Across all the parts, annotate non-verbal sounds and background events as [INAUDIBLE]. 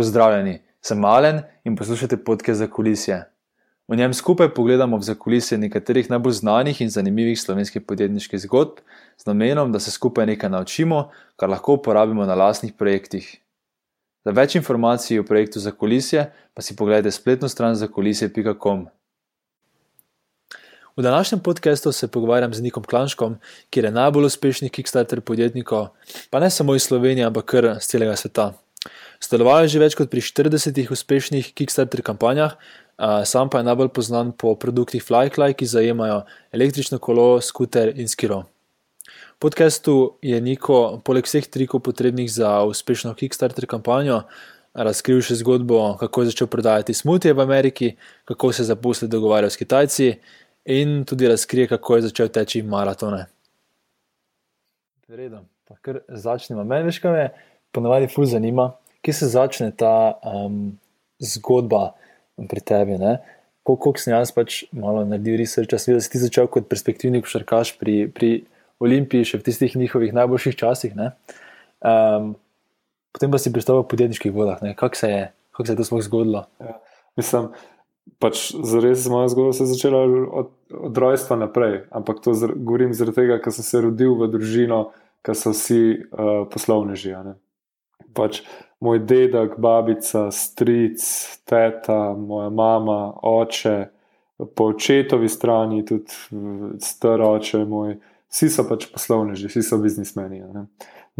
Pozdravljeni, sem Malen in poslušate podke za kulisje. V njem skupaj pogledamo v zakulisje nekaterih najbolj znanih in zanimivih slovenskih podjetniških zgodb, z namenom, da se skupaj nekaj naučimo, kar lahko uporabimo na lastnih projektih. Za več informacij o projektu za kulisje pa si pogledajte spletno stran za kulisje.com. V današnjem podkastu se pogovarjam z Nikom Klanškom, ki je najbolj uspešnih Kickstarter podjetnikov, pa ne samo iz Slovenije, ampak kar z celega sveta. Sodeloval je že več kot pri 40 uspešnih Kickstarter kampanjah, sam pa je najbolj znan po produktih Flycly, ki zajemajo električno kolo, skuter in skiro. V podkastu je Niko, poleg vseh trikov potrebnih za uspešno Kickstarter kampanjo, razkril še zgodbo, kako je začel prodajati smutije v Ameriki, kako se je zaposlil dogovarjal s Kitajci in tudi razkrije, kako je začel teči maratone. Redo, pa kar začnemo. Mene veš, kaj me ponavadi fuz zanima kje se začne ta um, zgodba pri tebi. Kako sem jaz pač malo naredil research, da si ti začel kot perspektivni košarkaš pri, pri Olimpiji, še v tistih njihovih najboljših časih. Um, potem pa si pristal v podjetniških vodah. Kako se, kak se je to sploh zgodilo? Ja, mislim, pač zares moja zgodba se je začela od, od rojstva naprej. Ampak to zr govorim zaradi tega, ker sem se rodil v družino, ker so vsi uh, poslovneži. Pač, moj dedek, babica, stric, teta, moja mama, oče, po očetovi strani tudi star oče moj, vsi so pač poslovneži, vsi so biznismeni.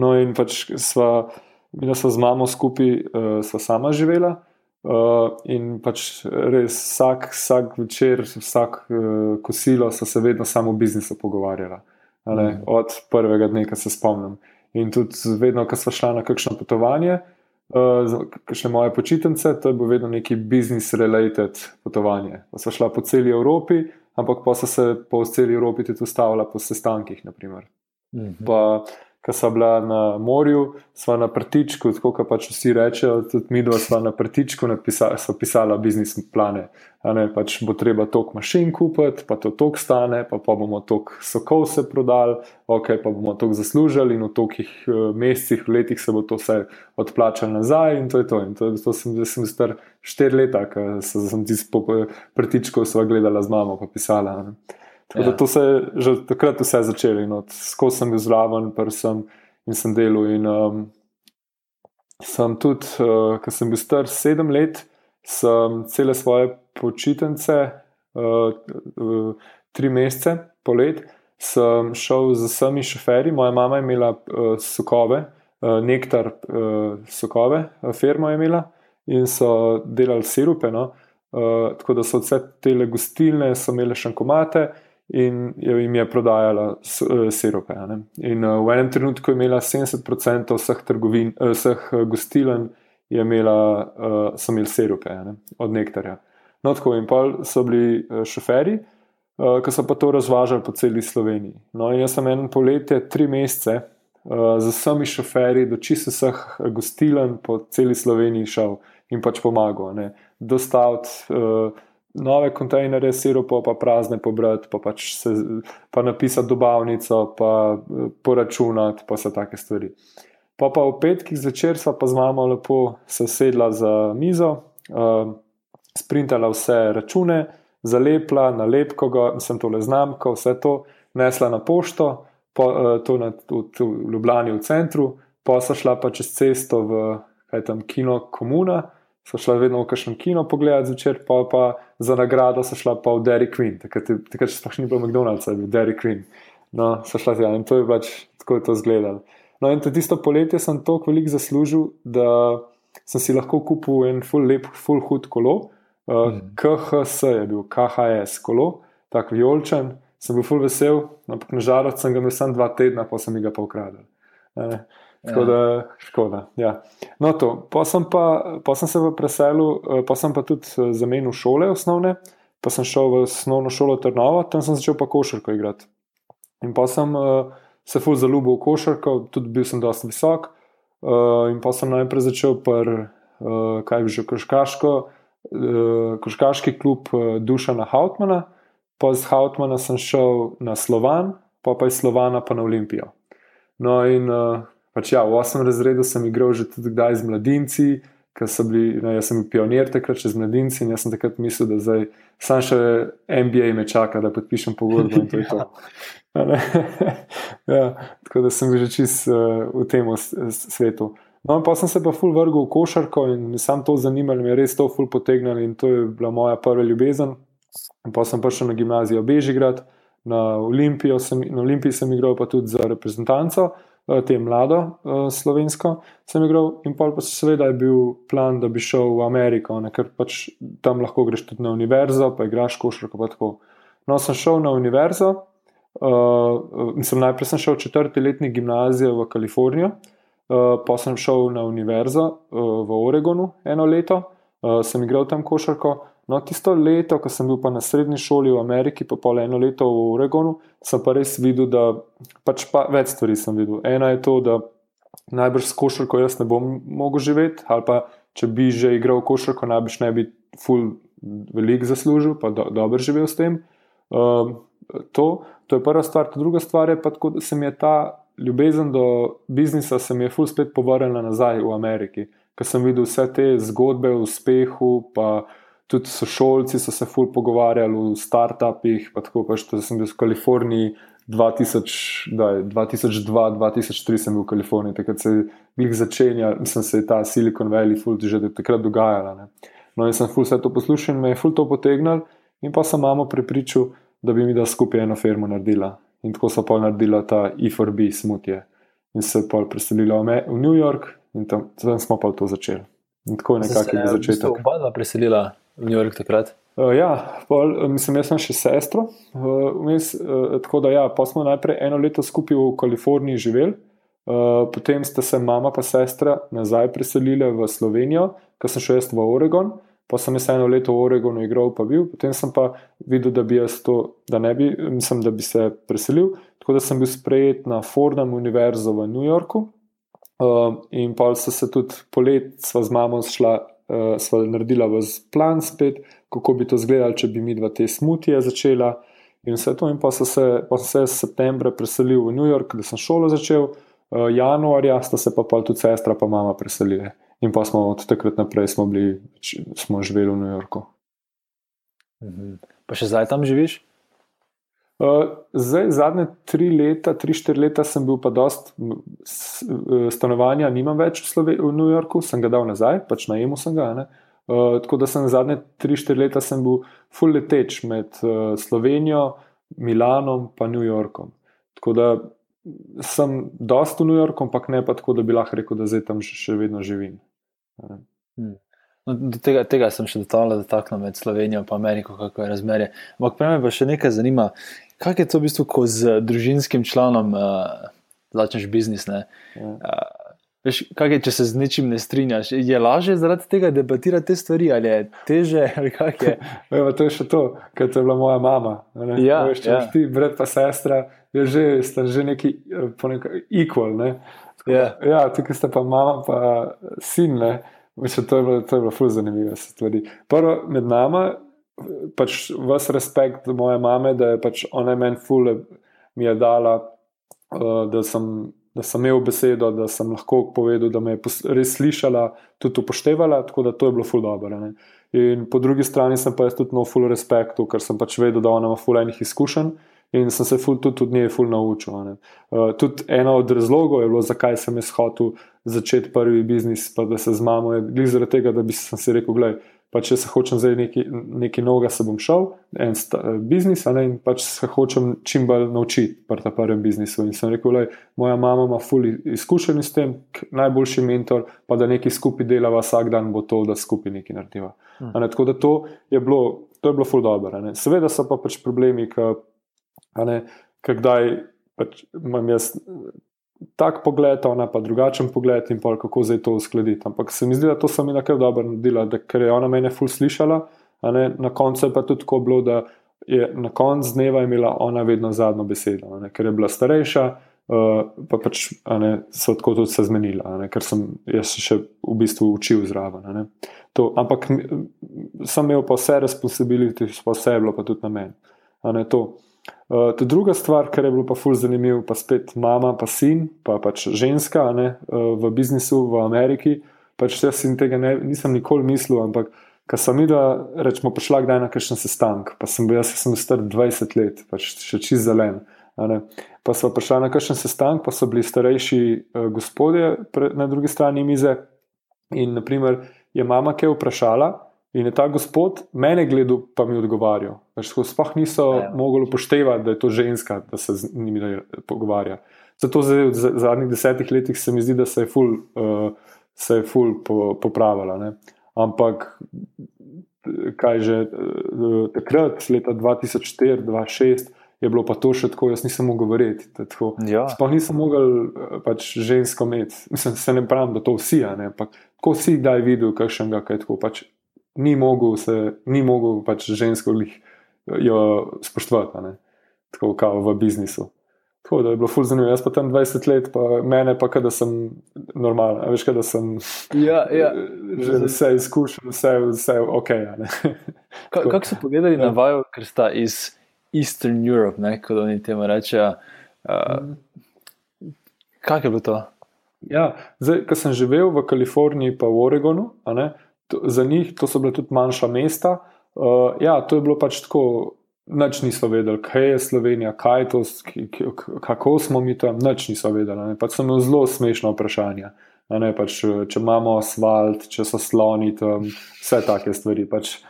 No, in pač sva, mi smo z mamo skupaj, uh, sva sama živela. Uh, in pač res vsak, vsak večer, vsak uh, kosilo, so se vedno samo o biznisu pogovarjala. Mm. Od prvega dne, ko se spomnim. In tudi vedno, ko smo šli na kakšno potovanje, uh, kakšne moje počitnice, to je bilo vedno neki business-related potovanje. Pa so šla po celi Evropi, ampak pa so se po celi Evropi tudi ustavila po sestankih. Mm -hmm. Pa ko so bila na morju, sva na prtičku, tako kot pač vsi rečejo, tudi mi dva sva na prtičku, napisala, so pisala biznis plane. Ne, pač bo treba toliko mašin kupiti, pa to toliko stane, pa, pa bomo toliko sokov se prodali, ok, pa bomo toliko zaslužili in v tolikih uh, mesecih, letih se bo to vse odplačalo nazaj in to je to. In to, to sem, sem star štiri leta, ker sem ti po prtičku sva gledala z mamo, pa pisala. Ne. Tako ja. da to se je že takrat vse začelo. No, Skozi sem bil zraven, sem in sem delal. In um, sem tudi, uh, ko sem bil star sedem let, sem cele svoje počitnice, uh, uh, tri mesece, polet, sem šel z vsemi šoferji. Moja mama je imela uh, sokove, uh, nektar uh, sokove, uh, firma je imela in so delali sirupe. No? Uh, tako da so vse te gostilne, so imele šankomate in jim je prodajala eh, sirope. In eh, v enem trenutku je imela 70% vseh, trgovin, eh, vseh gostilen, imela, so imeli sirope od nektarja. No, tako in pa so bili šoferi, ki so pa to razvažali po celi Sloveniji. No, in jaz sem en poletje, tri mesece. Z vsemi šoferji, do čisto vseh gostilen po celi Sloveniji šel in pač pomagal. Dostaviti uh, nove kontejnerje, siropo, pa prazne pobrati, pa pač se pa napisati dobavnico, pa eh, poračunati, pa vse take stvari. Pa pa v petkih zvečer sva pa z mamo lepo sedla za mizo, uh, sprintala vse račune, zalepla, nalepko, sem tole znamko, vse to, nesla na pošto, po, uh, to na, v, v Ljubljani v centru, pa sva šla pa čez cesto v tam, kino Komuna so šla vedno v kakšno kino pogledati zvečer, pa, pa za nagrado so šla pa v Derry Queen, takrat še sploh ni bilo McDonald's, ali Derry Queen. No, so šla tja in to je pač tako je to izgledalo. No, in tudi tisto poletje sem toliko velik zaslužil, da sem si lahko kupil en full lep, full hud kolo. Uh, mm. KHS je bil, KHS kolo, tako vijolčen, sem bil full vesel, ampak nažalost sem ga imel samo dva tedna, pa sem ga pa ukradel. Uh, Tako da, škoda. Ja. No, to. Pa sem, pa, pa sem se v preselu, eh, pa sem pa tudi eh, zamenil šole osnovne, pa sem šel v osnovno šolo Trnova, tam sem začel pa košarko igrati. In pa sem uh, se ful zaljubil v košarko, tudi bil sem dosti visok. Uh, in pa sem najprej začel pr, uh, kaj bi že, koškaško, uh, koškaški klub uh, Dušana Hautmana, pa iz Hautmana sem šel na Slovan, pa pa iz Slovana pa na Olimpijo. No in uh, Pač ja, v osmem razredu sem igral že tudi kdaj z mladinci, ker so bili, ne, jaz sem bil pionir takrat čez mladinci in jaz sem takrat mislil, da zdaj sam še MBA me čaka, da podpišem pogodbo in to je to. [LAUGHS] [LAUGHS] ja, tako da sem že čist uh, v tem svetu. No, pa sem se pa ful vrgel v košarko in mi sam to zanimalo, mi je res to ful potegnilo in to je bila moja prva ljubezen. Pa sem prišel na gimnazijo Bežigrad, na, sem, na Olimpiji sem igral pa tudi za reprezentanco. Eh, te mlado uh, slovensko, sem igral, in pa seveda je bil plan, da bi šel v Ameriko, ne, ker pač tam lahko greš tudi na univerzo, pa igraš košarko. No, sem šel na univerzo, uh, sem najprej sem šel četrti letni gimnazijo v Kalifornijo, uh, pa sem šel na univerzo uh, v Oregonu eno leto, uh, sem igral tam košarko. No, tisto leto, ko sem bil pa na srednji šoli v Ameriki, pa pol eno leto v Oregonu, sem pa res videl, da pač pa več stvari sem videl. Ena je to, da najbrž s košarko jaz ne bom mogel živeti, ali pa če bi že igral košarko, najbrž ne bi ful velik zaslužil, pa do, dobro živel s tem. Um, to, to je prva stvar. Druga stvar je pa tako, da se mi je ta ljubezen do biznisa, se mi je ful spet povrnila nazaj v Ameriki, ker sem videl vse te zgodbe o uspehu, pa tudi sošolci so se ful pogovarjali o startupih. Pa tako pač, da sem bil v Kaliforniji 2002-2003, sem bil v Kaliforniji, takrat se je jih začenjal, mislim, se je ta Silicon Valley ful že takrat dogajala. Ne. No, in sem ful vse to poslušal in me je ful to potegnil, in pa sem mamo prepričal, da bi mi da skupaj eno firmo naredila. In tako so pa naredila ta E4B smutje. In se je pa preselila v New York, in tam, tam smo pa to začeli. In tako je nekako začetek. Ste oba dva preselila v New York takrat? Uh, ja, pol, eh, mislim, jaz sem še sestro. Uh, vmes, uh, tako da, ja, pa smo najprej eno leto skupaj v Kaliforniji živeli, uh, potem sta se mama in sestra nazaj preselili v Slovenijo, ker sem šel jaz v Oregon. Pa sem jaz eno leto v Oregonu igral, pa bil, potem sem pa videl, da bi jaz to, da ne bi, mislim, da bi se preselil. Tako da sem bil sprejet na Fordham univerzo v New Yorku. Uh, in pa so se tudi polet, sva z mamo šla uh, sva naredila v plan spet, kako bi to izgledalo, če bi mi dva te smutije začela. In vse to, in pa sem se, pa sem se septembra preselil v New York, da sem šolo začel, uh, januarja sta se pa, pa tudi sestra in mama preselili. In pa smo od takrat naprej smo, bili, smo živeli v New Yorku. Mhm. Pa še zdaj tam živiš? Uh, zdaj, zadnje tri leta, tri, štiri leta sem bil pa dost stanovanja, nimam več v, Slove, v New Yorku, sem ga dal nazaj, pač na emu sem ga. Uh, tako da sem zadnje tri, štiri leta bil full leteč med uh, Slovenijo, Milanom in New Yorkom. Tako da sem dost v New Yorku, ampak ne pa tako, da bi lahko rekel, da zdaj tam še vedno živim. Hmm. No, tega, tega sem še dotaknil med Slovenijo in Ameriko, kako je razmerje. Ampak me pa še nekaj zanima, Kaj je to v bistvu, ko z družinskim članom uh, začneš biznis? Ja. Uh, veš, je, če se z nečim ne strinjaš, je lažje zaradi tega debatirati te stvari ali je teže? [LAUGHS] Ali je? [LAUGHS] Evo, to je še to, kar je bila moja mama. Ja, veš, če ja. ti, brat, pa sestra, je že, že neki equal. Ne? Ja, ja tukaj ste pa mama, pa sin. Mislim, to je bilo, bilo fuz zanimivo. Prvo med nami pač vse respekt moje mame, da je pač ona meni fule mi je dala, uh, da, sem, da sem imel besedo, da sem lahko povedal, da me je res slišala, tudi upoštevala, tako da to je bilo ful dobro. Ne. In po drugi strani sem pa jaz tudi imel ful respektu, ker sem pač vedel, da ona ima ful enih izkušenj. In sem se ful, tudi od nje ful naučil. Uh, tudi eno od razlogov je bilo, zakaj sem jaz hotel začeti prvi biznis, pa da se z mamo, je zaradi tega, da bi si rekel, gledaj, pa če se hočem zdaj nekaj, nekaj novega, se bom šel, en sta, biznis, ne, in pač se hočem čim bolj naučiti pri tem prvem biznisu. In sem rekel, da moja mama ima fully izkušen s tem, najboljši mentor, pa da nekaj skupaj delava vsak dan, bo to, da skupaj nekaj narediva. Hmm. Ne, tako da to je bilo, to je bilo fully dobro. Seveda so pa pač problemi, kdaj pač imam jaz tak pogled, ona pa drugačen pogled in pa kako zdaj to uskladiti. Ampak se mi zdi, da to sem ena kar dobro naredila, da, ker je ona mene ful slišala, na koncu je pa tudi tako bilo, da je na koncu dneva imela ona vedno zadnjo besedo, ne, ker je bila starejša. Uh, pa pač ne, so tako tudi se zmenila, ne, ker sem jaz še v bistvu učil zraven. To, ampak sem imel pa vse responsibility, pa vse je bilo pa tudi na meni. Uh, druga stvar, kar je bilo pa fulj zanimivo, pa spet mama, pa sin, pa pač ženska ne, uh, v biznisu v Ameriki. pač jaz in tega ne, nisem nikoli mislil, ampak ko sem videl, rečemo, prišla kdaj na kakšen sestank, pa sem bil, jaz sem star 20 let, pač še čist zelen. Pa so prišla na kakšen sestank, pa so bili starejši uh, gospodje na drugi strani mize. In naprimer, je mama kaj vprašala, in je ta gospod mene gledal, pa mi odgovarjal. Pač sploh niso ja. mogli upoštevati, da je to ženska, da se z njimi pogovarja. Zato zdaj, v zadnjih desetih letih se mi zdi, da se je ful, uh, se je ful po, popravila. Ne? Ampak, kaj že uh, takrat, leta 2004-2006 je bilo pa to še tako, jaz nisem mogel govoriti. Ja. Sploh nisem mogel eh, pač žensko imeti. Mislim, se ne pravim, da to vsi, ampak ko si kdaj videl, kakšnega, kaj tako pač ni mogel, se, ni mogel pač žensko jih spoštovati, tako kot v biznisu. Tako da je bilo ful zanimivo. Jaz pa tam 20 let, pa mene pa kada sem normalen, veš, kada sem ja, ja. [LAUGHS] že vse izkušen, vse, vse ok. [LAUGHS] Kako so povedali ja. na vaju, ker sta iz. Eastern Europe, ne, kot oni temu rečejo. Uh, kaj je bilo to? Ja, zdaj, ko sem živel v Kaliforniji, pa v Oregonu, ne, to, za njih to so bile tudi manjša mesta. Uh, ja, to je bilo pač tako, noč niso vedeli, kaj je Slovenija, kaj je to, kako smo mi tam, noč niso vedeli. Pač so imeli zelo smešno vprašanje. Ne, pač, če imamo asfalt, če so sloni tam, vse take stvari. Pač,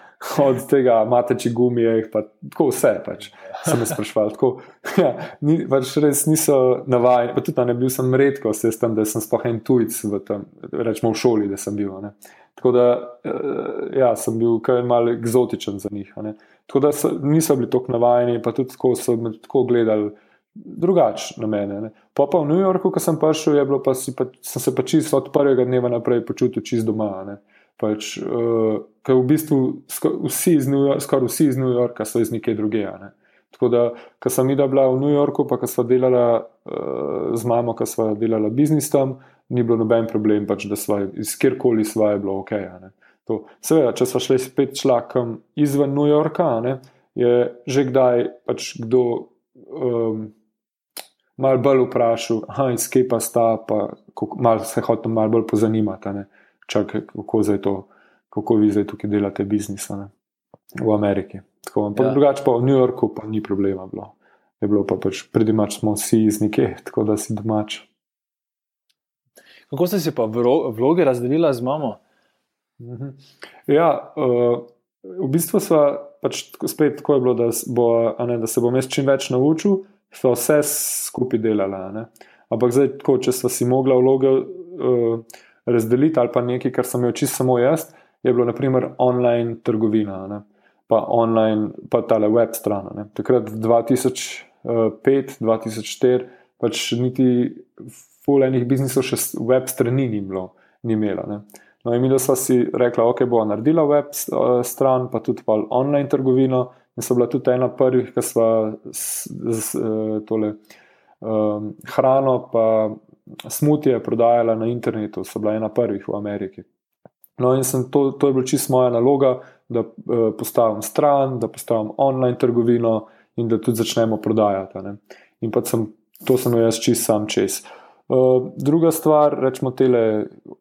od tega, imate če gumije, pa tako vse. Pač. Sem jih sprašval. Tako, ja, ni, pač res niso navajeni. Tudi ne bil sem redko, se tam, da sem spoh en tujc v, tam, rečemo, v šoli, da sem bil. Ne. Tako da eh, ja, sem bil kar malo eksotičen za njih. Tako da so, niso bili tako navajeni, pa tudi tako so me tako gledali. Drugače na mene. Ne. Pa pa v New Yorku, ko sem prišel, pa si pa, sem se pa čisto od prvega dneva naprej počutil čisto doma. Ne. Pač, uh, ker v bistvu vsi iz New Yorka, skoraj vsi iz New Yorka so iz neke druge. Ne. Tako da, ko sem videla v New Yorku, pa ko smo delali uh, z mamo, ko smo delali biznis tam, ni bilo noben problem, pač, da smo iz kjerkoli svoje bilo ok. Seveda, če smo šli spet šlakom izven New Yorka, ne, je že kdaj pač kdo um, malo bolj vprašal, iz kje pa sta, pa malo se hotel malo bolj pozanimati. Ne čakaj, kako, to, kako vi zdaj tukaj delate biznis ne? v Ameriki. Tako, ja. Drugače pa v New Yorku pa ni problema bilo. Je bilo pa pač predimač smo vsi iz neke, tako da si domač. Kako ste si pa vloge razdelili z mamo? Ja, uh, v bistvu smo pač spet tako je bilo, da, bo, ne, da se bom jaz čim več naučil, smo vse skupaj delali. Ampak zdaj, tako, če smo si mogli vloge. Uh, razdeliti ali pa nekaj, kar sem imel čisto samo jaz, je bilo naprimer online trgovina, ne? pa online, pa tale web stran. Ne? Takrat 2005-2004, pač niti fulejnih biznisov še web strani ni bilo, ni imela. Ne? No, in mi, smo si rekli, ok, bo naredila web stran, pa tudi pa online trgovino. In so bila tudi ena prvih, ki smo tole um, hrano, pa smutije prodajala na internetu, so bila ena prvih v Ameriki. No, in to, to je bila čisto moja naloga, da uh, postavim stran, da postavim online trgovino in da tudi začnemo prodajati. In pa sem to sem jaz čist sam čez. Uh, druga stvar, rečemo, te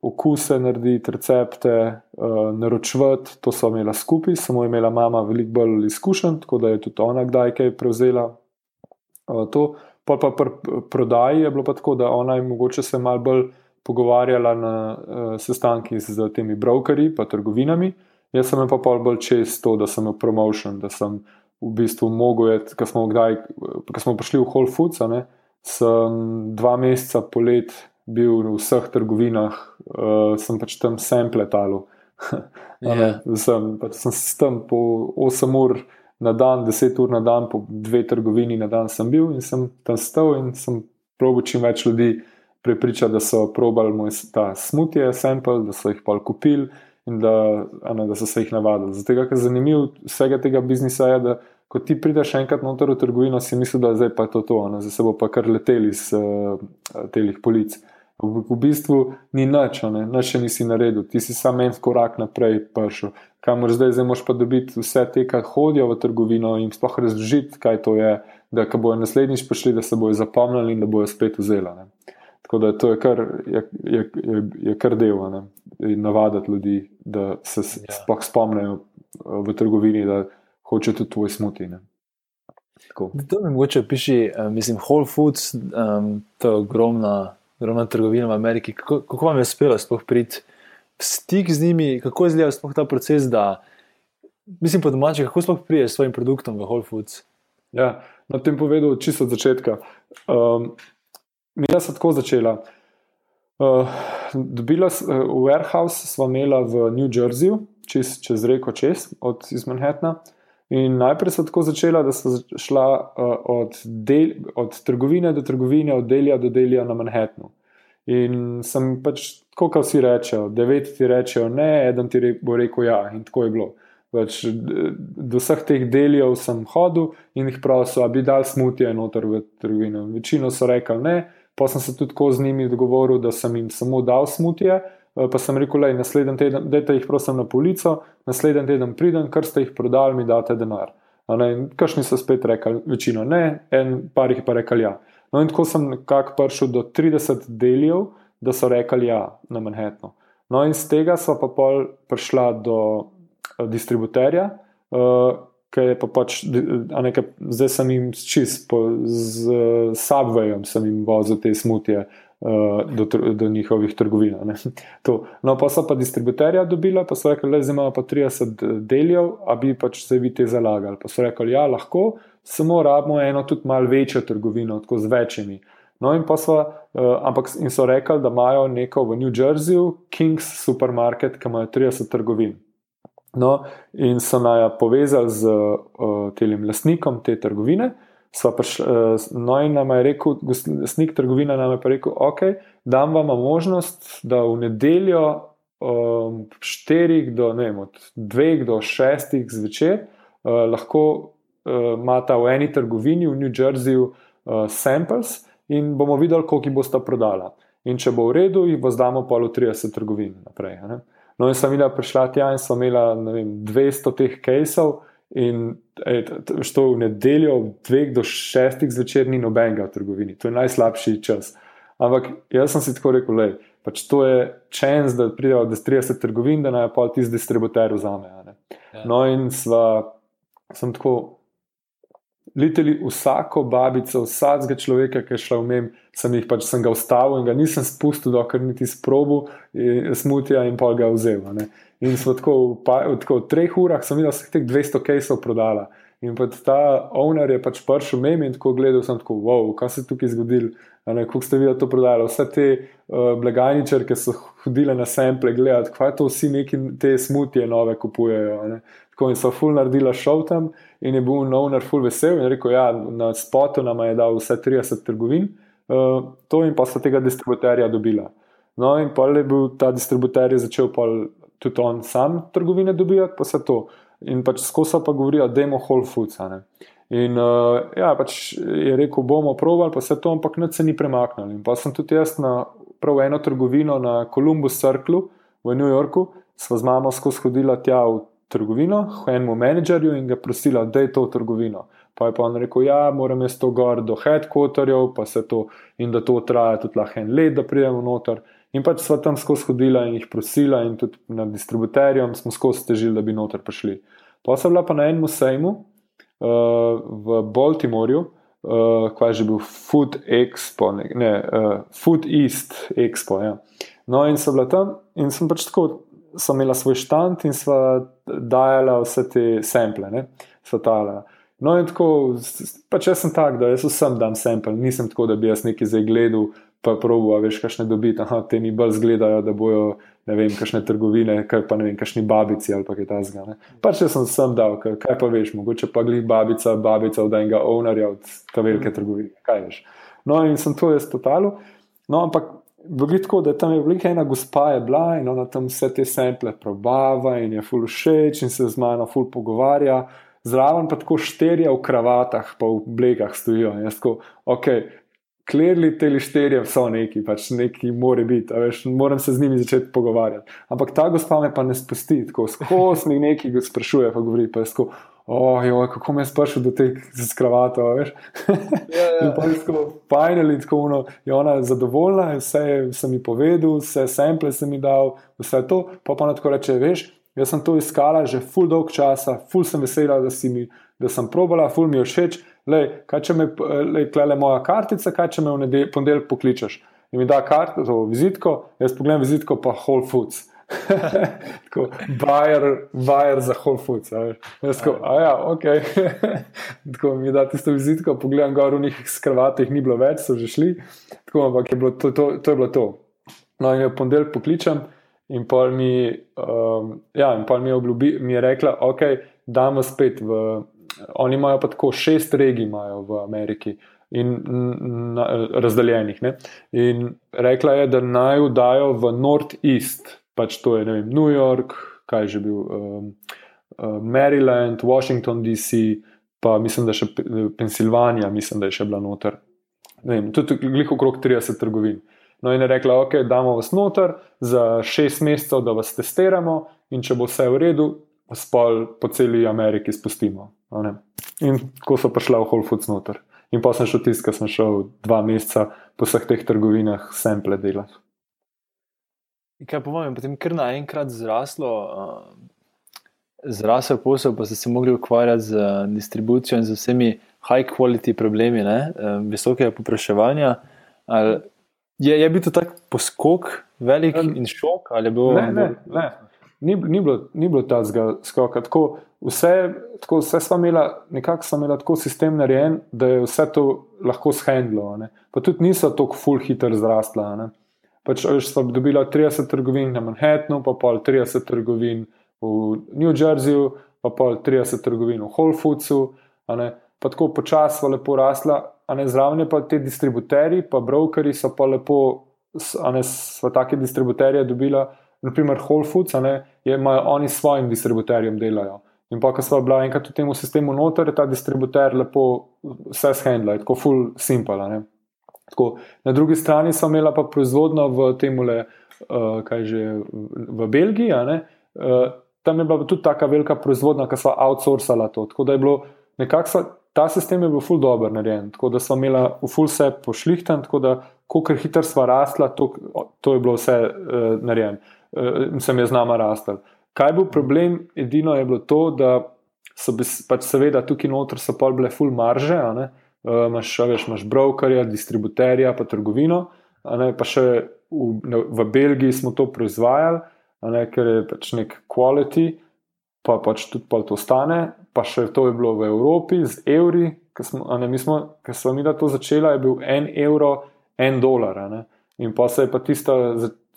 okuse narediti, recepte, uh, naročiti, to so imela skupaj, samo imela mama veliko bolj izkušen, tako da je tudi ona kdaj kaj prevzela. Uh, to, Pa pa pri prodaji je bilo pa tako, da ona je mogoče se malo bolj pogovarjala na uh, sestankih z temi brokerji, pa trgovinami. Jaz sem pa pol bolj čez to, da sem v promotion, da sem v bistvu mogel, ko smo, smo prišli v Whole Foods, ne, sem dva meseca polet bil v vseh trgovinah, uh, sem pač tam sample talu. [LAUGHS] yeah. sem, pač sem tam po 8 ur na dan, deset ur na dan, po dve trgovini na dan sem bil in sem tam stal in sem probil čim več ljudi prepričati, da so probali moj ta smutje, sample, da so jih pa kupili in da, ne, da so se jih navadili. Zato, ker zanimivo vsega tega biznisa, je, da ko ti prideš enkrat noter v trgovino, si misliš, da zdaj pa je to to, ne, zdaj se bo pa kar leteli iz uh, telih polic. V, v bistvu ni nič, nič še nisi naredil, ti si samo en korak naprej prišel. Kamor zdaj, zdaj moš pa dobiti vse te, ki hodijo v trgovino in sploh razložiti, kaj to je, da ko bojo naslednjič prišli, da se bojo zapomnili in da bojo spet vzeli. Tako da to je kar, je, je, je, je kar del, ne? navaditi ljudi, da se Ja. sploh spomnijo uh, v trgovini, da hoče tudi tvoj smuti. To mi mogoče piši, uh, mislim, Whole Foods, um, to je ogromna, ogromna trgovina v Ameriki. Kako, kako vam je uspelo sploh priti v stik z njimi, kako izgleda sploh ta proces, da, mislim, po domači, kako sploh priješ s svojim produktom v Whole Foods? Ja, na tem povedal čisto od začetka. Um, Mi smo tako začela. Uh, dobila, s- uh, warehouse smo imela v New Jerseyju, čez, čez reko čez, od iz Manhattna. In najprej sem tako začela, da zač- šla uh, od, del, od trgovine do trgovine, od delja do delja na Manhattnu. In sem pač, tako kot vsi rečejo, devet ti rečejo ne, eden ti re, bo rekel ja, in tako je bilo. Pač, d- do vseh teh deljev sem hodil in jih prosil, da bi dal smutije noter v trgovino. Večino so rekli ne, pa sem se tudi tako z njimi dogovoril, da sem jim samo dal smutije. eh, Pa sem rekel, da naslednji teden, dajte jih prosim na polico, naslednji teden pridem, kar ste jih prodali, mi date denar. Kakšni so spet rekli, večino ne, en par jih je pa rekel ja. No, in tako sem nekako prišel do 30 deljev, da so rekli ja na Manhattnu. No, in z tega so pa pol prišla do eh, distributerja, uh, ki je pa pač, di- a ne, ke zdaj sem jim čist, po, z uh, Subwayom sem jim vozil te smutije uh, do, tr- do njihovih trgovin. [LAUGHS] No, pa so pa distributerja dobila, pa so rekli, da zdaj imamo pa 30 deljev, a bi pač se vi te zalagali. Pa so rekli, ja, lahko, samo rabimo eno tudi malo večjo trgovino, tako z večjimi. No, in pa so, uh, ampak in so rekli, da imajo neko v New Jerseyju, King's Supermarket, ki imajo 30 trgovin. No, in so naj povezali z uh, tem lastnikom te trgovine. Sva Prišli, uh, no, in nam je rekel, gos- lastnik trgovine nam je pa rekel, ok, dam vam možnost, da v nedeljo um, štirih do ne vem, od dveh do šestih zvečer uh, lahko uh, imata v eni trgovini v New Jerseyju uh, samples in bomo videli, koliko jih bosta prodala. In če bo v redu, jih bo zdamo pol v 30 trgovin naprej. ne. No, in sem videla, prišla tja in sem imela vem, 200 teh kejsov. In ej, što v nedeljo, od dveh do šestih zvečer, ni nobenega v trgovini, to je najslabši čas. Ampak jaz sem si tako rekel, da pač to je čas, da pridejo do 30 trgovin, da naj pa tisti distributer vzame. a ne. Ja. No, in sva, sem tako, liteli vsako babico, vsakega človeka, ki je šel vmem, sem jih pač sem ga ustavil in ga nisem spustil, dokler niti sprobu, eh, smutija in pol ga vzel. ne. In smo tako, v pa, v tako v treh urah, sem videl vseh teh 200 kejsov prodala. In pa ta owner je pač prišel mem in tako gledal, sem tako, wow, kaj se je tukaj zgodilo. Kako ste vi to prodali? Vse te uh, blagajničarke so hodile na sample gledati, kaj to vsi neki te smutije nove kupujejo. Tako in so full naredila šov tam in je bil owner full vesel in je rekel, ja, na spotu nam je dal vse 30 trgovin, uh, to in pa so tega distributerja dobila. No, in pa je bil ta distributer je začel pol tudi on sam trgovine dobivati, pa vse to. In pač skozi pa govorijo, da imamo Whole Foods. ne. In uh, ja, pač je rekel, bomo provali, pa vse to, ampak nič se ni premaknilo. In pa sem tudi jaz na prav eno trgovino na Columbus Circlu v New Yorku, sva z mamo skozi hodila tja v trgovino, k enemu menedžerju in ga prosila, da je to trgovino. Pa je pa on rekel, ja, moram jaz to gor do headquarterjev, pa se to in da to traja tudi lahko en let, da pridemo noter. In pač sva tam skozi hodila in jih prosila, in tudi nad distributerjem smo skozi težili, da bi noter prišli. Pa sem bila pa na enem sejmu uh, v Baltimorju, uh, kaj je že bil Food Expo, ne, ne uh, Food East Expo. Ja. No, in sem bila tam in sem pač tako, sem imela svoj štand in sva dajala vse te sample, ne, sva tala. No, in tako, pač jaz sem tak, da jaz vsem dam sample, nisem tako, da bi jaz nekaj zdaj gledal, pa probo, veš, kakšne dobiti, aha, te mi bolj zgledajo, da bojo, ne vem, kakšne trgovine, kaj pa ne vem, kakšni babici ali pa kaj tasga. Pač jaz sem vsem dal, kaj, kaj pa veš, mogoče pa glih babica, babica od enega ownerja, od te velike trgovine, kaj veš. No, in sem to jaz totalil. No, ampak Bilo tako, da tam je velika ena gospa je bila in ona tam vse te sample probava in je ful všeč in se z mano ful pogovarja. Zraven pa tako šterje v kravatah, pa v blegah stojijo. In jaz tako, ok, klerli te lišterje so neki, pač neki mora biti, veš, moram se z njimi začeti pogovarjati. Ampak ta gospa me pa ne spusti, tako skozi mi nekaj sprašuje, pa govori, pa tako. Oh, joj, kako me je sprašil do teh skravata, veš? Ja, ja. [LAUGHS] In pa je tako fajn, tako ono, je ona zadovoljna, vse sem ji povedal, vse sample sem ji dal, vse to, pa pa ona tako reče, veš, jaz sem to iskala že full dolg časa, full sem vesela, da, mi, da sem probala, full mi je všeč, lej, kaj če me, lej, klele moja kartica, kaj če me v ponedeljek pokličeš. In mi da karto, to vizitko, jaz pogledam vizitko pa Whole Foods. [LAUGHS] tako, bajer, bajer za Whole Foods. Jaz tako, a ja, ok. [LAUGHS] tako mi da tisto vizitko, pogledam gor v njih skrvatih, ni bilo več, so že šli. Tako, ampak je bilo to, to, to je bilo to. No in jo ponedeljek pokličem. In pa mi, um, ja, in mi, obljubi, mi je rekla, ok, damo spet v, Oni imajo pa tako šest regij v Ameriki in na, razdeljenih. Ne? In rekla je, da naj vdajo v Northeast, pač to je vem, New York, kaj že bil, um, uh, Maryland, Washington, DC, pa mislim, da še Pensilvanija, mislim, da je še bila noter. Tudi glih okrog 30 trgovin. No, in je rekla, ok, damo vas noter za šest mesecev, da vas testiramo, in če bo vse v redu, spol po celi Ameriki spustimo. In ko so prišli v Whole Foods noter. In pa sem šel tisti, ki sem šel dva meseca po vseh teh trgovinah, sample delati. Kaj vam je potem kar naenkrat zraslo, uh, zrasel posel, pa ste se mogli ukvarjati z uh, distribucijo in z vsemi high quality problemi, ne, uh, visokega popraševanja. Je, je bil to tak poskok, velik in šok? Ne, ne, ne ni, ni bilo, bilo ta skok. Tako, vse, tako, vse smo imeli, nekako smo imeli tako sistem narejen, da je vse to lahko shendlo. Pa tudi niso tako full hitro zrastla. Pač, veš, smo dobili 30 trgovin na Manhattnu, pa pol 30 trgovin v New Jerseyju, pa pol 30 trgovin v Whole Foodsu. Pa tako počasno lepo rasla, a ne zraven pa ti distributerji, pa brokeri so pa lepo, a ne sva take distributerje dobila naprimer Whole Foods, ne, imajo oni s svojim distributerjem delajo. In pa, ko smo bili enkrat v tem sistemu noter, je ta distributer lepo vse shendla, tako full simple. Tako, na drugi strani smo imeli pa proizvodno v tem, uh, kaj že v Belgiji. Uh, tam je bila tudi tako velika proizvodnja, ki so outsourcala to. Tako da je bilo nekako, ta sistem je bil full dobro narejen, tako da smo imeli v full vse pošlihten, tako da, koliko hitro smo rasla, to, to je bilo vse uh, narejeno sem jaz nama rastel. Kaj bo problem? Edino je bilo to, da so pač seveda tukaj noter so pa bile full marže, uh, imaš, veš, imaš brokerja, distributerja, pa trgovino, pa še v, v Belgiji smo to proizvajali, ne, ker je pač nek quality, pa pač tudi pa to stane, pa še to je bilo v Evropi z evri. Ker smo, smo mi da to začela, je bil en evro, en dolar. In pa se je pa tista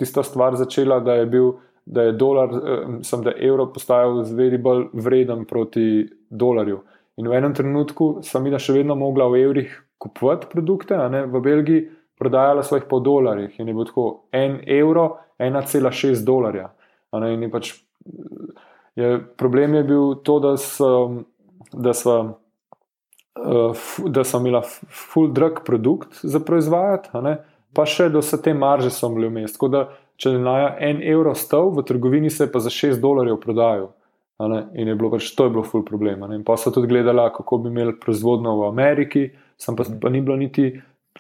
tista stvar začela, da je bil, da je dolar, eh, sem, da je evro postajal zveri bolj vreden proti dolarju. In v enem trenutku sem jih še vedno mogla v evrih kupovati produkte, ne v Belgiji, prodajala svojih po dolarjih in je bilo tako en evro, 1,6 dolarja. Je pač, je, problem je bil to, da sem. Da sva, uh, da sem imela full drug produkt za proizvajati, pa še do vse te marže so bile vmes. Tako da, če je na en evro stal, v trgovini se je pa za 6 dolarjev prodajal. In je bilo pač to je bilo ful problem. In pa so tudi gledali, kako bi imeli proizvodno v Ameriki, sem pa, pa ni bilo niti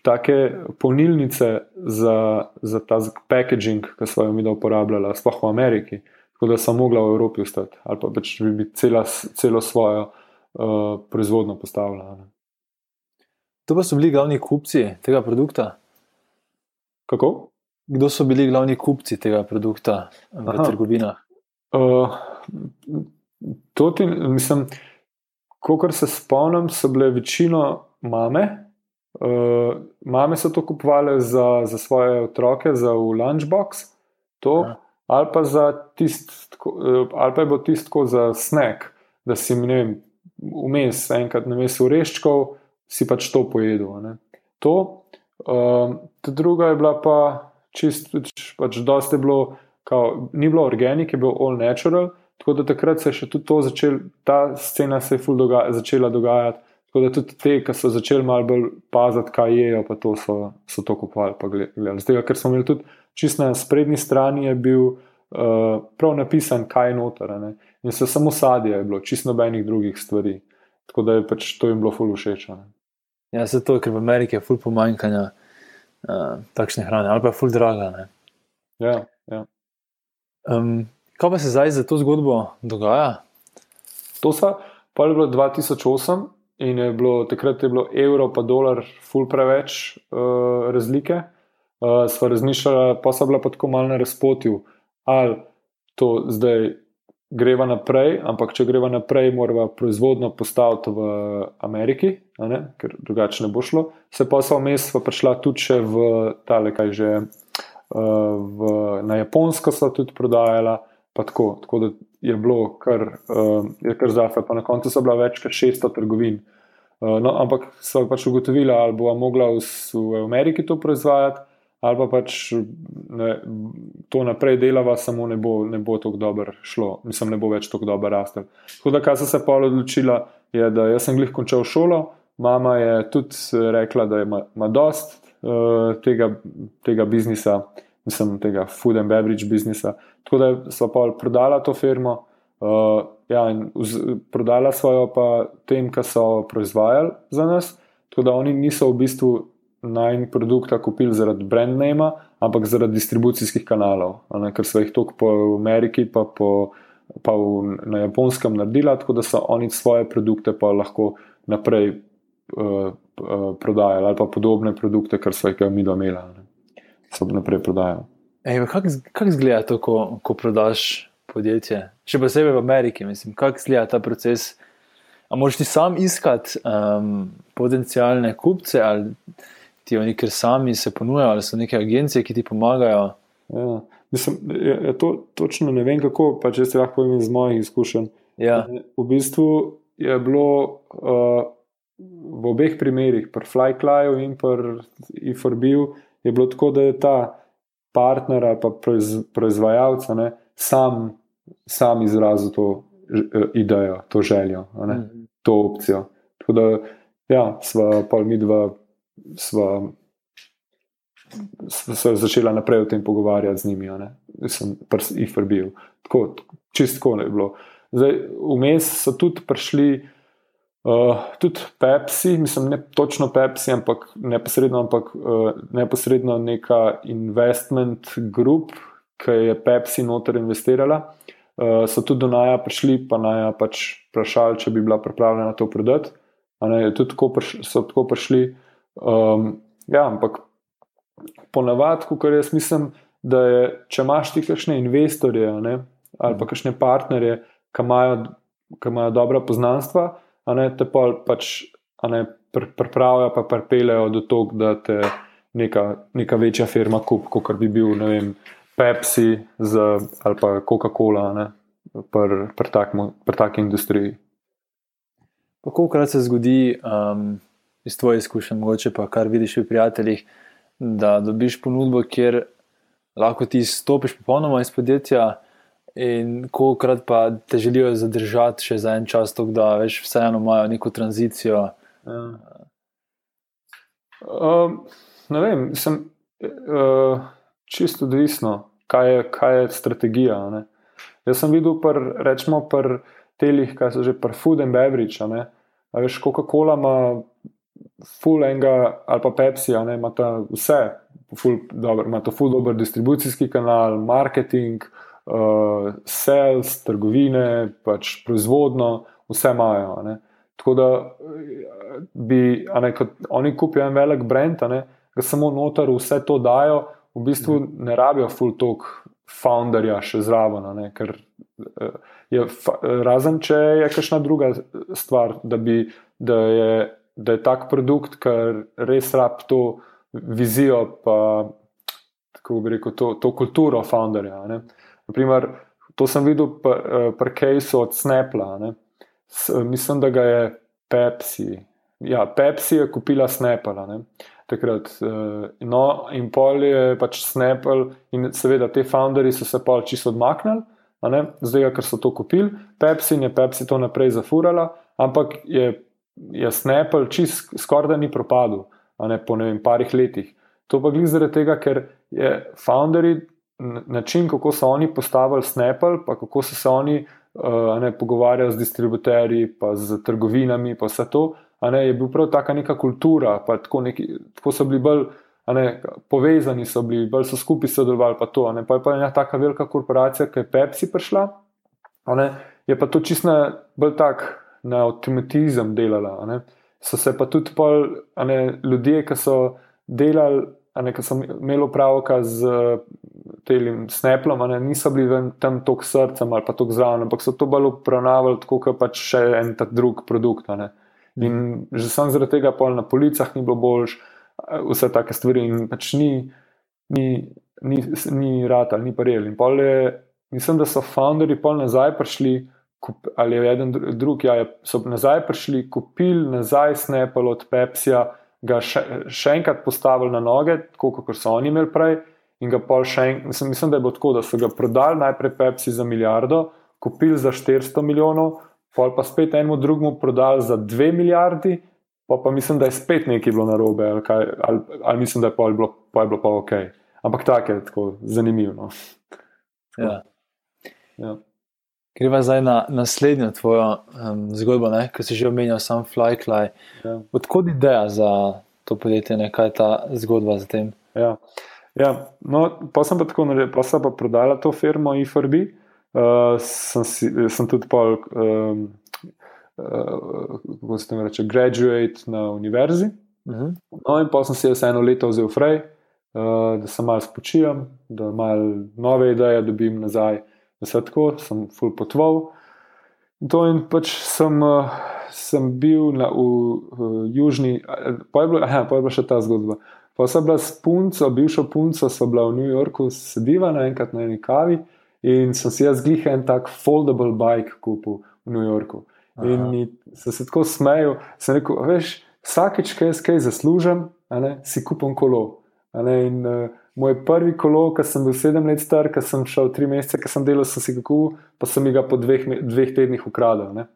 take polnilnice za, za ta packaging, ki so jo mi da uporabljali, sploh v Ameriki. Tako da sem mogla v Evropi ostati ali pa pač bi, bi cela, celo svojo uh, proizvodno postavila. To pa so bili glavni kupci tega produkta? Kako? Kdo so bili glavni kupci tega produkta v Aha. trgovinah? Uh, ti, mislim, Kot se spomnim, so bile večino mame. Uh, mame so to kupovali za, za svoje otroke, za lunchbox, to, ali pa, tist, ali pa je bilo tisto za snack, da si jim vmes, enkrat na mestu ureščkov, si pač to pojedel. To, Um, druga je bila pa čist, pač dosti bilo, kao, ni bilo organik, je bilo all natural. Tako da takrat se je še tudi to začelo, ta scena se je doga, začela dogajati. Tako da tudi te, ki so začeli malo bolj paziti, kaj jejo, pa to so, so to kupovali. Zdaj, ker smo imeli tudi čist na sprednji strani, je bil uh, prav napisan, kaj je noter. Ne? In se samo sadje je bilo, čist nobenih drugih stvari. Tako da je pač to jim bilo ful všeč. Ja, se to, ker v Ameriki je ful pomanjkanja uh, takšne hrane, ali pa je ful draga. Ne? Ja, ja. Um, kaj pa se zdaj za to zgodbo dogaja? To so, pa je bilo 2008 in je bilo, takrat je bilo evro pa dolar, ful preveč uh, razlike. Uh, sva razmišljala, pa so bila pa tako malo na razpotju, ali to zdaj greva naprej, ampak če greva naprej, moramo proizvodno postaviti v Ameriki, ker drugače ne bo šlo. Se pa so vmes prišla tudi v tale, kaj že uh, v, na Japonsko so tudi prodajala. Tako, tako da je bilo kar, uh, kar zafe, pa na koncu so bila več kot 600 trgovin. Uh, no, ampak so pač ugotovili, ali bo mogla v, v Ameriki to proizvajati, ali pa pač ne, to naprej delava, samo ne bo, ne bo tako dobro šlo, mislim, ne bo več tako dobro rastel. Tako da, kar sem se pa odločila, je, da sem glih končal šolo, mama je tudi rekla, da ima, ima dost uh, tega, tega biznisa, mislim, tega food and beverage biznisa. Tako da smo pa prodala to firmo. Uh, ja, vz, prodala svojo pa tem, kar so proizvajali za nas. Tako da oni niso v bistvu najmanj produkta kupili zaradi brand name, ampak zaradi distribucijskih kanalov, ne, ker so jih toliko po Ameriki, pa, po, pa v, na Japonskem naredili, tako da so oni svoje produkte pa lahko naprej uh, uh, prodajali, ali pa podobne produkte, kar so jih mi domeli, so naprej prodajali. Kako kak izgleda to, ko, ko prodaš podjetje? Še posebej v Ameriki, mislim, kako izgleda ta proces. A moraš ti sam iskati um, potencijalne kupce, ali ti oni, ker sami se ponujajo, ali so neke agencije, ki ti pomagajo. Ja. Mislim, je, je to, točno ne vem, kako, pa če se lahko povem iz mojih izkušenj. Ja. V bistvu je bilo uh, v obeh primerih, pri Flyclaju in pri Iforbiu, je bilo tako, da je ta partner ali proiz, proizvajalec sam, sam izrazil to idejo, to željo, mm -hmm. to opcijo. Tako da, ja, sva pa mi dva sva, sva začela naprej o tem pogovarjati z njimi. Sem jih prebil. Tako, čistko ne bilo. Zdaj, vmes so tudi prišli. Uh, tudi Pepsi, mislim, ne točno Pepsi, ampak neposredno, ampak uh, neposredno neka investment group, ki je Pepsi noter investirala, uh, so tudi do Naja prišli, pa Naja pač vprašali, če bi bila pripravljena to prodati. Tudi tako priš, so tako prišli. Um, ja, ampak ponavadi, kar jaz mislim, da je, če imaš ti kakšne investorje ne, ali pa kakšne partnerje, ki imajo, ki imajo dobra poznanstva, ne, te pa pač pripravijo, pa pripeljejo do tega, da te neka, neka večja firma kup, kot bi bil vem, Pepsi z, ali pa Coca-Cola pri taki industriji. Kako krat se zgodi, um, iz tvojih izkušenj, mogoče pa kar vidiš pri prijateljih, da dobiš ponudbo, kjer lahko ti stopiš popolnoma iz podjetja. In kolikrat pa te želijo zadržati še za en čas, tako da veš, vseeno imajo neko tranzicijo. Ja. Um, ne vem, sem uh, čisto odvisno, kaj je, kaj je strategija. Ne? Jaz sem videl, pr, rečemo, pri telih, kaj so že pri food and beverage. Veš, Coca-Cola ima full enega, ali pa Pepsi, ali ima ta vse, full, dobro, ima to full dober distribucijski kanal, marketing, uh, sales, trgovine, pač proizvodno, vse imajo. Ne. Tako da bi, ne, oni kupijo en velik brand, ne, ga samo noter vse to dajo, v bistvu mhm. ne rabijo full talk founderja še zraven, ne, ker. Uh, Je, razen če je kakšna druga stvar, da, bi, da je da je tak produkt, ker res rab to vizijo, pa tako bi rekel, to, to kulturo founderja. Naprimer, to sem videl pri eh, Kejsu od Snapla. S, mislim, da ga je Pepsi. Ja, Pepsi je kupila Snapla. Takrat, eh, no, in pol je pač Snapple, in seveda te founderji so se pol čisto odmaknili, zdaj, ker so to kupili, Pepsi in je Pepsi to naprej zafurala, ampak je je Snapple čist skoraj da ni propadel, ne po ne vem, parih letih. To pa glede zaradi tega, ker je founderji način, kako so oni postavili Snapple, pa kako so se oni uh, ne, pogovarjali z distributerji, pa z trgovinami, pa vse to, ne, je bil prav taka neka kultura, tako, neki, tako so bili bolj. Ne, povezani so bili, bolj so skupaj sodelovali. Pa, to, pa je pa ena tako velika korporacija, ki je Pepsi prišla, ne, je pa to čisto bolj tak na avtomatizem delala. So se pa tudi pol, ne, ljudje, ki so delali, ne, ki so imeli upravka z tem Snaplom, ne, niso bili tam tok srcem ali pa tok zraven, ampak so to bolj upravnavali tako, kot pač še en tak drug produkt. In že sam zaradi tega pol na policah ni bilo boljš, vse take stvari in pač ni, ni, ni, ni rad ali ni pa real. In pol je, mislim, da so founderji pol nazaj prišli ali je eden drug, ja, so nazaj prišli, kupili nazaj Snapple od Pepsija, ga še, še enkrat postavili na noge, tako kot so oni imeli prej. In ga pol še enkrat, mislim, mislim, da je bilo tako, da so ga prodali najprej Pepsi za milijardo, kupili za 400 milijonov, pol pa spet enemu drugemu prodali za 2 milijardi, pa pa mislim, da je spet nekaj bilo narobe, ali, kaj, ali, ali mislim, da je pol bilo, pa je bilo pa ok. Ampak tako je, tako zanimivo. No. Ja. Ja. Greva zdaj na naslednjo tvojo um, zgodbo, ki si že omenjal, sam Flycly. Ja. Odkud ideja za to podjetje, ne? kaj je ta zgodba za tem? Ja. Ja. No, pa sem pa tako naredil, pa sem pa prodala to firmo IFRB. Uh, sem, si, sem tudi pol, um, uh, kako se tam reče, graduate na univerzi. Uh mhm. -huh. No, in pa sem si jaz eno leto vzel fraj, uh, da se malo spočijem, da malo nove ideje dobim nazaj. Vse tako, sem full potval. To in pač sem, uh, sem bil na, v, v južni, pa je, bilo, aha, pa je bila še ta zgodba. Pa sem bila s punco, bivšo punco, sem bila v New Yorku, sediva naenkrat na eni kavi in sem si jaz glih en tak foldable bike kupil v New Yorku. Aha. In mi se, se tako smejal, sem rekel, veš, vsakeč, kaj jaz kaj zaslužim, ne, si kupim kolo. In, uh, moj prvi kolo, ki sem bil sedem let star, ki sem šel tri mesece, ki sem delal, sem si ga kupil, pa sem ga po dveh, dveh tednih ukradel. Ne.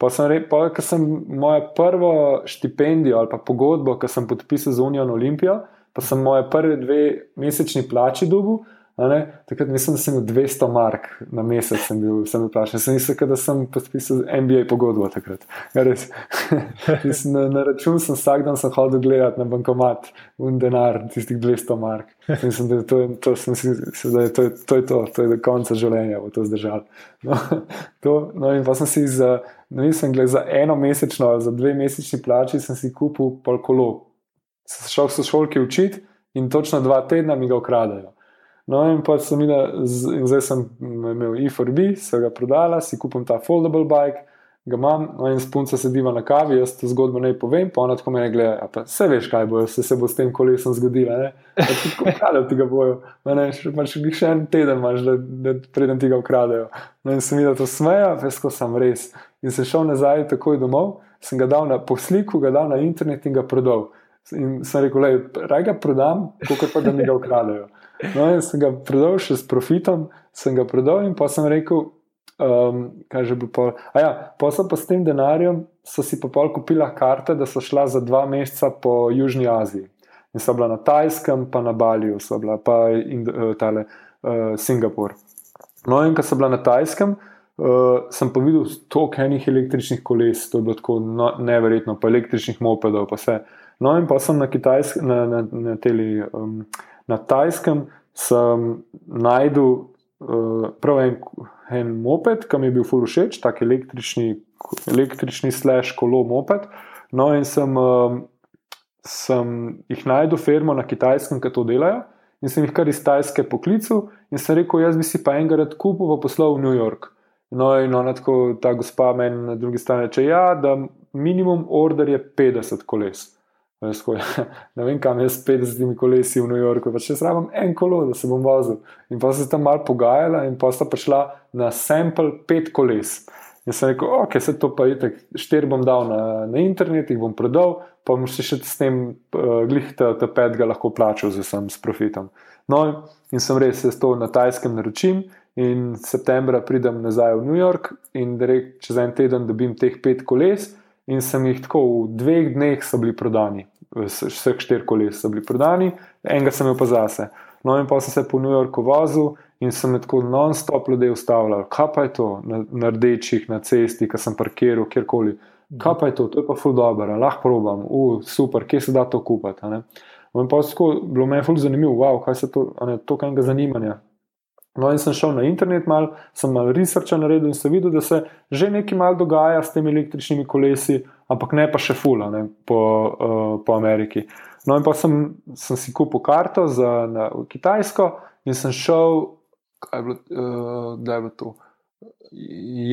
Pa sem rekel, ker sem mojo prvo štipendijo ali pa pogodbo, ki sem podpisal z Unijo Olimpijo, pa sem moje prve dve mesečni plači dobil. Takrat mislim, da sem imel 200 mark na mesec, sem bil sem vprašan. Sem mislil, da sem podpisal NBA pogodbo takrat. Ja, [LAUGHS] na, na račun sem vsak dan hodil gledati na bankomat in denar, tistih 200 mark. Mislim, da, to, to, sem, da je to, to je to, to je do konca življenja, bo to zdržal. No, [LAUGHS] to, no, in pa sem si za, ne mislim, gled, za eno mesečno, za dve mesečni plači, sem si kupil pol kolo. Sem šel v šolki učiti in točno dva tedna mi ga ukradajo. No, in pa sem imel, zdaj sem imel E4B, se ga prodala, si kupim ta foldable bike, ga imam, no, in spunca sediva na kavi, jaz to zgodbo ne povem, pa ona tako me gleda, pa vse veš, kaj bo, se, se bo s tem kolesom zgodilo, ne, tako kradejo ti ga bojo, no, ne, še, še, še en teden imaš, da, da preden ti ga ukradejo. No, in sem videl to smeja, vesko sem res. In sem šel nazaj takoj domov, sem ga dal na posliku, ga dal na internet in ga prodal. In sem rekel, raj ga prodam, kot pa da mi ga ukradejo. No, in sem ga prodal še s profitom, sem ga prodal in pa sem rekel, um, kaj že bo pol. A ja, pa sem pa s tem denarjem, so si pa pol kupila karte, da so šla za dva meseca po Južni Aziji. In so bila na Tajskem, pa na Baliju, so bila pa in uh, tale uh, Singapur. No, in ko so bila na Tajskem. Uh, sem pa videl toliko enih električnih koles, to je bilo tako no, neverjetno, pa električnih mopedov, pa vse. No, in pa sem na Kitajskem, na, na, na, teli, um, na Tajskem, sem najdel uh, prav en, en moped, ki mi je bil full všeč, tak električni, električni slash kolo moped. No, in sem, um, sem jih najdel, firmo na Kitajskem, ki to delajo. In sem jih kar iz Tajske poklical in sem rekel, jaz bi si pa enkrat kupil, pa poslal v New York. No, in ona tako, ta gospa meni na drugi strani reče, ja, da minimum order je 50 koles. Skoj, [LAUGHS] ne vem, kam jaz s 50 kolesi v New Yorku, pa če srabam en kolo, da se bom vozil. In pa sem se tam malo pogajala, in pa sta prišla na sample pet koles. In sem rekel, ok, se to pa je tako, štiri bom dal na, na internet, jih bom prodal, pa bom še s tem uh, glih ta, ta pet ga lahko plačal z vsem s profitom. No, in sem res s to na tajskem naročim. In septembra pridem nazaj v New York in reč, čez en teden dobim teh pet koles, in sem jih tako v dveh dneh so bili prodani. Vseh štirih koles so bili prodani, enega sem imel pa zase. No, in pa sem se po New Yorku vozil in sem tako non-stop ljudi ustavljal. Kaj pa je to na, na rdečih, na cesti, ki sem parkiral, kjerkoli. Kaj pa je to, to je pa ful dobro, lahko probam, uh, super, kje se da to kupiti. In pa je bilo meni ful zanimivo, wow, kaj se to, ne, to kaj enega zanimanja. No, in sem šel na internet, mal, sem malo researcha naredil in sem videl, da se že nekaj mal dogaja s temi električnimi kolesi, ampak ne pa še fula ne, po, uh, po Ameriki. No, in pa sem, sem si kupil karto za na, Kitajsko in sem šel, kaj je bilo, uh, da je bilo to.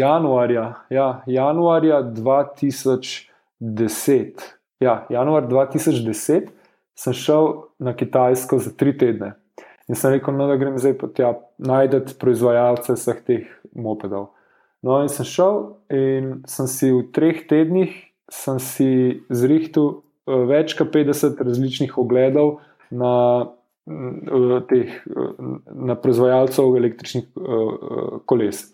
Januarja, ja, januarja 2010. Ja, januar 2010 sem šel na Kitajsko za tri tedne. In sem rekel, no, da grem zdaj po tja najdete proizvajalce vseh teh mopedov. No, in sem šel in sem si v treh tednih zrihtel uh, več kot 50 različnih ogledov na, uh, teh, uh, na proizvajalcev električnih koles.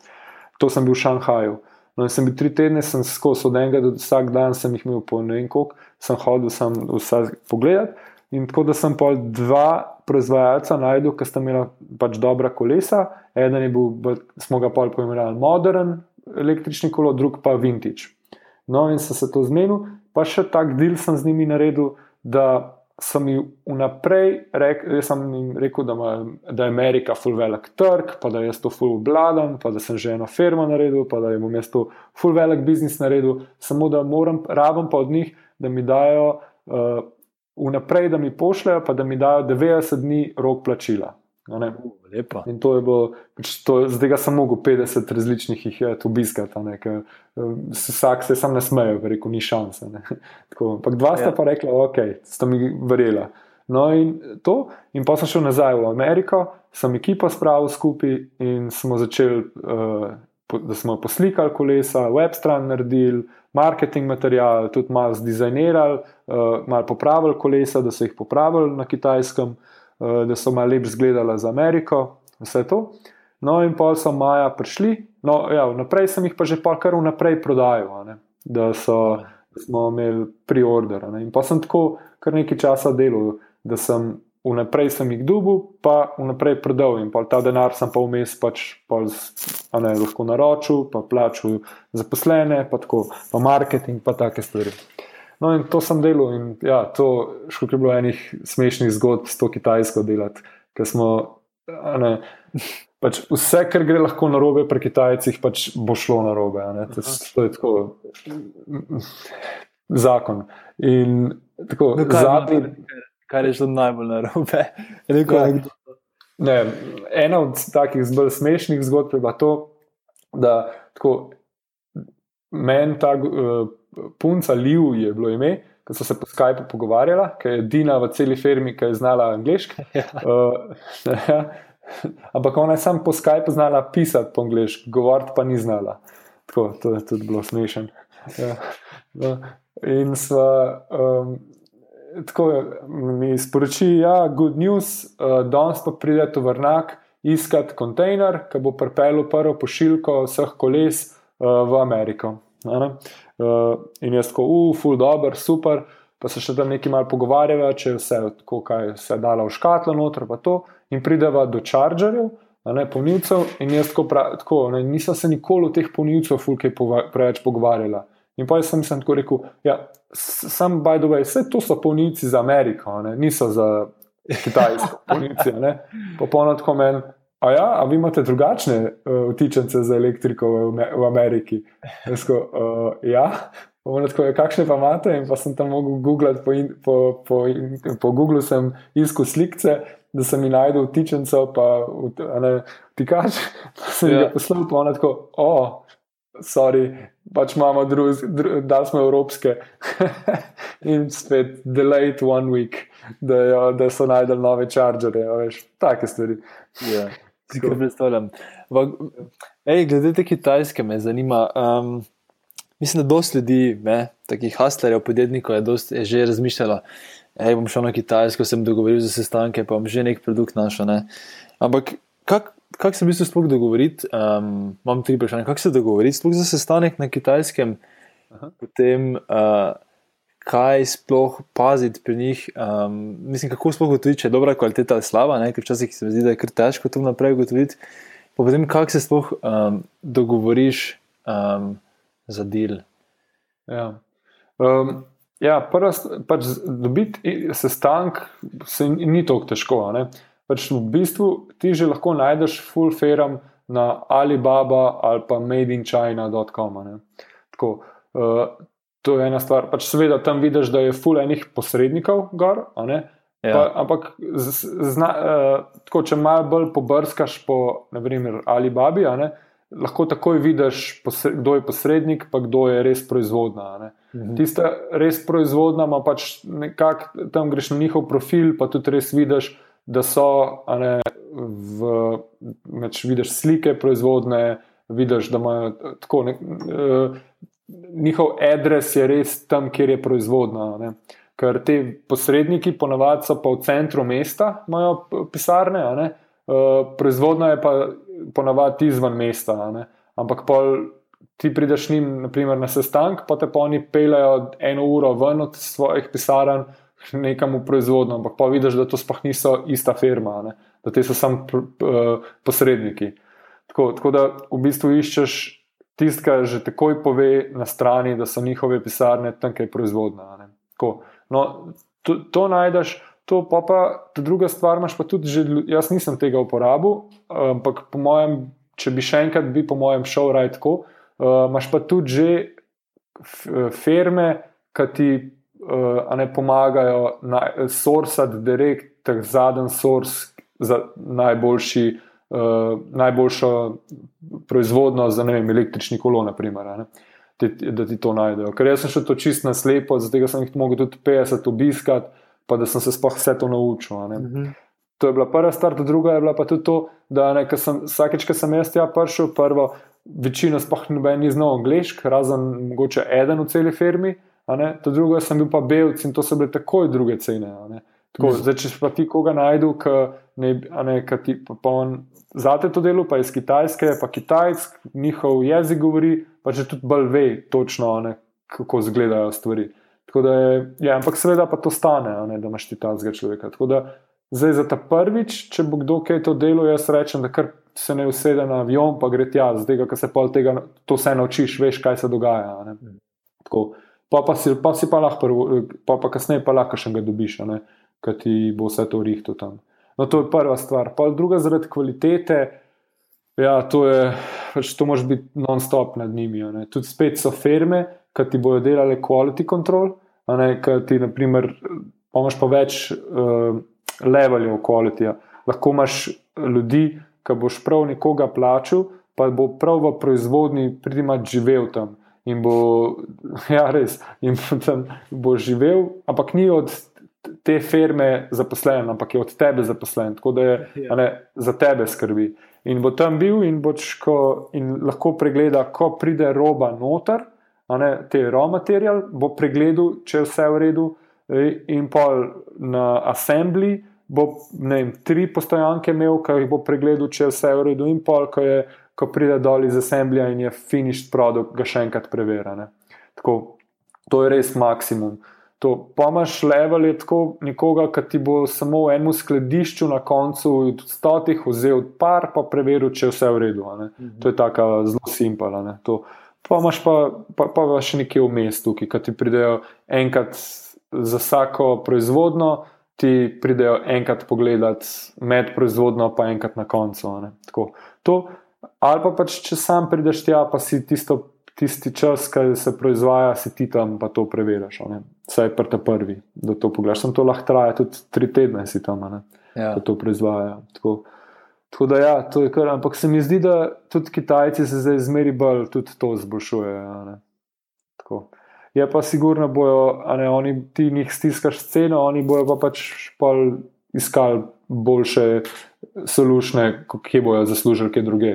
To sem bil v Šanghaju. No, sem bil tri tedne, sem skozi od enega do vsak dan, sem jih imel po ne vem koliko, sem hodil sem vse pogledati. In tako da sem pol dva proizvajalca najdel, ki sta imela pač dobra kolesa. Eden je bil, smo ga pol poimenovali modern električni kolo, drug pa vintage. No, in sem se to zmenil, pa še tak del sem z njimi naredil, da sem jim vnaprej rekel, rekel da, ma, da je Amerika full velik trg, pa da jaz to full obladam, pa da sem že eno firmo naredil, pa da jim bom jaz to full velik biznis naredil, samo da moram, rabim pa od njih, da mi dajo. Uh, vnaprej, da mi pošljajo, pa da mi dajo 90 dni rok plačila. Lepo. In to je bilo, pač to, zdaj ga sem mogel 50 različnih jih je tu obiskati, ker vsak se sam ne smeje, rekel, ni šanse. [LAUGHS] Ampak dva sta ja. pa rekla, ok, sta mi verjela. No, in to, in pa sem šel nazaj v Ameriko, sem ekipo spravil skupaj in smo začeli, uh, da smo poslikali kolesa, web stran naredili, marketing material, tudi malo zdizajnirali, uh, malo popravili kolesa, da so jih popravili na kitajskem, uh, da so malo lepše izgledala za Ameriko, vse to. No, in pol so maja prišli, no, ja, naprej sem jih pa že pa kar vnaprej prodajal, da, so, smo imeli priorder. In pa sem tako kar nekaj časa delal, da sem vnaprej sem jih dubil, pa vnaprej prodal in ta denar sem pa vmes pač pol, ne, lahko naročil, pa plačil zaposlene, pa tako, pa marketing, pa take stvari. No, in to sem delal, in ja, to je bilo enih smešnih zgodb s to kitajsko delati, ker smo. Ne, pač vse, kar gre lahko na robe pri Kitajcih, pač bo šlo na robe. To, to je tako zakon. In tako, no, zadnji kar je že najbolj narobe. [LAUGHS] Ne, ena od takih zelo smešnih zgodb je bila to, da tako, meni ta uh, punca Liu je bilo ime, ki so se po Skypu pogovarjala, ki je Dina v celi firmi, ki je znala angliško. Ja. Uh, [LAUGHS] ja. Ampak ona je samo po Skypu znala pisati po angliško, govoriti pa ni znala. Tako, to je tudi bilo smešen. Ja. No. In sva. Um, tako mi sporoči, da ja, je good news, uh, danes pa pride to vrnak iskati kontejner, ki bo pripeljal prvo pošiljko vseh koles uh, v Ameriko. Uh, in jaz tako, uf, full dobro, super. Pa se še tam nekaj malo pogovarjava, če je vse, tako, kaj se je dalo v škatlo, noter pa to. In prideva do čaržerjev, ne polnilcev. In jaz tako, prav, tako ne, nisem se nikoli o teh polnilcev fulkej preveč pogovarjala. In pa sem, sem tako rekel, ja, sam, by the way, vse to so polnici za Ameriko, ne? niso za Kitajsko, [LAUGHS] polnici. Popolno tako meni. A ja, a vi imate drugačne uh, vtičence za elektriko v, v Ameriki? Sko, uh, ja, tako, ja, kakšne pa imate? In pa sem tam mogel googlati, po, po, po, po Google sem iskal slike, da sem jih najdel vtičence, pa ne, tikač, pa sem ja. jih poslal, pa ono tako, o, sorry, pač imamo druge, da smo evropske. [LAUGHS] in spet delayed one week, da, jo, da so najdel nove čaržere, veš, take stvari. Ja, kar predstavljam. Ej, glede te kitajske me zanima. Um, mislim, da dosti ljudi, ne, takih hustlerjev, podjetnikov je, dosti, je že razmišljalo. Ej, bom šel na Kitajsko, sem dogovoril za sestanke, pa bom že nek produkt našel. Ne. Ampak kako kako se v bistvu sploh dogovoriti? Um, imam tri vprašanja. Kako se dogovoriti sploh za sestanek na kitajskem? potem uh, kaj sploh paziti pri njih. Um, mislim, kako sploh ugotoviti, če je dobra kvaliteta ali slaba, ne? ker včasih se mi zdi, da je kar težko to naprej ugotoviti. Pa potem, kako se sploh um, dogovoriš um, za del. Ja. Um, ja, prvo, pač dobiti sestank se ni tako težko. Pač v bistvu ti že lahko najdeš full feram na Alibaba ali pa madeinchina.com. Tako, uh, to je ena stvar. Pač seveda tam vidiš, da je full enih posrednikov gor. Ja. Pa, ampak, zna, uh, tako, če malo bolj pobrskaš po naprimer, Alibabi, lahko takoj vidiš, posred, kdo je posrednik, pa kdo je res proizvodna. Mhm. Tista res proizvodna, ima pač nekako tam greš na njihov profil, pa tudi res vidiš, da so. Ne, v, meč, vidiš slike proizvodne, vidiš, da imajo tako. Ne, uh, njihov adres je res tam, kjer je proizvodna. Ne. Ker te posredniki, ponavadi so pa v centru mesta, imajo pisarne, uh, proizvodna je pa ponavadi izven mesta. Ampak pol, ti prideš njim naprimer, na sestank, pa te pa oni pelejo eno uro ven od svojih pisarn. Nekam v proizvodnjo, ampak pa vidiš, da to sploh niso ista firma, ne? da te so samo posredniki. Tako, tako da v bistvu iščeš tisti, ki že takoj pove na strani, da so njihove pisarne tam, kjer je proizvodna. No, to, to najdeš, to pa, pa ta druga stvar, imaš pa tudi, že, jaz nisem tega uporabil, ampak po mojem, če bi še enkrat, bi po mojem šel raj tako. Uh, imaš pa tudi že firme, ki ti uh, ne pomagajo, sorsati direkt, tak zadnji sors za najboljši uh, najboljšo proizvodno za vem, električni kolo, naprimer, ne, te, da ti to najdejo. Ker jaz sem šel to čist na slepo, zato sem jih mogel tudi 50 obiskati, pa da sem se sploh vse to naučil. Mhm. To je bila prva stvar, druga je bila pa tudi to, da ne, sem, vsakeč, ko sem jaz tja prišel, prvo, večina sploh noben ni znal angliški, razen mogoče eden v celi firmi. To drugo sem bil pa belc in to so bile takoj druge cene. Tako, zdaj, če pa ti koga najdu, ki ti pa on Zate to delo, pa iz Kitajske, pa Kitajsk, njihov jezik govori, pa že tudi bolj ve, točno, ne, kako izgledajo stvari. Je, ja, ampak seveda pa to stane, ne, da imaš ti ta zgled človeka. Da, zdaj za ta prvič, če bo kdo kaj to delo, jaz rečem, da kar se ne usede na avion, pa gre tja, zdaj ga se pol tega, to se naučiš, veš, kaj se dogaja. Tako, pa, pa, si, pa si pa lahko, pa, pa kasneje pa lahko še ga dobiš, kaj ti bo vse to rihto tam. No, to je prva stvar. Pa druga, zaradi kvalitete, ja, to je, pač to može biti non-stop nad njimi. Tudi spet so firme, ki ti bodo delale quality control, ki ti, naprimer, imaš pa več uh, leveljev quality. -ja. Lahko imaš ljudi, ki boš prav nekoga plačal, pa bo prav v proizvodni pridimat živel tam. In bo, [LAUGHS] ja, res, in tam bo živel, ampak ni od te firme zaposlen, ampak je od tebe zaposlen, tako da je ja. ne, za tebe skrbi. In bo tam bil in, boč, ko, in lahko pregleda, ko pride roba noter, ne, te raw material, bo pregledal, če je vse v redu, in pol na assembly. Bo vem, tri postojanke imel, ki jih bo pregledal, če je vse v redu, in pol, ko, je, ko pride dol iz assemblija in je finished produkt, ga še enkrat preverjane. Tako, to je res maksimum. To pomaš level je tako nekoga, ki ti bo samo v enem skladišču na koncu od stotih vzel par, pa preveril, če je vse v redu. Mhm. To je tako zelo simpala. Pa imaš pa, pa, pa še nekje v mestu, ki ti pridejo enkrat za vsako proizvodno, ti pridejo enkrat pogledat med proizvodno, pa enkrat na koncu. Ali pa pač, če sam prideš tja, pa si tisto tisti čas, ki se proizvaja, si ti tam pa to preveriš. Vse je prta prvi, da to pogledaš. Sem to lahko traja tudi tri tedne, si tam, ja. da to proizvaja. Tako, tako da, ja, to je kar. Ampak se mi zdi, da tudi Kitajci se zdaj zmeri bolj tudi to zboljšujejo. Je pa sigurno, da oni ti njih stiskaš sceno, oni bojo pa pač iskali boljše solušne, kje bojo zaslužili, kje druge.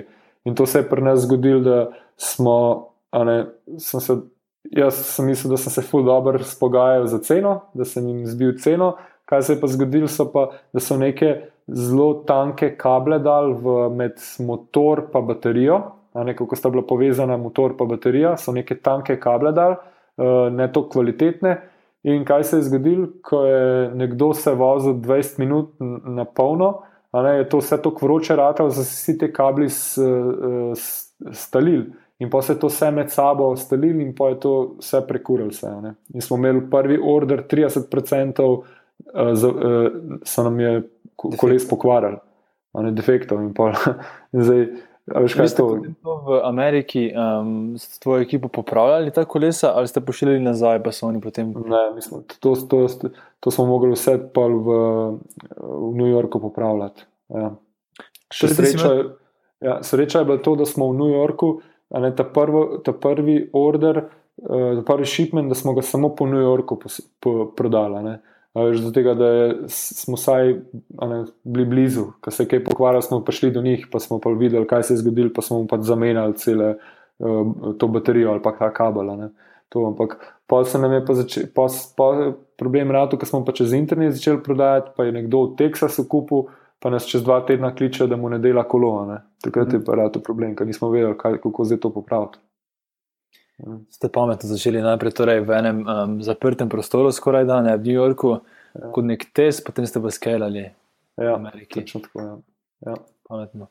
In to se je pri nas zgodilo, da smo ne, sem se, jaz sem mislil, da sem se ful dobro spogajal za ceno, da sem jim zbil ceno. Kaj se je pa zgodilo, so pa, da so neke zelo tanke kable dal v, med motor in baterijo. ne, kako sta bila povezana motor in baterija, so neke tanke kable dal, uh, ne to kvalitetne. In kaj se je zgodilo, ko je nekdo se vozil 20 minut na polno, ne, je to vse tako vroče ratalo, da so vsi ti kabli stalili. In pa se je to vse med sabo stalili, in pa je to vse prekurilo. Vse, in smo imeli prvi order, 30% uh, za, uh, so nam je koles pokvarili, ne defektov. In pa, [LAUGHS] in zdaj, Veš, kaj ste to v Ameriki um, s tvojo ekipo popravljali ta kolesa ali ste pošiljali nazaj, pa so oni potem? Ne, mislim, to, to, to, to smo mogli vse pa v, v New Yorku popravljati. Ja. Sreča, ja, sreča je bila to, da smo v New Yorku, ne, ta, prvo, ta prvi order, uh, ta prvi shipment, da smo ga samo po New Yorku pos, po, prodali. Ne. Zato, tega, da smo vsaj ne, bili blizu, ko se je kaj pokvarilo, smo prišli do njih, pa smo pa videli, kaj se je zgodilo, pa smo pač zamenjali cele uh, to baterijo ali pa ta kabel. To, ampak pa se nam je pa začel, pa, pa problem rado, ker smo pa čez internet začeli prodajati, pa je nekdo v Teksasu kupil, pa nas čez dva tedna kliče, da mu ne dela kolo. Ne. Takrat je pa rado problem, ker nismo vedeli, kaj, kako zdaj to popraviti. Ste pametno začeli najprej torej v enem um, zaprtem prostoru, skoraj da ne v New Yorku, ja. kot nek test, potem ste pa skalali ja, v Ameriki. Tako, ja. Ja. Pametno.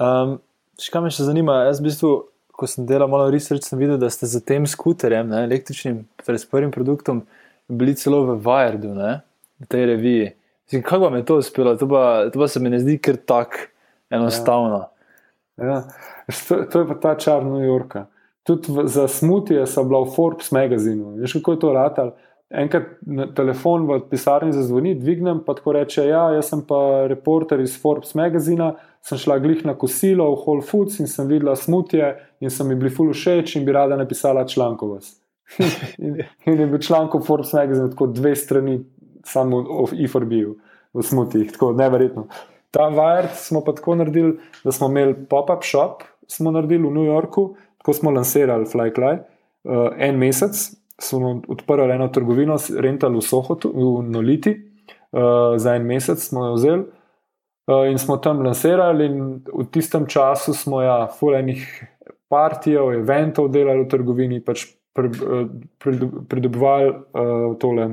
Um, še kaj me še zanima, jaz v bistvu, ko sem delal malo research, sem videl, da ste za tem skuterjem, ne, električnim, torej s prvim produktom, bili celo v Wiredu, ne, v tej reviji. Kako vam je to uspelo? To pa, to pa se mi ne zdi kar tako enostavno. Ja. Ja. To, to je pa ta čar New Yorka tudi v, za smutje so bila v Forbes magazinu. Veš, kako je to ratal? Enkrat telefon v pisarni zazvoni, dvignem pa tako reče: Ja, jaz sem pa reporter iz Forbes magazina, sem šla glih na kosilo v Whole Foods in sem videla smutje in sem mi bili ful všeč in bi rada napisala vas. [LAUGHS] in, in je bil članek v Forbes magazinu, tako dve strani, samo o IFRB-u, v smutjih, tako neverjetno. Ta Wired smo pa tako naredili, da smo imeli pop-up shop, smo naredili v New Yorku, Ko smo lansirali Flycly, uh, en mesec smo odprli eno trgovino, rentali v Sohotu, v Noliti, uh, za en mesec smo jo vzeli uh, in smo tam lansirali. V tistem času smo ja, fulejnih partijev, eventov delali v trgovini, pač pridobivali uh, tole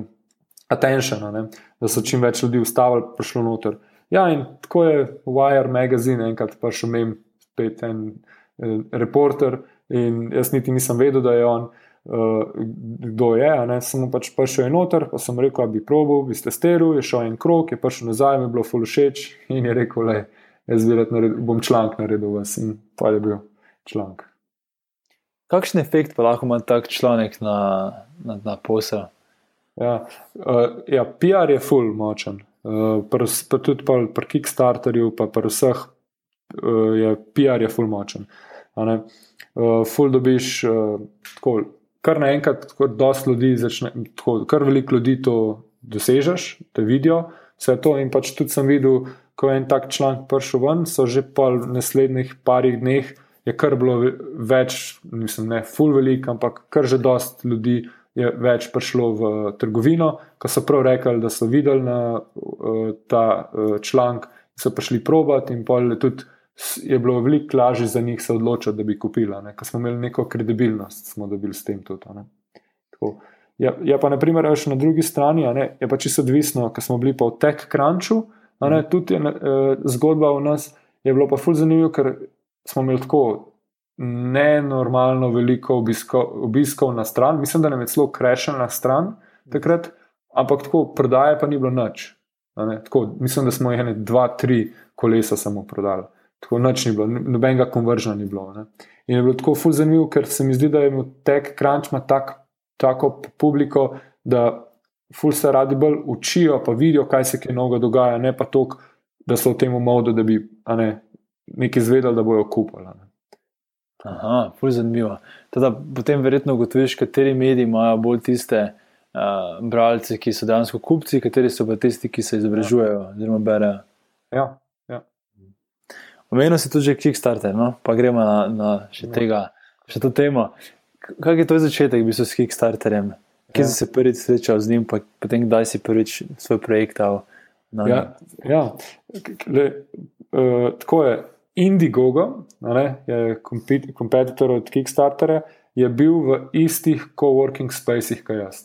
attention, ne, da so čim več ljudi ustavili, prišlo noter. Ja, in tako je Wire magazine, enkrat pa še imam spet en eh, reporter. In jaz niti nisem vedel, da je on, uh, kdo je. Samo pač prišel je noter, pa sem rekel, da bi probil, bi ste steril, je šel en krok, je prišel nazaj, mi je bilo full všeč [LAUGHS] in je rekel, da jaz bom članek naredil vas in pa je bil članek. Kakšen efekt pa lahko ima tak članek na, na, na posel? Ja, uh, ja, PR je full močen. Uh, pa, pa tudi pri Kickstarterju, pa pri vseh uh, je PR je full močen. Uh, uh, ful dobiš, uh, tako, kar naenkrat, tako dosta ljudi začne, tako, kar veliko ljudi to dosežeš, te vidijo, vse to. In pač tudi sem videl, ko je en tak članek prišel ven, so že v naslednjih parih dneh je kar bilo več, mislim, ne ful velik, ampak kar že dosta ljudi. Je več prišlo v trgovino, ko so prav rekli, da so videli na, uh, ta uh, članek, so prišli probat, in pa je tudi je bilo veliko lažje za njih se odločiti, da bi kupili, ker smo imeli neko kredibilnost, smo dobili s tem tudi. Ja, ja, pa, naprimer, še na drugi strani ne, je pa čisto odvisno, ker smo bili pa v Tech Crunchu, ne, mhm. tudi je, eh, zgodba v nas je bilo pa ful zanimivo, ker smo imeli tako nenormalno veliko obiskov, obiskov na stran, mislim, da nam je celo krešen na stran takrat, ampak tako prodaje pa ni bilo nič. Tako, mislim, da smo jih dva, tri kolesa samo prodali. Tako noč ni bilo, nobenega konveržna ni bilo. Ne. In je bilo tako fuz zanimivo, ker se mi zdi, da je tek crunch ima tak, tako publiko, da ful se radi bolj učijo, pa vidijo, kaj se kaj novega dogaja, ne pa to, da so v tem modu, da bi ne, nekaj izvedeli, da bojo kupili. Aha, ful zanimivo. Teda, potem verjetno ugotoviš, kateri mediji imajo bolj tiste. Uh, bralci, ki so dejansko kupci, kateri so pa tisti, ki se izobražujejo, oziroma berejo. Ja, Omenil si tudi Kickstarter, no? pa gremo na, na še, ja. tega, še to temo. Kaj je to začetek, bi se s Kickstarterjem? Kje ja. si se prvič srečal z njim, pa potem kdaj si prvič svoj projekt dal? Ja, ja. Le, uh, tako je. Indiegogo, ne, je kompetitor od Kickstarterja, je bil v istih coworking spacih, kot jaz,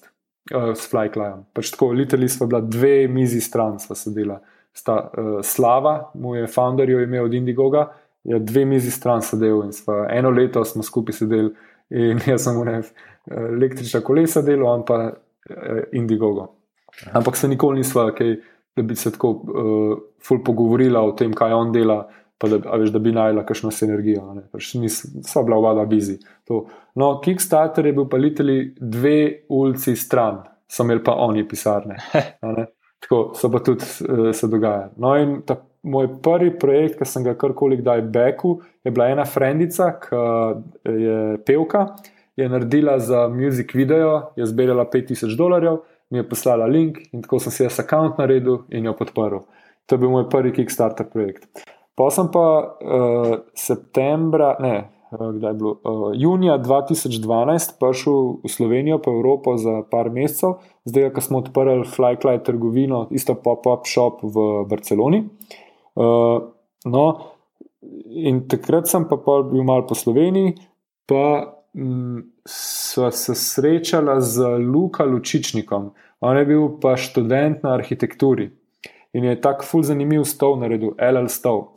uh, s Flyclyom. Pač tako, literally smo bila dve mizi stran, sva sedela. Sta, uh, Slava, jo je imel od Indiegoga, je dve mizi stran sedel in sva, eno leto smo skupaj sedeli in [LAUGHS] jaz sem v električna kolesa delal, ampak uh, Indiegogo. Ampak se nikoli nisva, okay, da bi se tako uh, ful pogovorila o tem, kaj on dela pa da, veš, da bi najla kakšno sinergijo. Pač sva bila oba bizi. No, Kickstarter je bil pa liteli dve ulici stran, so imeli pa oni pisarne. Tako so pa tudi uh, se dogajali. No, in ta, moj prvi projekt, ki sem ga karkoli kdaj beku, je bila ena frendica, ki je pevka, je naredila za muzik video, je zbirala 5000 dolarjev, mi je poslala link in tako sem si jaz račun naredil in jo podprl. To je bil moj prvi Kickstarter projekt. Pa sem pa uh, septembra, ne, kdaj je bilo, uh, junija 2012 prišel v Slovenijo, pa Evropo za par mesecev, zdaj, ko smo odprli Flycly trgovino, isto pop-up shop v Barceloni. Uh, no, in takrat sem pa bil mal po Sloveniji, pa mm, sva se srečala z Luka Lučičnikom. On je bil pa študent na arhitekturi. In je tako ful zanimiv stol naredil, LL stol.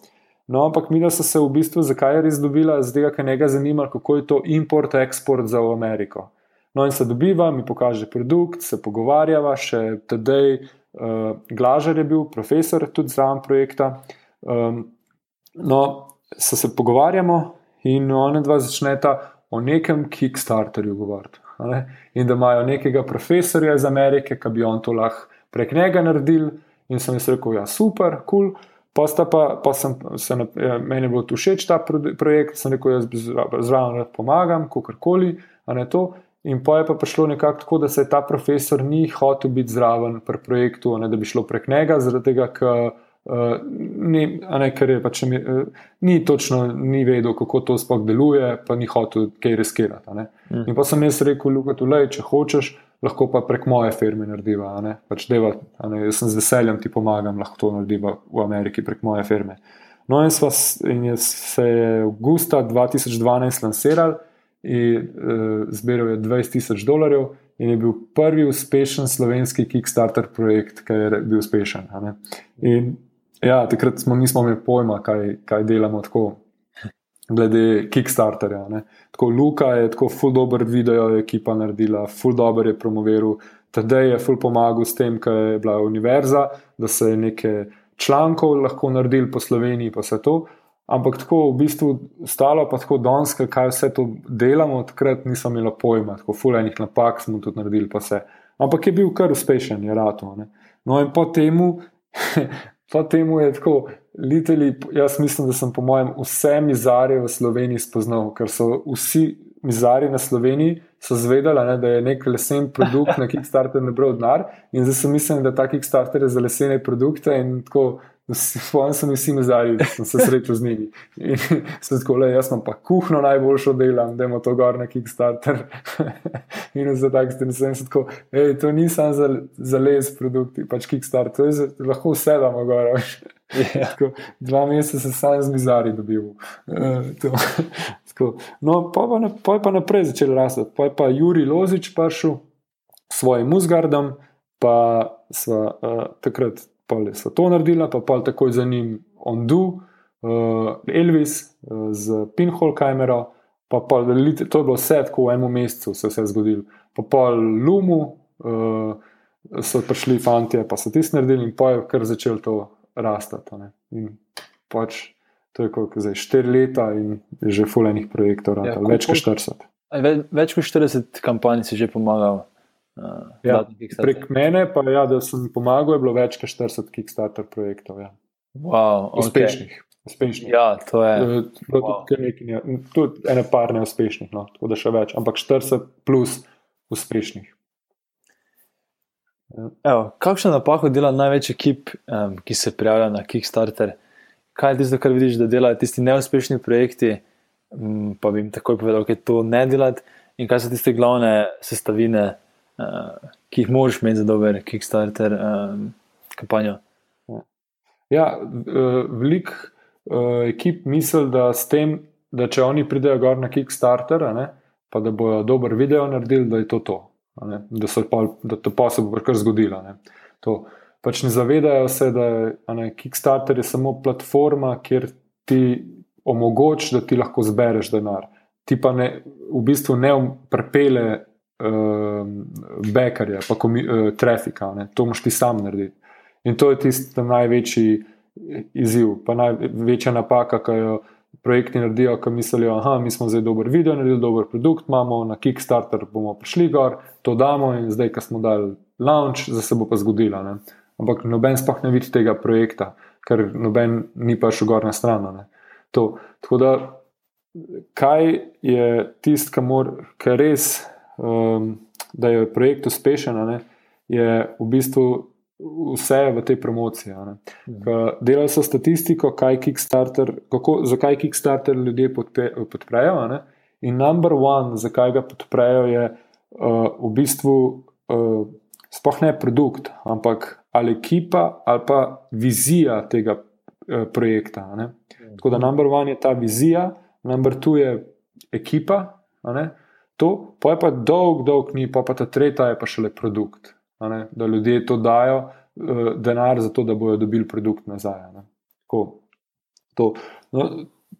No, ampak mi smo se v bistvu, zakaj je res dobila, zdaj ga nekaj zanima, kako je to import-export za Ameriko. No, in se dobiva, mi pokaže produkt, se pogovarjava, še tedaj uh, Glažar je bil profesor tudi zraven projekta. Um, no, se, se pogovarjamo in oni dva začneta o nekem Kickstarterju govoriti. In da imajo nekega profesorja iz Amerike, ki bi on to lahko prek njega naredil. In sem jim rekel, ja, super, kul. Cool. Pa, pa, pa sem se, ja, meni je bilo tu všeč ta projekt, sem rekel, jaz zraven rad pomagam, kakorkoli. In pa je pa prišlo nekako tako, da se ta profesor ni hotel biti zraven pri projektu, ne, da bi šlo prek njega, zaradi tega, ker. Uh, ni, ne, ker je pač mi, uh, ni točno ni vedel, kako to sploh deluje, pa ni hotel kaj riskirati. Mm. In pa sem jaz rekel, da če hočeš, lahko pa prek moje firme narediva. Pač deva, jaz sem z veseljem ti pomagam, lahko to narediva v Ameriki prek moje firme. No, in, sva, in je, se je avgusta 2012 lansiral in uh, zbiral je 20 tisoč dolarjev. In je bil prvi uspešen slovenski Kickstarter projekt, ki je bil uspešen. In ja, takrat smo nismo imeli pojma, kaj, kaj delamo tako glede Kickstarterja. Ne. Tako Luka je tako full dobro video ekipa naredila, full dobro je promoviral, tedaj je full pomagal s tem, ker je bila univerza, da se je nekaj člankov lahko naredil po Sloveniji, pa vse to. Ampak tako v bistvu stalo, pa tako donska, kaj vse to delamo, takrat nisem imel pojma, tako fulejnih napak smo tudi naredili, pa vse. Ampak je bil kar uspešen, je rato. Ne. No in po temu, [LAUGHS] po temu je tako, Liteli, jaz mislim, da sem po mojem vse mizarje v Sloveniji spoznal, ker so vsi mizarji na Sloveniji zvedali, ne, da je nek lesen produkt na [LAUGHS] Kickstarter ne bral denar in zdaj sem mislil, da ta Kickstarter je za lesene produkte in tako. [LAUGHS] Svojem sem vsi mizarji, da sem se srečal z njimi. In [LAUGHS] sem tako, le, jaz pa kuhno najboljšo delam, da imamo to gor na Kickstarter. [LAUGHS] in za tak ste nisem tako, hej, to ni samo za, za les produkti, pač Kickstarter, to je za, lahko vse damo gor. Ja. Tako, dva meseca sem sam z mizari dobil. Uh, no, pa, pa, pa je pa naprej začel rasti. Pa pa Juri Lozič prišel s svojim Musgardom, pa sva uh, takrat sva to naredila, pa pa takoj za njim Ondu, uh, Elvis uh, z Pinhole kamero. Pa, pa, to je bilo vse tako v enem mesecu, se je vse zgodilo. Pa pa Lumu uh, so prišli fanti, pa so tisti naredili in pa je kar začel to rastati. Pač, to je kot zdaj 4 leta in že fulejnih projektov, ja, več kot 40. Ve, več kot 40 kampanj si že pomagal. Uh, ja, prek mene, pa ja, da sem pomagal, je bilo več kot 40 Kickstarter projektov. Ja. Wow, uspešnih. Okay. Uspešnih. Ja, to je. Uh, wow. Tudi ene par neuspešnih, no, tako da še več, ampak 40 plus uspešnih. Evo, kakšno napako dela največji ekip, um, ki se prijavlja na Kickstarter? Kaj je tisto, kar vidiš, da delajo tisti neuspešni projekti, um, pa bi jim takoj povedal, da je to ne delati, in kaj so tiste glavne sestavine, uh, ki jih moraš imeti za dober Kickstarter um, kampanjo? Ja, uh, veliko uh, ekip misli, da s tem, da če oni pridejo gor na Kickstarter, ne, pa da bojo dober video naredili, da je to to. Ne, da, pa, da to pa se bo kar zgodilo. Ne. To pač ne zavedajo se, da je Kickstarter je samo platforma, kjer ti omogoča, da ti lahko zbereš denar. Ti pa ne, v bistvu ne prepele uh, bekarja, pa komi, uh, trafika, ne. to moš ti sam narediti. In to je tisti največji izziv, pa največja napaka, ki jo projekti naredijo, ki mislijo, da mi smo zdaj dober video, naredili dober produkt, imamo na Kickstarter, bomo prišli gor, to damo in zdaj, ko smo dali launch, zdaj se bo pa zgodilo. Ne. Ampak noben spoh ne vidi tega projekta, ker noben ni pa šel gor na stran. Tako da, kaj je tisto, kar res, um, da je projekt uspešen, ne, je v bistvu vse v tej promociji. Mhm. Delali so statistiko, Kickstarter, kako, zakaj Kickstarter ljudje podpe, podprejo. Ne? In number one, zakaj ga podprejo, je uh, v bistvu uh, sploh ne produkt, ampak ali ekipa ali pa vizija tega uh, projekta. Ne? Tako da number one je ta vizija, number two je ekipa. To, pa je pa dolg, dolg ni, pa, pa ta tretja je pa šele produkt da ljudje to dajo, uh, denar za to, da bodo dobili produkt nazaj. To. No,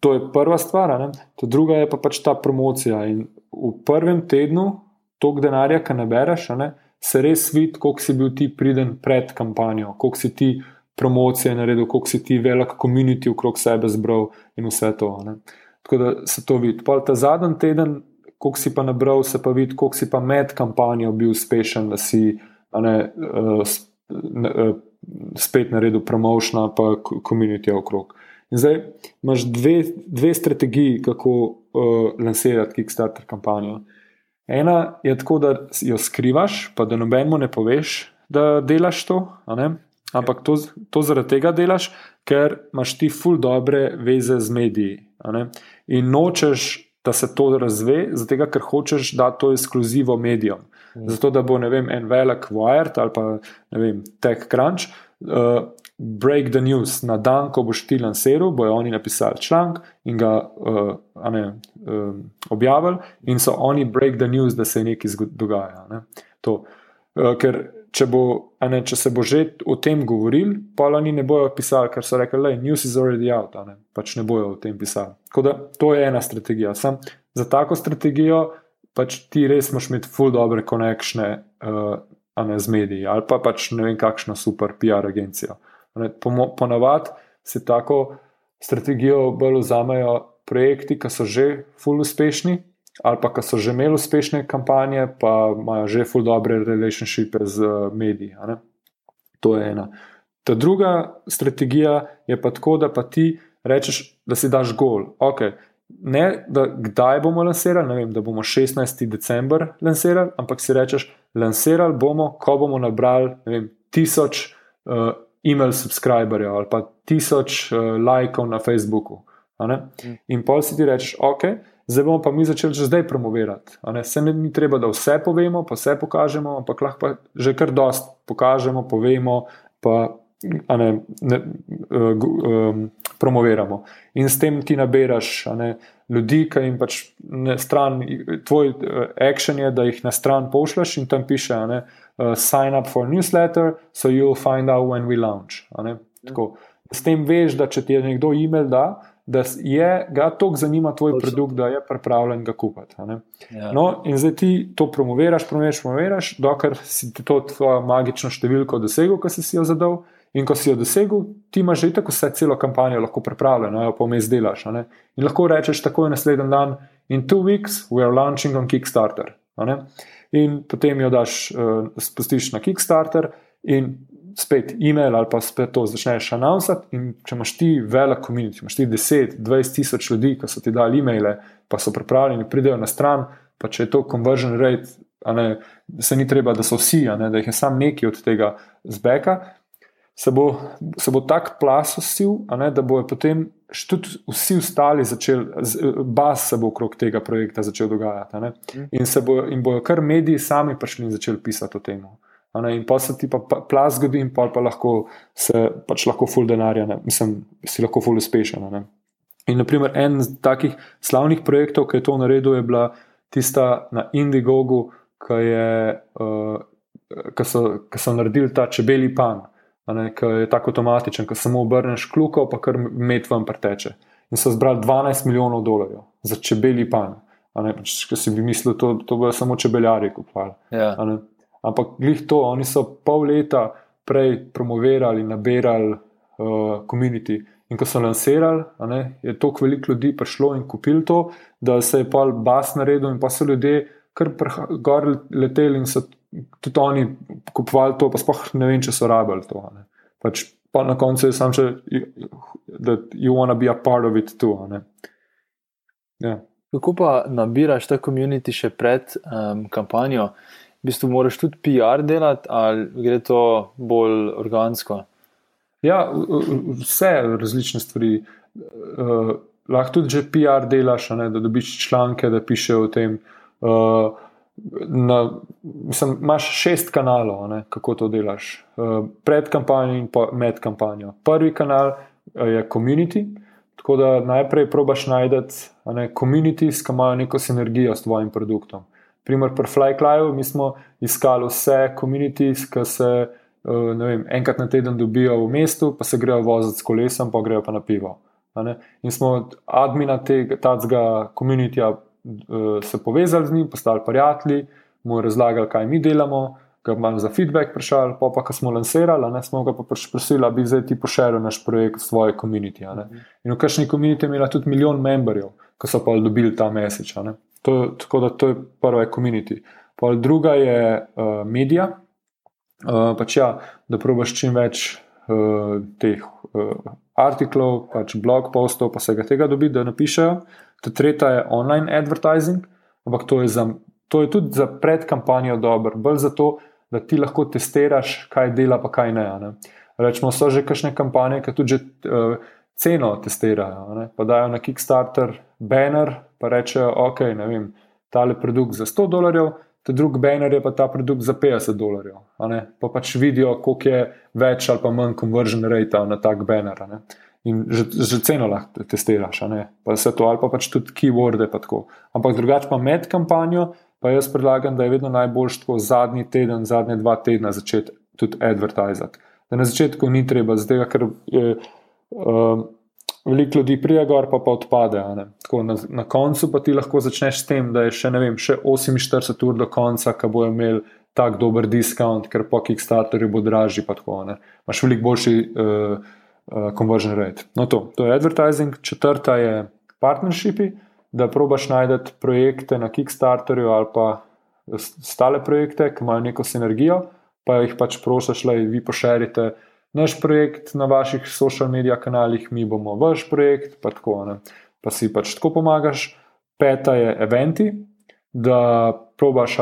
to je prva stvar, druga je pa pač ta promocija. In v prvem tednu, toliko denarja, ki nabereš, ne, se res vidi, koliko si bil ti priden pred kampanjo, koliko si ti promocije naredil, koliko si ti velik komunity okrog sebe zbral in vse to. Ne. Tako da se to vidi. Pa ta zadnji teden, koliko si pa nabral, se pa vidi, koliko si pa med kampanjo bil uspešen, da si ne, uh, uh, spet naredil promotion, pa komunitija okrog. In zdaj imaš dve, dve strategiji, kako uh, lansirati Kickstarter kampanjo. Ena je tako, da jo skrivaš, pa da nobenemu ne poveš, da delaš to, ampak to, to zaradi tega delaš, ker imaš ti ful dobre veze z mediji. In nočeš, da se to razve, zato ker hočeš dati to ekskluzivo medijem. Zato, da bo vem, en velik Wired ali pa vem, TechCrunch. Uh, break the news na dan, ko boš ti lansiral, bojo oni napisali članek in ga uh, ne, uh, objavili, in so oni break the news, da se nekaj dogaja. Ne. Uh, ker če, bo, ne, če se bo že o tem govoril, pa oni ne bojo pisali, ker so rekli, da je news is already out, ne. pač ne bojo o tem pisali. Da, to je ena strategija. Sam za tako strategijo pač ti res moš imeti full dobre konekšne uh, z mediji ali pa pač ne vem, kakšno super PR agencijo. Ponavadi se tako strategijo bolj vzamejo projekti, ki so že full uspešni. Ali pa, ki so že imeli uspešne kampanje, pa imajo že full dobre relationshipe z uh, mediji. To je ena. Ta druga strategija je pa tako, da pa ti rečeš, da si daš gol. Okay, ne, da kdaj bomo lansirali, vem, da bomo 16. decembr lansirali, ampak si rečeš, lansirali bomo, ko bomo nabrali vem, tisoč uh, e-mail subscriberjev ali pa tisoč uh, lajkov na Facebooku. Mm. In pol si ti rečeš, ok. Zdaj bomo pa mi začeli že zdaj promovirati. Se ne ni treba, da vse povemo, pa vse pokažemo, ampak lahko pa že kar dost pokažemo, povemo, pa ne, ne, um, promoviramo. In s tem ti naberaš ne, ljudi, ki jim pač ne stran, tvoj uh, action je, da jih na stran pošleš in tam piše: ne, uh, Sign up for newsletter, so you'll find out when we launch. S tem veš, da če ti je nekdo e-mail da. Da je ga tako zanima tvoj Točno. produkt, da je pripravljen ga kupiti. Ja. No, in zdaj ti to promoviraš, promoviraš, promoviraš, dokler si to tvojo magično številko dosegel, ki si jo zadal, In ko si jo dosegel, ti imaš že tako vse celo kampanjo lahko pripravljeno, jo pa vmes delaš. In lahko rečeš takoj naslednji dan, in two weeks, we are launching on Kickstarter. In potem jo daš, uh, spustiš na Kickstarter in spet e-mail ali pa spet to začneš announcati. In če imaš ti velik komunit, imaš ti 10, 20 tisoč ljudi, ki so ti dali e-maile, pa so pripravljeni, pridejo na stran, pa če je to conversion rate. Ne, se ni treba, da so vsi, ne, da jih je samo neki od tega zbeka, se bo, se bo tak plasosil, da bojo potem tudi vsi ostali začeli, bas se bo okrog tega projekta začel dogajati. In, bo, in bojo kar mediji sami prišli in začeli pisati o tem. In pa se ti pa plas zgodi, in pa, pa lahko se pač lahko full denarja, ne? mislim, si lahko full uspešen. Ne? In naprimer, en takih slavnih projektov, ki je to naredil, je bila tista na Indiegogu, ki, je, uh, ki, so, ki so naredili ta čebeli pan, ki je tako avtomatičen, ki samo obrneš kljuko, pa kar med vam preteče. In so zbrali 12 milijonov dolarjev za čebeli pan. Pač, Če si bi mislil, to, to bodo samo čebeljari kupovali. Ja. Ampak glih to, oni so pol leta prej promovirali, nabirali uh, komunity. In ko so lansirali, ne, je toliko veliko ljudi prišlo in kupili to, da se je pa bas naredil, in pa so ljudje kar gor leteli in so tudi oni kupovali to, pa sploh ne vem, če so rabili to. Pač, pa na koncu je samo še, da you wanna be a part of it too. Ja. Kako pa nabiraš ta komunity še pred um, kampanjo? V bistvu moraš tudi PR delati, ali gre to bolj organsko? Ja, vse različne stvari. Uh, lahko tudi že PR delaš, ne, da dobiš članke, da pišejo o tem. Uh, na, mislim, imaš šest kanalov, ne, kako to delaš. Uh, pred kampanjo in med kampanjo. Prvi kanal uh, je community. Tako da najprej probaš najti komunitije, ki imajo neko sinergijo s tvojim produktom. Primer, pri Flyclaju smo iskali vse komunitije, ki se uh, vem, enkrat na teden dobijo v mestu, pa se grejo voziti s kolesom, pa grejo pa na pivo. In smo od admina tega komunitija uh, se povezali z njim, postali prijatelji, mu razlagali, kaj mi delamo ga imam za feedback vprašali, pa pa ko smo lansirali, ne, smo ga pa pač prosili, da bi zdaj ti pošeril naš projekt v svoje komunity. In v kakšni komunity je imela tudi milijon memberjev, ko so pa dobili ta mesec. Tako da to je prva komunity. Druga je uh, medija, uh, pač ja, da probaš čim več uh, teh uh, artiklov, pač blog postov, pa se ga tega dobi, da napišejo. Ta tretja je online advertising, ampak to je, za, to je tudi za predkampanjo dobro, bolj zato, da ti lahko testiraš, kaj dela, pa kaj ne. ne. Rečemo, so že kakšne kampanje, ki tudi uh, ceno testirajo. Ne. Pa dajo na Kickstarter banner, pa rečejo, ok, ne vem, tale produkt za 100 dolarjev. Ta drugi banner je pa ta produkt za 50 dolarjev. Pa pač vidijo, koliko je več ali pa manj conversion rate na tak banner. In že, že ceno lahko testiraš, pa vse to, ali pa pač tudi keywords. Ampak drugače pa med kampanjo, pa jaz predlagam, da je vedno najboljš tako zadnji teden, zadnje dva tedna začeti tudi advertizati. Da na začetku ni treba, zdaj, ker je, uh, veliko ljudi prija gor, pa pa odpade. Na, na koncu pa ti lahko začneš s tem, da je še, vem, še 48 ur do konca, ki bo imel tak dober diskont, ker po Kickstarterju bo dražji. Imáš veliko boljši uh, uh, conversion rate. No, to, to je advertising, četrta je partnershipi da probaš najti projekte na Kickstarterju ali pa ostale projekte, ki imajo neko sinergijo, pa jih pač prosiš, da vi pošerite naš projekt na vaših social media kanalih, mi bomo vaš projekt, pa tako ne. Pa si pač tako pomagaš. Peta je eventi, da probaš,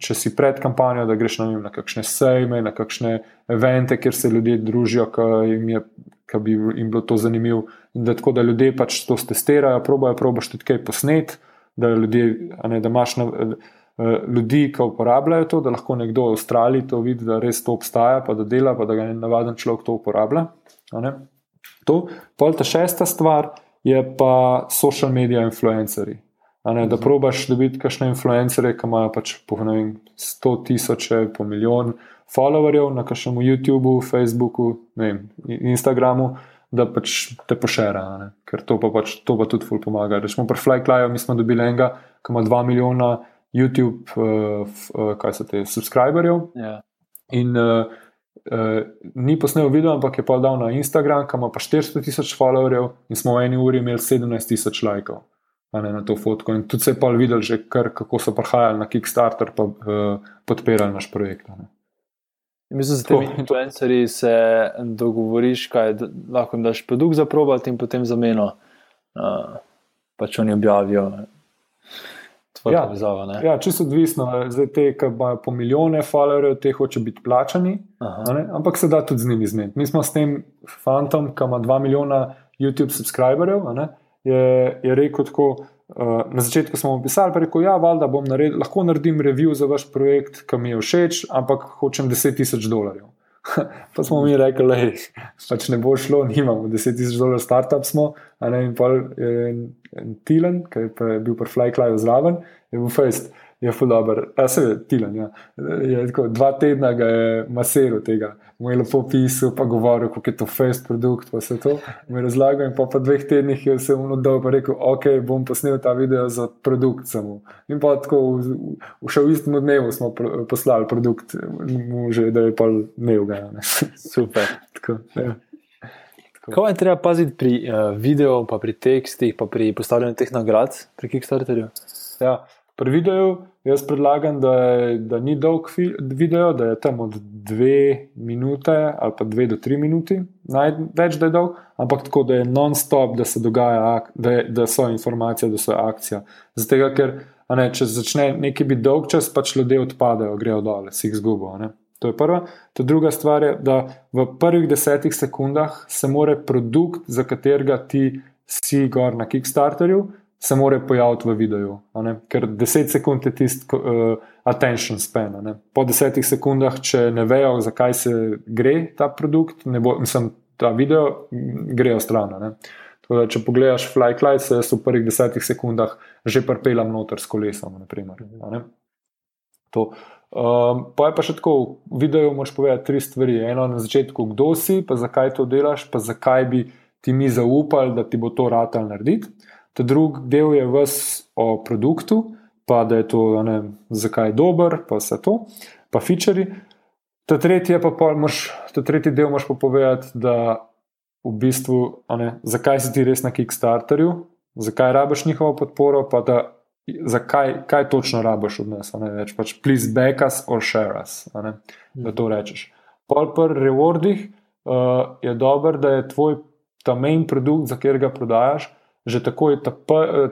če si pred kampanjo, da greš vem, na kakšne sejme, na kakšne evente, kjer se ljudje družijo, ki bi jim bilo to zanimivo. In da tako da ljudje pač to testirajo, probojajo, probojaš tudi kaj posnet, da, ljudje, ne, da imaš na, ljudi, ki uporabljajo to, da lahko nekdo v Avstraliji to vidi, da res to obstaja, pa da dela, pa da ga navaden človek to uporablja. To. Pol ta šesta stvar je pa social media influencerji. Ne, da probaš dobiti kakšne influencere, ki imajo pač po vem, 100 tisoče, po milijon followerjev na kakšnem YouTubu, Facebooku, vem, Instagramu, da pač te pošera, ker to pa, pač, to pa tudi ful pomaga. Rečemo pri Flyclaju, mi smo dobili enega, ki ima 2 milijona YouTube, uh, uh, kaj so te, subscriberjev. Yeah. Ja. In uh, uh, ni posnel video, ampak je pa dal na Instagram, ki ima pa 400 tisoč followerjev in smo v eni uri imeli 17 tisoč lajkov. Ne, na to fotko. In tudi se je pa videl, že kar, kako so prihajali na Kickstarter in uh, podpirali naš projekt. Ne. Mislim, da s temi influencerji se dogovoriš, kaj lahko jim daš produkt za probati in potem za meno. Uh, pač oni objavijo tvoje ja, povezave. Ja, čisto odvisno. Zdaj te, ki imajo po milijone followerjev, te hoče biti plačani, ampak se da tudi z njimi zmeniti. Mi smo s tem fantom, ki ima dva milijona YouTube subscriberjev, je, je rekel tako, Uh, na začetku smo pisali, pa rekel, ja, valjda bom naredil, lahko naredim review za vaš projekt, ki mi je všeč, ampak hočem 10 tisoč dolarjev. [LAUGHS] pa smo mi rekli, da pač ne bo šlo, nimamo 10 tisoč dolarjev, startup smo, ne in pol en, en Tilen, ki je bil pri Flyclaju zraven, je bil fest je fulover, a se je tilen. Ja. Je, tako, dva tedna ga je masiral tega, mu je lepo pisal, pa govoril, kako je to fest produkt, pa se to. Mi razlagal in po dveh tednih je se mu dal pa rekel, ok, bom posnel ta video za produkt samo. In pa tako, v, v še v istem dnevu smo poslali produkt, mu že da je pa ne ugajal. [LAUGHS] Super. tako, ja. Kako je treba paziti pri uh, videu, pa pri tekstih, pa pri postavljanju teh nagrad pri Kickstarterju? Ja, Pri videu jaz predlagam, da, je, da ni dolg video, da je tam od dve minute ali pa dve do tri minuti, največ da je dolg, ampak tako, da je non-stop, da se dogaja, da, je, da so informacije, da so akcija. Zato, ker ne, če začne neki biti dolg čas, pač ljudje odpadejo, grejo dol, si jih zgubo. Ne. To je prva. To druga stvar je, da v prvih desetih sekundah se more produkt, za katerega ti si gor na Kickstarterju, se more pojaviti v videu. Ker 10 sekund je tisti uh, attention span. Po 10 sekundah, če ne vejo, zakaj se gre ta produkt, ne bo, mislim, ta video, grejo stran. Da, če pogledaš Flyclight, se jaz v prvih 10 sekundah že prpelam noter s kolesom. Naprimer, Um, pa je pa še tako, v videu moš povedati tri stvari. Eno na začetku, kdo si, pa zakaj to delaš, pa zakaj bi ti mi zaupali, da ti bo to rad ali narediti. Ta drugi del je vse o produktu, pa da je to, ne, zakaj je dober, pa vse to, pa featuri. Ta tretji, pa moš, ta tretji del moš pa povedati, da v bistvu, ne, zakaj si ti res na Kickstarterju, zakaj rabiš njihovo podporo, pa da, zakaj, kaj točno rabiš od nas. Ne, več pač, please back us or share us, ne, da to rečeš. Pol pri rewardih uh, je dobro, da je tvoj ta main produkt, za katerega prodajaš že tako je ta,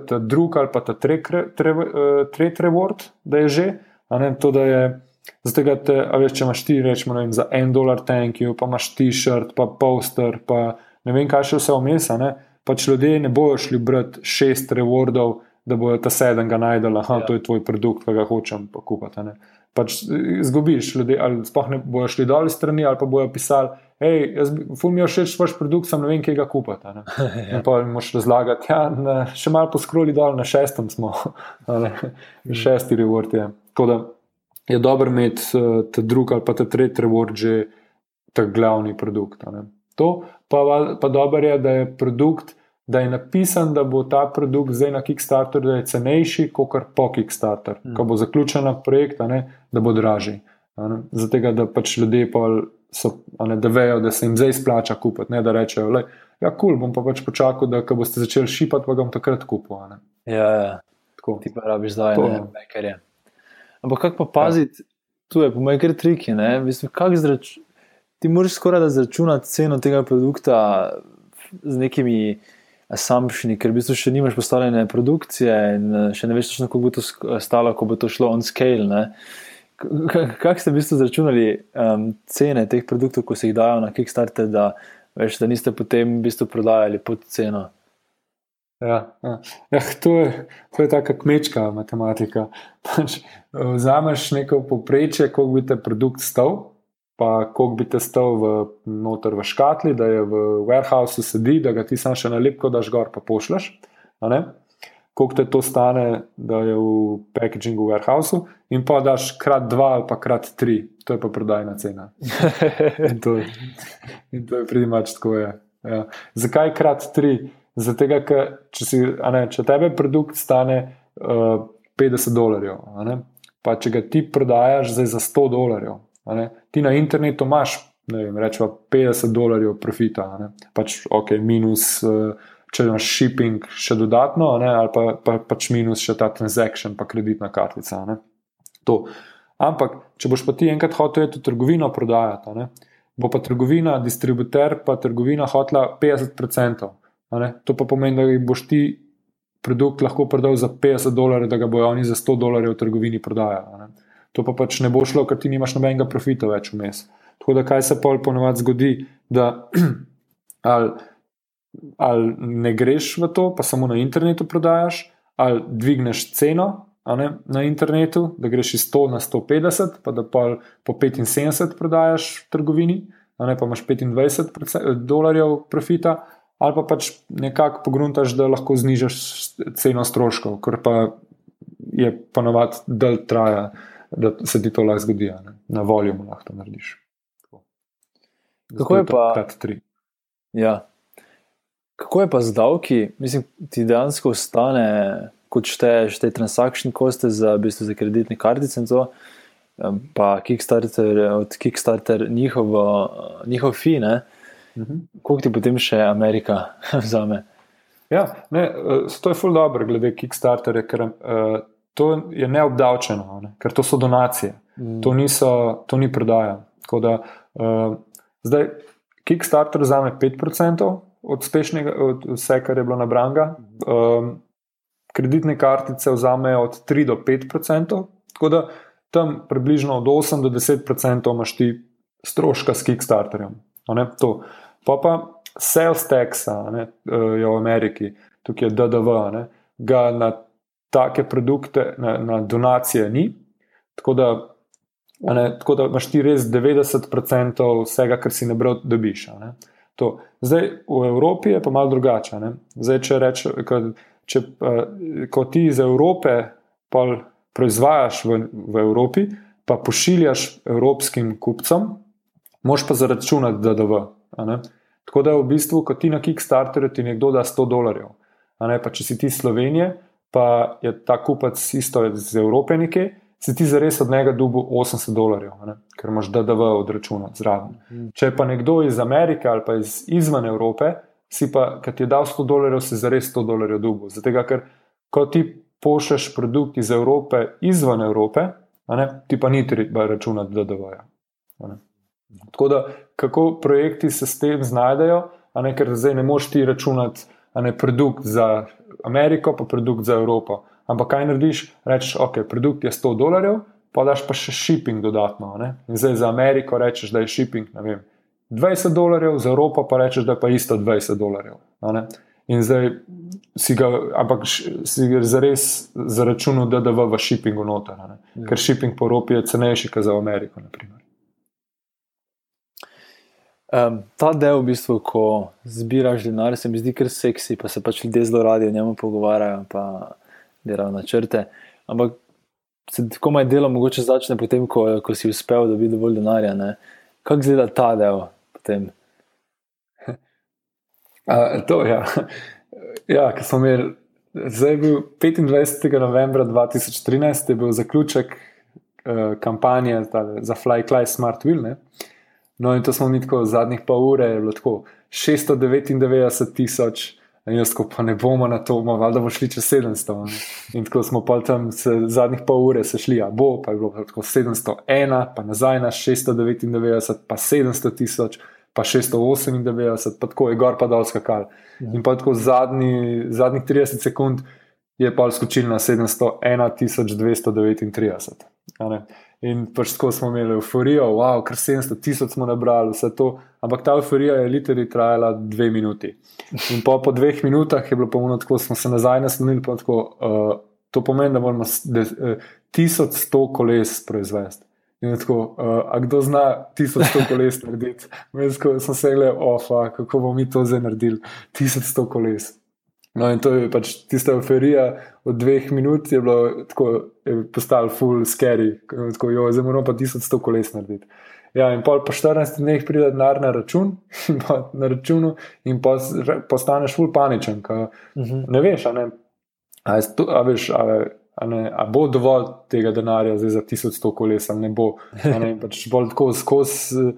ta drugi ali pa ta tretji tre, reward, da je že. Ne, to, da je, zato, te, veš, če imaš ti, rečemo, vem, za en dolar thank you, pa imaš t-shirt, pa poster, pa ne vem, kaj še vse vmes. Pač ljudje ne bojo šli brati šest rewardov, da bojo ta sedem ga najdela, da ja. to je tvoj produkt, ki ga hočem pa kupiti. Pač zgubiš ljudi, ali sploh ne bojo šli dol iz strani, ali pa bojo pisali hej, jaz ful mi je všeč vaš produkt, sem ne vem, kje ga kupate. [LAUGHS] ja. In pa jim moš razlagati, ja, ne, še malo poskroli dol, na šestem smo, [LAUGHS] ne, šesti reward je. Tako da je dobro imeti uh, ta drugi ali pa ta tretji reward že ta glavni produkt. To pa, pa dobro je, da je produkt. Da je napisan, da bo ta produkt zdaj na Kickstarteru, da je cenejši kot po Kickstarteru, mm. ko bo zaključen projekt, ne, da bo dražji. Zato, da pač ljudje so, ne, da vejo, da se jim zdaj splača kupiti. Ne da rečejo, da ja, kul, bom pa pač počakal, da boste začeli šipati, pa ga bom takrat kupil. Ja, ja. Tako. Ti pa rabiš zdaj, ne vem, kaj je. Ampak kako pa paziti, ja. tu je po mojem kar triki. Zrač, ti moraš skoraj da zračunati ceno tega produkta z nekimi. Assumptioni, ker v bistvu še nimaš postavljene produkcije, in še ne veš, kako bo to stalo, ko bo to šlo on scale. Uh, Kako ste v bistvu zračunali um, cene teh produktov, ko se jih dajo na Kickstarter, da, veš, da niste potem v bistvu prodajali pod ceno? Ja, ja. Ja, to, je, to je tako kmečka matematika. Pač, vzameš neko poprečje, koliko bi te produkt stal, pa koliko bi te stal v, noter v škatli, da je v warehouseu sedi, da ga ti sam še nalepko daš gor, pa pošleš koliko te to stane, da je v packagingu v warehouseu, in pa daš krat dva ali pa krat tri, to je pa prodajna cena. [LAUGHS] in to, in to je pridimač tako. Je. Ja. Zakaj krat tri? Zato, ker če, si, ne, če tebe produkt stane uh, 50 dolarjev, pa če ga ti prodajaš za 100 dolarjev, ti na internetu imaš, ne vem, rečemo 50 dolarjev profita, pač ok, minus. Uh, če imaš shipping še dodatno, ne, ali pa, pa pač minus še ta transakcion, pa kreditna kartica. Ampak, če boš pa ti enkrat hotel to trgovino prodajati, ne, bo pa trgovina, distributer, pa trgovina hotla 50%. To pa pomeni, da boš ti produkt lahko prodal za 50 dolarjev, da ga bojo oni za 100 dolarjev v trgovini prodajali. To pa pač ne bo šlo, ker ti nimaš nobenega profita več vmes. Tako da, kaj se pol ponovadi zgodi, da [CLEARS THROAT] ali ali ne greš v to, pa samo na internetu prodajaš, ali dvigneš ceno ne, na internetu, da greš iz 100 na 150, pa da pa po 75 prodajaš v trgovini, ne, pa imaš 25 dolarjev profita, ali pa pač nekako pogruntaš, da lahko znižaš ceno stroškov, kar pa je ponovadi del traja, da se ti to lahko zgodi, ne. na voljo lahko to narediš. Kako je pa? Ja. Kako je pa z davki? Mislim, ti dejansko ostane, kot šteješ te transakcijske koste za, v bistvu, za kreditne kartice in to, pa Kickstarter, od Kickstarter njihovo, njihov fi, ne? Mhm. Koliko ti potem še Amerika [LAUGHS] vzame? Ja, ne, eh, to je ful dobro, glede Kickstarterja, ker uh, to je neobdavčeno, ne? ker to so donacije, mm. to, niso, to ni prodaja. Da, uh, zdaj, Kickstarter vzame 5% od, od vse, kar je bilo na Branga, um, kreditne kartice vzamejo od 3 do 5%, tako da tam približno od 8 do 10% imaš ti stroška s Kickstarterjem. Pa pa sales tax eh, je v Ameriki, tukaj je DDV, ne, ga na take produkte, na, na donacije ni. Tako da, ne, tako da imaš ti res 90% vsega, kar si ne bral, dobiš. Ne. Zdaj, v Evropi je pa malo drugače. Zdaj, če rečeš, če, ko ti iz Evrope proizvajaš v, v Evropi, pa pošiljaš evropskim kupcem, moš pa zaračunati DDV. Tako da v bistvu, ko ti na Kickstarterju ti nekdo da 100 dolarjev, pa če si ti Slovenije, pa je ta kupac isto iz Evrope nekje, si ti zares od njega dubu 80 dolarjev, ker imaš DDV odračunati zraven. Mhm. Če pa nekdo iz Amerike ali pa iz, izven Evrope, si pa, ki ti je dal 100 dolarjev, si zares 100 dolarjev dubu. Zato, ker ko ti pošlješ produkt iz Evrope izven Evrope, ne, ti pa ni treba računati DDV-ja. Tako da, kako projekti se s tem znajdejo, ne, ker zdaj ne moš ti računati ne, produkt za Ameriko, pa produkt za Evropo. Ampak kaj narediš? Rečeš, ok, produkt je 100 dolarjev, pa daš pa še shipping dodatno. Ne? In zdaj za Ameriko rečeš, da je shipping vem, 20 dolarjev, za Evropo pa rečeš, da je pa isto 20 dolarjev. In zdaj si ga, ampak si ga zares zaračunal, je v shippingu noter. Ja. Ker shipping po Evropi je cenejši, kot za Ameriko. Naprimer. Um, ta del, v bistvu, ko zbiraš denar, se mi zdi kar seksi, pa se pač ljudje zelo radi o njemu pogovarjajo, pa delajo načrte. Ampak se tako maj delo mogoče začne potem, ko, ko si uspel dobiti dovolj denarja. Kako izgleda ta del potem? [LAUGHS] Uh, to je. Ja, ja ki smo imeli. Zdaj je bil 25. novembra 2013, je bil zaključek uh, kampanje za Fly Cly Smart Wheel. Ne? No, in to smo mi tako zadnjih pol ure, je bilo tako 699 tisoč, in jaz pa ne bomo na to, malo bomo šli čez 700. Ne? In tako smo pa tam se, zadnjih pol ure se šli, a bo, pa je bilo tako 701, pa nazaj na 699, pa 700 tisoč, pa 698, pa tako je gor pa dol skakal. Ja. In pa tako zadnji, zadnjih 30 sekund je pa skočil na 701, 239. In pač tako smo imeli euforijo, wow, kar 700 tisoč smo nabrali, vse to. Ampak ta euforija je literally trajala dve minuti. In po, po dveh minutah je bilo pomenilo, tako smo se nazaj naslonili. Tako, uh, to pomeni, da moramo 1100 uh, koles proizvesti. In tako, uh, a kdo zna 1100 koles narediti? Jaz sem se gledal, ofa, kako bomo mi to zdaj naredili, 1100 koles. No, in to je pač tista euforija od dveh minut, je bilo tako, je postalo full scary, tako jo, zdaj moramo pa 1100 koles narediti. Ja, in pol po 14 dneh pride denar na račun, [LAUGHS] na računu, in pa postaneš full paničen. Ka, uh mhm. -huh. Ne veš, a ne. A, sto, a, veš a, a, ne, a bo dovolj tega denarja za 1100 koles, ali ne bo. Ne, pač bolj tako skozi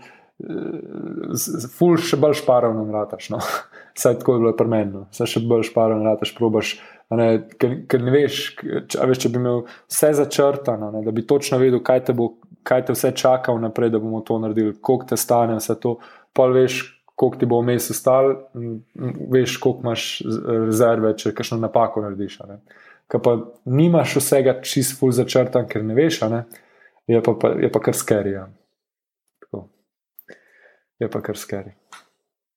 ful še bolj šparovno vrataš. No. [LAUGHS] Vsaj tako je bilo premenjeno, vse še bolj šparovno vrataš, probaš. Ne, ker, ker ne veš, če, veš, če bi imel vse začrtano, ne, da bi točno vedel, kaj te, bo, kaj te vse čaka vnaprej, da bomo to naredili, koliko te stane, vse to, pa veš, koliko ti bo vmes ostal, veš, koliko imaš rezerve, če kakšno napako narediš. Ker pa nimaš vsega čist ful začrtan, ker ne veš, ne, je, pa, pa, je pa kar skerija je pa kar skeri.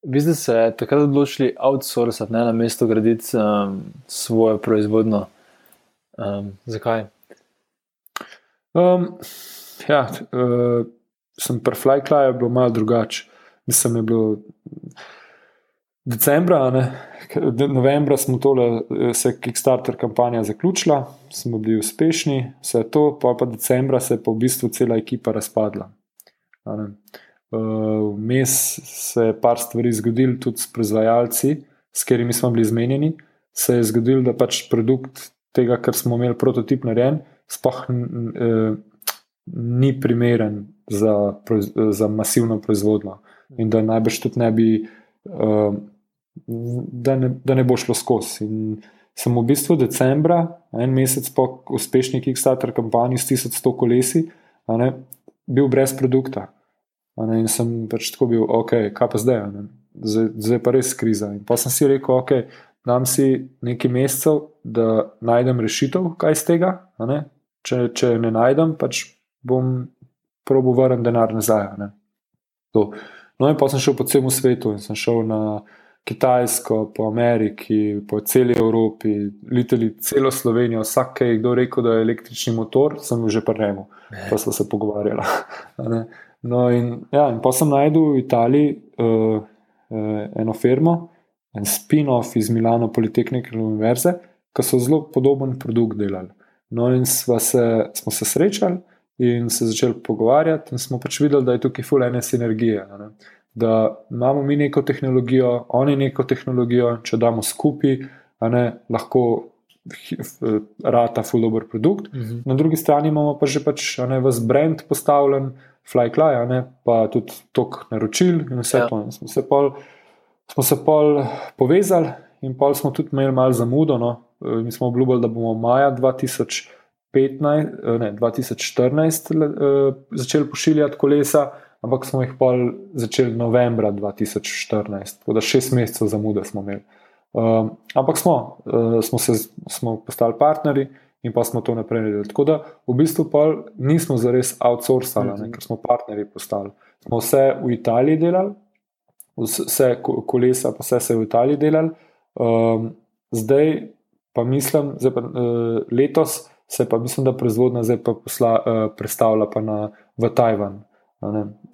Vi ste se takrat odločili outsourcati, ne na mesto graditi um, svojo proizvodno. Um, zakaj? Um, ja, uh, sem pri Flyklaju bil malo drugačen. Mislim, je bilo decembra, ne, novembra smo tole, se je Kickstarter kampanja zaključila, smo bili uspešni, vse to, pa pa decembra se je pa v bistvu cela ekipa razpadla. Vmes uh, se je par stvari zgodil tudi s proizvajalci, s katerimi smo bili zmenjeni. Se je zgodilo, da pač produkt tega, kar smo imeli prototip narejen, sploh ni primeren za, za masivno proizvodnjo. In da najbrž tudi ne bi, da ne, da ne bo šlo skozi. In sem v bistvu decembra, en mesec po uspešni Kickstarter kampanji s 1100 kolesi, ne, bil brez produkta. Ne, in sem pač tako bil, ok, kaj pa zdaj, zdaj, zdaj pa res kriza. In pa sem si rekel, ok, dam si nekaj mesecev, da najdem rešitev, kaj iz tega. Ne? Če, če ne najdem, pač bom probo vrniti denar nazaj. No, in pa sem šel po celem svetu in sem šel na Kitajsko, po Ameriki, po celi Evropi, liteli celo Slovenijo, vsak, ki je kdo rekel, da je električni motor, sem že prejel, pa smo se pogovarjali. [LAUGHS] No, in, ja, in pa sem najdel v Italiji uh, uh, eno firmo, en spin-off iz Milano Politehnične univerze, ki so zelo podoben produkt delali. No, in se, smo se srečali in se začeli pogovarjati, in smo pač videli, da je tukaj fulene sinergije. Ne? Da imamo mi neko tehnologijo, oni neko tehnologijo, če damo skupaj, ne, lahko rata dobro produkt. Uh mhm. -huh. Na drugi strani imamo pa že pač vas brand postavljen, flyklaj, pa tudi tok naročil in vse ja. to. In smo se pa smo se pol povezali in pol smo tudi imeli malo zamudo. No. Eh, mi smo obljubili, da bomo maja 2015, eh, ne, 2014 uh, začeli pošiljati kolesa, ampak smo jih pol začeli novembra 2014, tako da šest mesecev zamude smo imeli. Uh, ampak smo, uh, smo, se, smo postali partnerji in pa smo to naprej naredili. Tako da v bistvu nismo zares outsourcali, mm -hmm. ker smo partnerji postali. Smo vse v Italiji delali, vse kolesa, pa vse se je v Italiji delal. Um, zdaj pa mislim, zdaj pa, uh, letos se pa mislim, da proizvodnja zdaj pa posla, uh, predstavlja pa na, v Tajvan.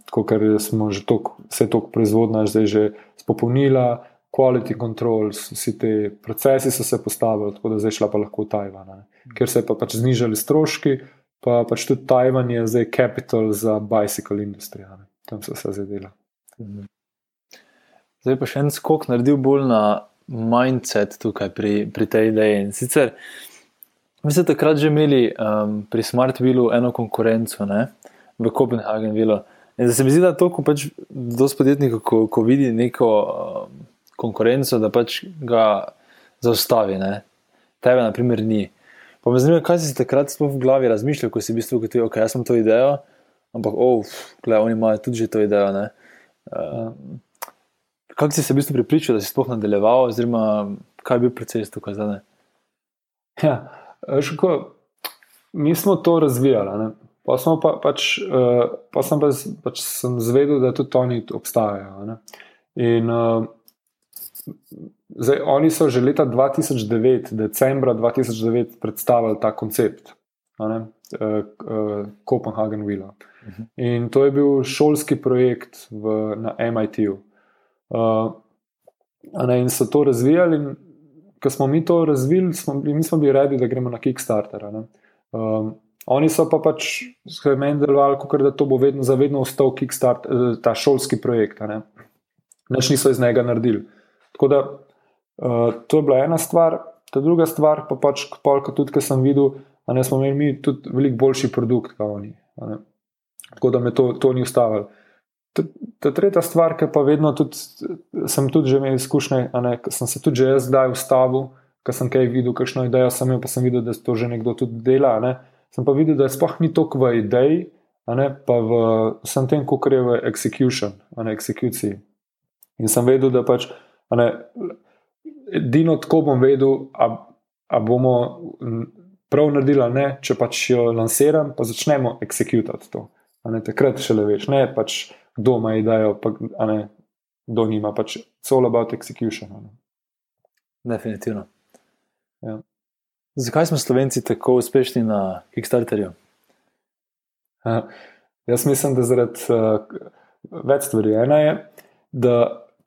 Tako, ker smo že tok, vse to proizvodnja zdaj že spopolnila, quality control, vsi ti procesi so se postavili, tako da zdaj šla pa lahko v Tajvan. Ne? Ker se pa pač znižali stroški, pa pač tudi Tajvan je zdaj capital za bicycle industrijo. Tam se vse zdaj dela. Mhm. Zdaj pa še en skok naredil bolj na mindset tukaj pri, pri tej ideji. In sicer, mi ste takrat že imeli um, pri Smartvillu eno konkurenco ne, v Kopenhagenu. In zdaj se mi zdi, da to, ko pač dosti podjetnikov, ko, ko vidi neko um, konkurenco, da pač ga zaustavi. Ne. Tebe, na primer, ni. Pa me zanima, kaj si takrat v glavi razmišljal, ko si v bistvu rekel, ok, jaz sem to idejo, ampak, oh, gledaj, oni imajo tudi že to idejo. Um, kako si se v bistvu pripričal, da si sploh nadaljeval, oziroma kaj je bil proces tukaj zdaj? Ja, ško, mi smo to razvijali. Pa, pa, pač, uh, pa sem pa, pač sem zvedel, da tudi oni obstajajo. Ne? In uh, zdaj, oni so že leta 2009, decembra 2009, predstavili ta koncept uh, uh, Copenhagen Villa. Uh. -huh. In to je bil šolski projekt v, na MIT-ju. Uh, ne, in so to razvijali. Ko smo mi to razvili, smo, mi smo bili redi, da gremo na Kickstarter. Um, oni so pa pač meni delovali, kot da to bo vedno, zavedno ostal Kickstarter, eh, ta šolski projekt. Noč niso iz njega naredili. Tako da uh, to je bila ena stvar, ta druga stvar pa pač, polka tudi, ker sem videl, da smo imeli mi tudi veliko boljši produkt, kot oni. Tako da me to, to ni ustavilo. Ta tretja stvar, ki pa vedno tudi, sem tudi že imel izkušnje, sem se tudi jaz zdaj ustavil, ker sem kaj videl, kakšno idejo sem imel, pa sem videl, da to že nekdo tudi dela. Ne? Sem pa videl, da sploh ni toliko v ideji, ne? pa v vsem tem, kar je v execution, ne execuciji. In sem vedel, da pač, edino tako bom vedel, a bomo prav naredili, ne, če pač jo lansiram, pa začnemo executirati to. Takrat še le veš, ne pač kdo ima idejo, pa ne, kdo nima, pač it's all about execution. Ne. Definitivno. Ja. Zakaj smo Slovenci tako uspešni na Kickstarterju? Uh, jaz mislim, da zaradi uh, več stvari. Ena je, da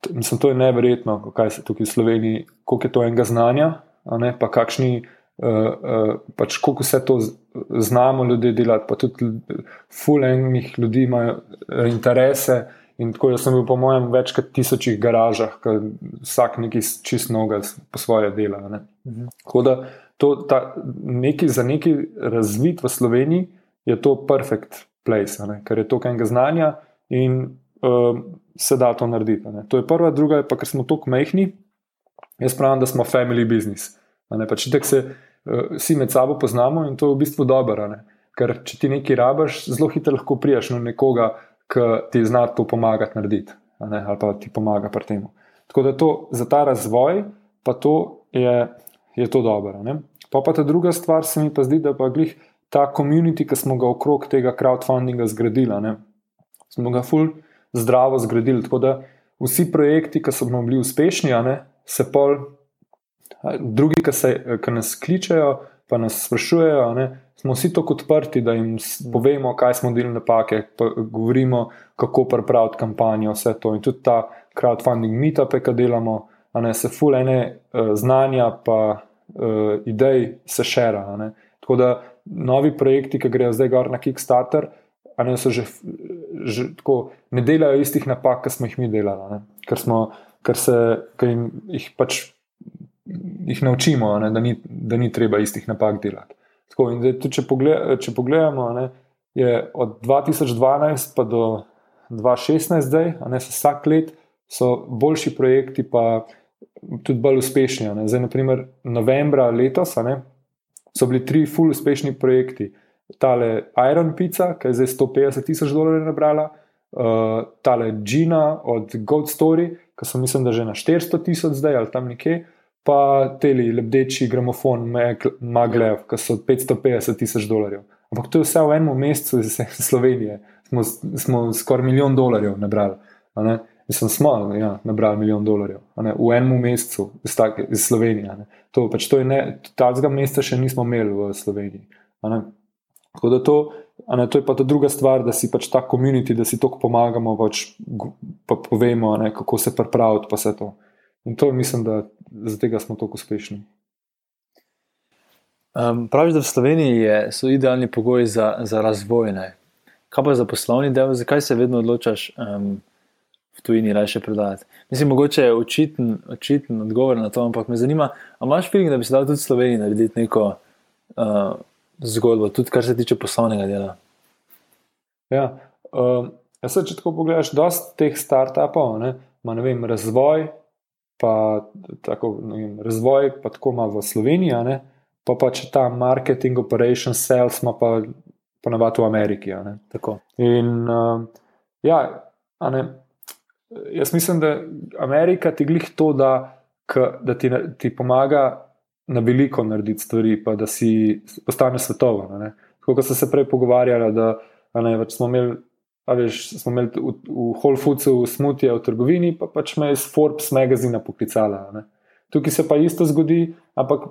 mislim, to je neverjetno, kaj se tukaj v Sloveniji, koliko je to enega znanja, ne, pa kakšni, uh, uh, pač koliko vse to znamo ljudje delati, pa tudi fulejnih ljudi imajo interese. In tako jaz sem bil, po mojem, več kot tisočih garažah, vsak neki čist noga po svoje dela. Ne. Mhm. Tako da to, ta, neki, za neki razvit v Sloveniji je to perfect place, ne, ker je to enega znanja in uh, se da to narediti. Ne. To je prva, druga je pa, ker smo tako mehni, jaz pravim, da smo family business. Ne, pač tek se uh, vsi med sabo poznamo in to je v bistvu dobro. Ker če ti nekaj rabaš, zelo hitro lahko prijaš na nekoga, ki ti zna to pomagati narediti, ali pa ti pomaga pri tem. Tako da to za ta razvoj, pa to je, je to dobro. Pa pa ta druga stvar se mi pa zdi, da pa glih ta komunity, ki smo ga okrog tega crowdfundinga zgradili, ne? smo ga ful zdravo zgradili. Tako da vsi projekti, ki so bili uspešni, ne, se pol, drugi, ki, se, ki nas kličejo, pa nas sprašujejo, ne, smo vsi tako odprti, da jim povemo, kaj smo delili napake, pa govorimo, kako pripraviti kampanjo, vse to. In tudi ta crowdfunding meetup, ki delamo, ne, se ful ene uh, znanja, pa uh, idej se šera. Tako da novi projekti, ki grejo zdaj gor na Kickstarter, ne, že, že tako, ne delajo istih napak, kot smo jih mi delali, ker, smo, ker, se, ker jim, jih pač jih naučimo, ne, da, ni, da ni treba istih napak delati. Tako, da, tudi, če, pogled, če pogledamo, ne, je od 2012 pa do 2016, zdaj, ne, vsak let so boljši projekti, pa tudi bolj uspešni. Ne. Zdaj, naprimer, novembra letos ne, so bili tri full uspešni projekti. Tale Iron Pizza, ki je zdaj 150 tisoč dolarjev nabrala, uh, tale Gina od Gold Story, ki so mislim, da že na 400 tisoč zdaj ali tam nekje, pa teli lebdeči gramofon Maglev, ki so 550 tisoč dolarjev. Ampak to je vse v enem mesecu iz Slovenije, smo, smo skoraj milijon dolarjev nabrali. Mislim, smo ja, nabrali milijon dolarjev v enem mesecu iz, tak, iz Slovenije. To, pač to je ne, tega meseca še nismo imeli v Sloveniji. Tako da to, ne, to je pa ta druga stvar, da si pač ta komunity, da si tako pomagamo, pač, pa povemo, ne, kako se pripraviti, pa vse to. In to mislim, da za tega smo tako uspešni. Um, praviš, da v Sloveniji je, so idealni pogoji za, za razvoj. Ne? Kaj pa za poslovni del, zakaj se vedno odločaš? Um, v tujini raje prodajati. Mislim, mogoče je očiten, očiten odgovor na to, ampak me zanima, ali imaš feeling, da bi se dal tudi v Sloveniji narediti neko uh, zgodbo, tudi kar se tiče poslovnega dela. Ja, um, jaz se če tako pogledaš, dosta teh startupov ima razvoj, pa tako, vem, razvoj pa tako ima v Sloveniji, ne, pa pa če ta marketing, operation, sales ima pa ponavadi v Ameriki. In uh, ja, ne, Jaz mislim, da Amerika ti glih to, da, da ti, ti pomaga na veliko narediti stvari, pa da si postane svetovno. Kot so se prej pogovarjali, da ne, pač smo imeli. Veš, smo imeli v, v Whole Foodsu smutje v trgovini, pa pač me iz Forbes magazina poklicala. Ne. Tukaj se pa isto zgodi, ampak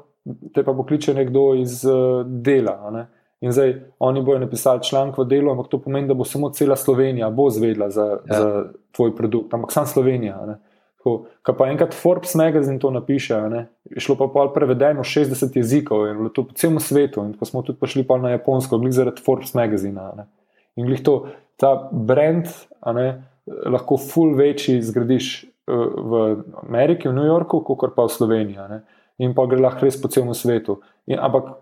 te pa pokliče nekdo iz uh, dela. Ne. In zdaj oni bojo napisali članek v delu, ampak to pomeni, da bo samo cela Slovenija bo zvedla za, ja. za tvoj produkt, ampak sam Slovenija. Ko pa enkrat Forbes magazine to napiše, ne? je šlo pa pol prevedeno 60 jezikov in bilo to po celem svetu. In ko smo tudi prišli pa na Japonsko, glih zaradi Forbes magazina. Ne? In glih to, ta brand, ne, lahko full večji zgradiš uh, v Ameriki, v New Yorku, kot pa v Sloveniji. Ne? In pa gre lahko res po celem svetu. In, ampak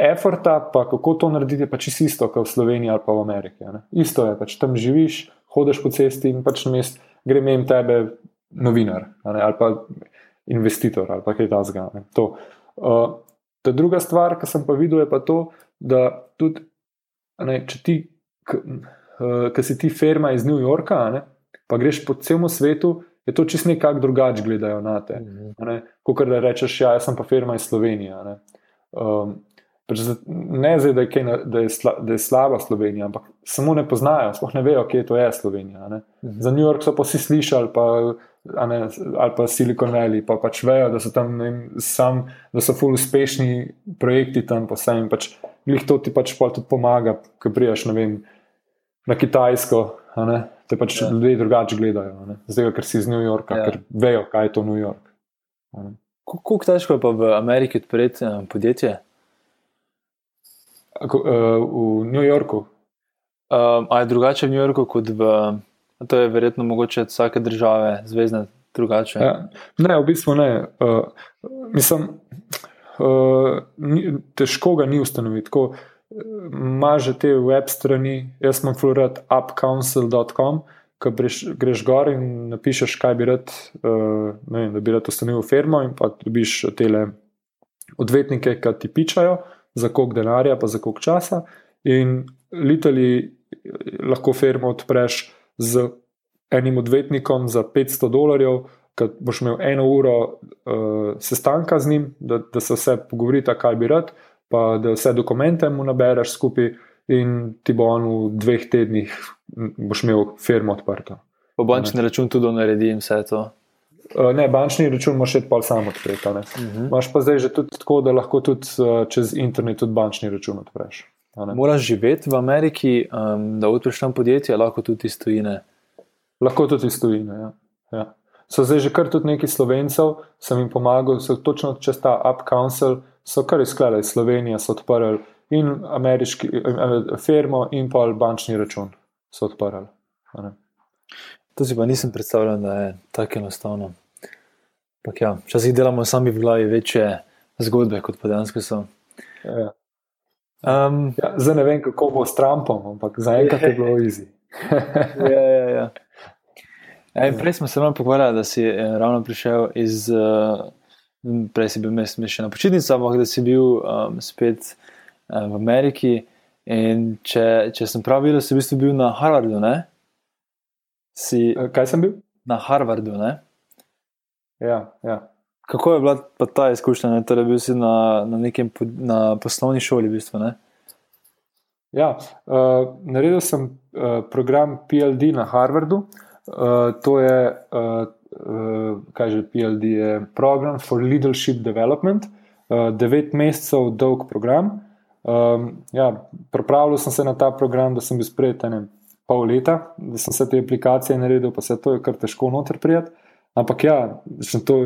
Efforta, pa kako to narediti, je pač isto, kot v Sloveniji ali pa v Ameriki. Ne? Isto je, pač tam živiš, hodiš po cesti in pač na mest gre mem tebe novinar ali pa investitor ali pa kaj takega. Uh, ta druga stvar, ki sem pa videl, je pa to, da tudi, ne, če ti, ki uh, si ti firma iz New Yorka, ne, pa greš po celem svetu, je to čist nekako drugače gledajo na te. Mhm. Kot da rečeš, ja, jaz sem pa firma iz Slovenije. Pač ne zdaj, da je, da, je sla, da je slaba Slovenija, ampak samo ne poznajo, sploh ne vejo, kje to je Slovenija. Ne. Mhm. Za New York so pa vsi slišali, pa ne, ali pa Silicon Valley, pa pač vejo, da so tam ne vem, sam, da so ful uspešni projekti tam po vsem. Pač, Glih to ti pač pol tudi pomaga, ko prijaš vem, na Kitajsko, te pač Ja. ljudje drugače gledajo, zdaj, ker si iz New Yorka, Ja. ker vejo, kaj je to New York. Kako težko je pa v Ameriki odpreti eh, podjetje? Ako, uh, v New Yorku, Um, a je drugače v New Yorku kot v. To je verjetno mogoče od vsake države, zvezdne, drugače. Ja. Ne, v bistvu ne. Uh, mislim, uh, ni, težko ga ni ustanoviti. Tako, uh, Ima že te web strani, jaz sem fluorat upcouncil.com, ko greš, greš gor in napišeš, kaj bi rad, uh, vem, da bi rad ustanovil firmo in pa dobiš tele odvetnike, ki ti pičajo, za koliko denarja, pa za koliko časa. In litali lahko firmo odpreš z enim odvetnikom za 500 dolarjev, ki boš imel eno uro uh, sestanka z njim, da, da se vse pogovorite, kaj bi rad, pa da vse dokumente mu nabereš skupaj, in ti bo on v dveh tednih boš imel firmo odprto. Po bančni račun tudi naredi in vse to. Uh, ne, bančni račun moš še pa sam odpreti. ne. Mhm. Imaš pa zdaj že tudi tako, da lahko tudi uh, čez internet tudi bančni račun odpreš. Moraš živeti v Ameriki, um, da odpreš tam podjetje, lahko tudi iz tujine. Lahko tudi iz tujine. Ja. Ja. So zdaj že kar tudi neki slovencev, sem jim pomagal, so točno čez ta Up Council, so kar izkladali iz Slovenije, so odprli in ameriški firmo, in pa bančni račun so odprli. To si pa nisem predstavljal, da je tako enostavno. Ampak ja, včasih delamo sami v glavi večje zgodbe, kot pa dejansko so. Ja. Um, Ja, zdaj ne vem, kako bo s Trumpom, ampak zaenkrat je bilo easy. [LAUGHS] ja, ja, ja. Ja, in prej smo se malo pogovarjali, da si eh, ravno prišel iz, uh, prej si bil mest še na počitnicah, ampak da si bil um, spet uh, v Ameriki. In če, če sem prav videl, si v bistvu bil na Harvardu, ne? Si Kaj sem bil? na Harvardu, ne? Ja, ja. Kako je bila pa ta izkušnja? Ne? Torej, bil si na, na nekem na poslovni šoli, v bistvu, ne? Ja, uh, naredil sem uh, program PLD na Harvardu. Uh, to je, uh, uh, kaj že PLD je, Program for Leadership Development, uh, devet mesecev dolg program. Um, ja, pripravljal sem se na ta program, da sem bil sprejet ene pol leta, da sem vse te aplikacije naredil, pa se to je kar težko noter prijeti. Ampak ja, še to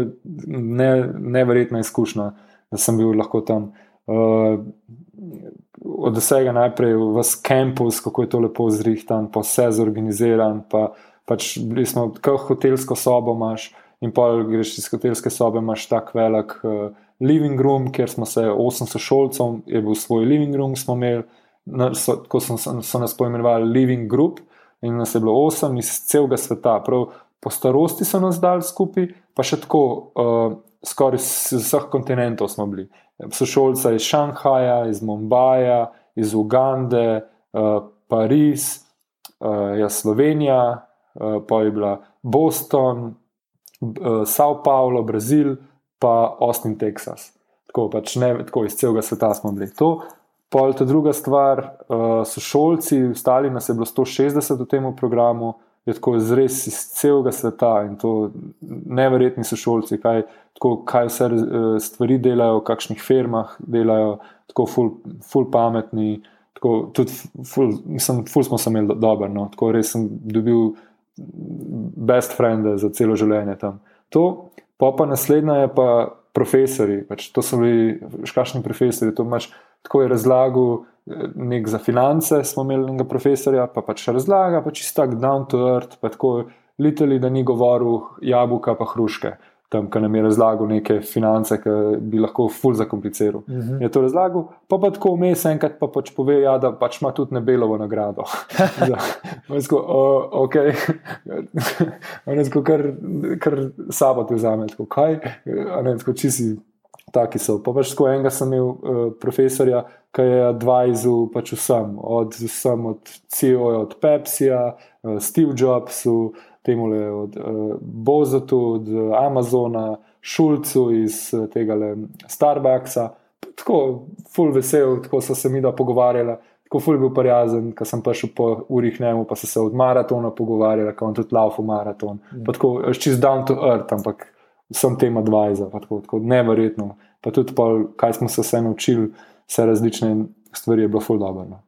ne, neverjetna izkušnja, da sem bil lahko tam. Uh, od vsega najprej v kampus, kako je to lepo zrihtan, pa vse zorganiziran, pa pač bili smo kot hotelsko sobo imaš in pa greš iz hotelske sobe, imaš tak velik uh, living room, kjer smo se 800 šolcev, je bil svoj living room, smo imeli, na, so, ko so, so nas poimenovali living group in nas je bilo 8 iz celega sveta, prav po starosti so nas dali skupaj, pa še tako uh, skoraj z vseh kontinentov smo bili sošolca iz Šanghaja, iz Mumbaja, iz Ugande, uh, Pariz, uh, ja, Slovenija, uh, pa je bila Boston, uh, Sao Paulo, Brazil, pa Austin, Texas. Tako, pač ne, tako iz celega sveta smo bili. To, pol ta druga stvar, uh, sošolci, ostali nas je bilo 160 v tem programu. Je tako res iz celega sveta in to neverjetni sošolci, kaj, tako, kaj vse eh, stvari delajo, v kakšnih firmah delajo, tako ful, ful pametni. Tako, tudi, ful, mislim, ful smo se imeli dobro, no. tako res sem dobil best frende za celo življenje tam. To, pa, pa naslednja je pa profesori, pač to so bili škašni profesori, to imaš tako je razlagal. Nek za finance smo imeli enega profesorja, pa pač razlaga, pa čisto tako down to earth, pa tako litali, da ni govoril jabolka, pa hruške, tam, ki nam je razlagal neke finance, ki bi lahko ful zakompliciral. Uh -huh. Je to razlagal, pa pa tako vmes enkrat pa pač pove, ja, da pač ima tudi Nebelovo nagrado. Sko, uh, ok, kar, kar sabo ti vzame, tako kaj, ne, tako čisi. Taki so. Pa pač tako enega sem imel uh, profesorja, ki je advisal pač vsem, od, vsem, od CEO-ja, od Pepsija, uh, Steve Jobsu, temule, od uh, Bozotu, od Amazona, Šulcu iz tega Starbucksa. Tako, full vesel, tako so se mi da pogovarjala. Ko ful je bil prijazen, ko sem prišel po urih njemu, pa so se od maratona pogovarjali, kako on tudi laufa maraton. Mm. Tako, čist down to earth, ampak sem tem advisor, tako, tako neverjetno. Pa tudi, pol, kaj smo se vse naučili, vse različne stvari je bilo ful dobro. No.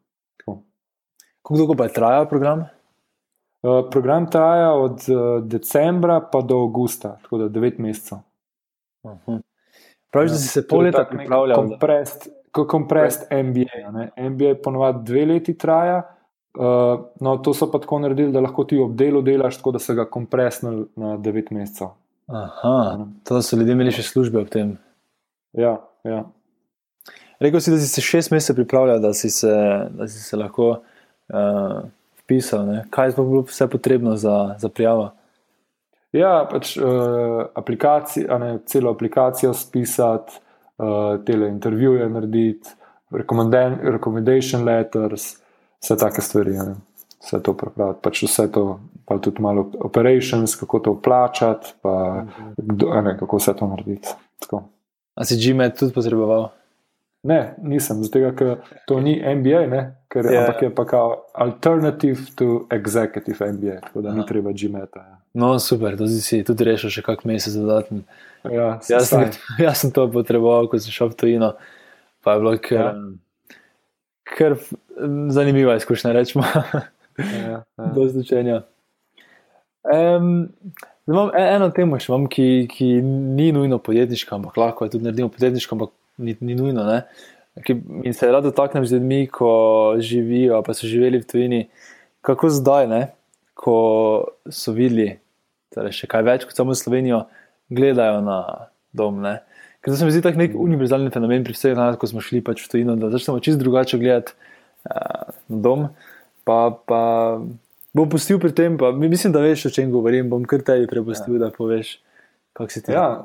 Kako dolgo pa je trajal program? Uh, program traja od uh, decembra pa do avgusta, tako da 9 mesecev. Uh -huh. Pravi, da si se pol leta pripravljal. Kot komprest MBA. Ne? MBA ponovadi dve leti traja. Uh, no, to so pa tako naredili, da lahko ti ob delu delaš, tako da se ga kompresnil na 9 mesecev. Aha, to so ljudje imeli še službe ob tem. Ja, ja. Rekel si, da si se šest mesecev pripravljal, da si se, da si se lahko uh, vpisal. Ne? Kaj je bilo vse potrebno za, za prijavo? Ja, pač uh, aplikacijo, ne, celo aplikacijo spisati, uh, tele intervjuje narediti, recommendation letters, vse take stvari. Ne. Vse to pripraviti, pač vse to, pa tudi malo operations, kako to plačati, pa kdo, ne, kako vse to narediti. Tako. A si GMAT tudi potreboval? Ne, nisem, zato ker to ni MBA, ne, ker, yeah. Ja. ampak je pa kao alternative to executive MBA, tako da Aha. ni treba GMAT. Ja. No, super, to si tudi rešil še kak mesec dodatni. Ja, jaz, sem, [LAUGHS] jaz sem to potreboval, ko sem šel v tujino, pa je bilo kar, ja. kar zanimiva izkušnja, rečemo. [LAUGHS] ja, ja. Do značenja. Um, imam e, eno temo, še imam, ki, ki ni nujno podjetniška, ampak lahko je tudi naredimo podjetniško, ampak ni, ni nujno. Ne? Ki, in se rado taknem z ljudmi, ko živijo, pa so živeli v tujini, kako zdaj, ne? ko so videli, je še kaj več kot samo Slovenijo, gledajo na dom. Ne? Ker se mi zdi tak nek univerzalni fenomen pri vseh nas, ko smo šli pač v tujino, da začnemo čist drugače gledati uh, na dom. Pa, pa bom pustil pri tem, pa mislim, da veš, o čem govorim. Bom kar tebi prepustil, ja. da poveš, kako si ti. Ja,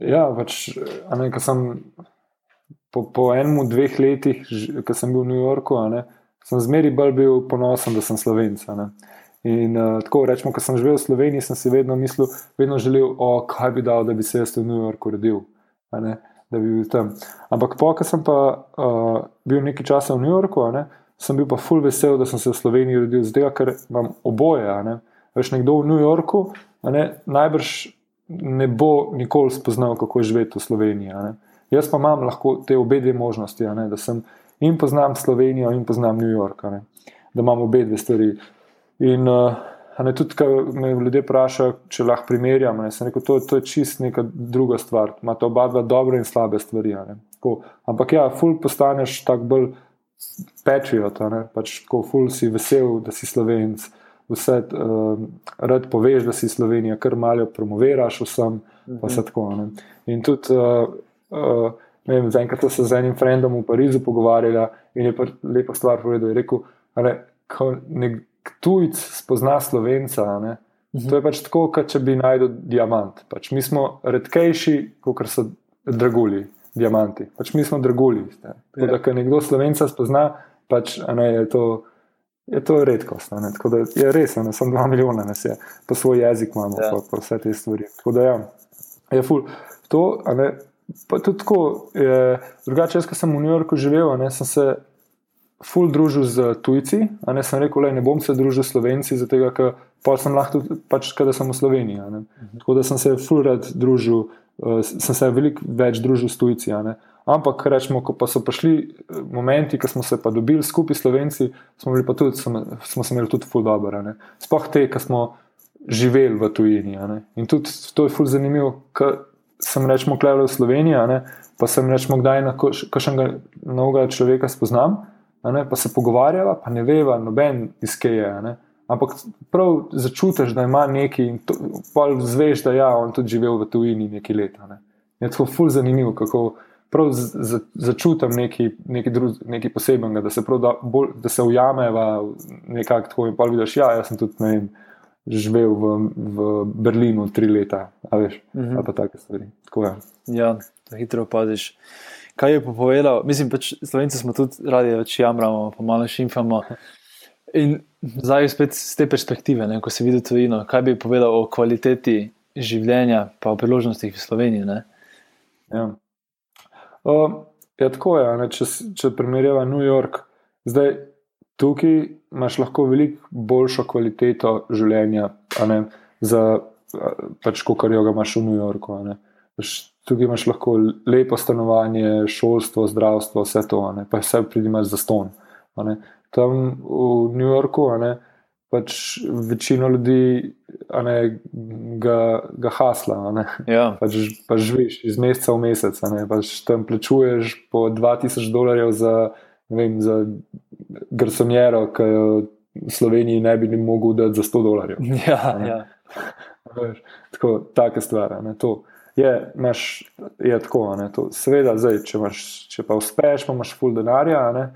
ja pač, ne, sem po, po enem, dveh letih, ko sem bil v New Yorku, ne, sem zmeri bolj bil ponosen, da sem slovenc. In uh, tako rečemo, ko sem živel v Sloveniji, sem si vedno mislil, vedno želel, o, kaj bi dal, da bi se jaz v New Yorku rodil. Da bi bil tam. Ampak, po, ko sem pa uh, bil nekaj časa v New Yorku, ne, sem bil pa full vesel, da sem se v Sloveniji rodil, zato ker imam oboje. Ne. Veš, nekdo v New Yorku ne, najbrž ne bo nikoli spoznal, kako je živeti v Sloveniji. Jaz pa imam lahko te obe dve možnosti, ne, da sem in poznam Slovenijo, in poznam New York, ne, da imam obe dve stvari. In uh, ne, tudi, ko me ljudje vprašajo, če lahko primerjam, ne, rekel, to, to je čist neka druga stvar. Imate oba dva dobre in slabe stvari. Ampak ja, ful postaneš tako bolj patriot, pač tako ful si vesel, da si slovenc, vse uh, rad poveš, da si Slovenija, kar malo promoviraš vsem, pa vse tako. Ne. In tudi, uh, uh, ne vem, zaenkrat sem se z enim frendom v Parizu pogovarjala in je lepa stvar povedal. Je rekel, da nek tujc spozna slovenca. Ne, To je pač tako, kot če bi najdel diamant. Pač mi smo redkejši, kot so dragulji diamanti. Pač mi smo dragulji. Tako da, ko nekdo slovenca spozna, pač, ne, je, to, je to redkost. Ne, tako da je res, ne, samo dva milijona nas je, pa svoj jezik imamo, ja. pa, pa vse te stvari. Tako da ja, je ful. To, ne, pa tudi tako, je, drugače, jaz, ko sem v New Yorku živel, ne, sem se. Ful družil z tujci, a ne sem rekel, da ne bom se družil s slovenci, zato ker sem lahko tudi, pač, kada sem v Sloveniji. Uh mhm. Tako da sem se ful rad družil sem se veliko več družil s tujci. Ampak, rečemo, ko pa so prišli eh, momenti, ko smo se pa dobili skupaj s Slovenci, smo, tudi, smo, smo se imeli tudi ful dobro. Sploh te, ki smo živeli v tujini. In tudi to je ful zanimivo, ker sem rečemo, klevel v Sloveniji, pa sem rečemo, kdaj kakšnega novega človeka spoznam, pa se pogovarjava, pa ne veva, noben iz Keje ampak prav začutiš, da ima nekaj in pol zveš, da ja, on tudi živel v tujini nekaj leta. Ne. Je to ful zanimivo, kako prav začutim nekaj, nekaj, nekaj posebenega, da se, da, bolj, da se ujameva nekako tako in pa vidiš, ja, jaz sem tudi ne vem. Živel v, v Berlinu tri leta, a veš, uh mhm. -huh. pa take stvari. Tako je. Ja, da hitro opaziš. Kaj je povedal? Mislim, pač Slovenci smo tudi radi, več jamramo, pa malo šimfamo. In zdaj spet z te perspektive, ne, ko si videl tujino, kaj bi povedal o kvaliteti življenja, pa o priložnostih v Sloveniji. Ja. Uh, ja, tako je. Ne, če če primerjava New York Zdaj, tukaj imaš lahko veliko boljšo kvaliteto življenja, ne, za pač, kot jo imaš v New Yorku. ne. Tukaj imaš lahko lepo stanovanje, šolstvo, zdravstvo, vse to, ne, pa vse pridimaš za ston. Ne. Tam v New Yorku, ne, pač večino ljudi ne, ga, ga hasla. ne. Ja. pač, pač živiš iz meseca v mesec, ne, pač tam plačuješ po 2000 dolarjev za, ne vem, za garsonjero, ki jo v Sloveniji ne bi mogel dati za 100 dolarjev. [LAUGHS] Ja, ja. [LAUGHS] Veš, Tako, take stvari. ne, to Je, imaš, je tako. ne, to, seveda, zdaj, če, imaš, če pa uspeš, pa imaš full denarja, ne,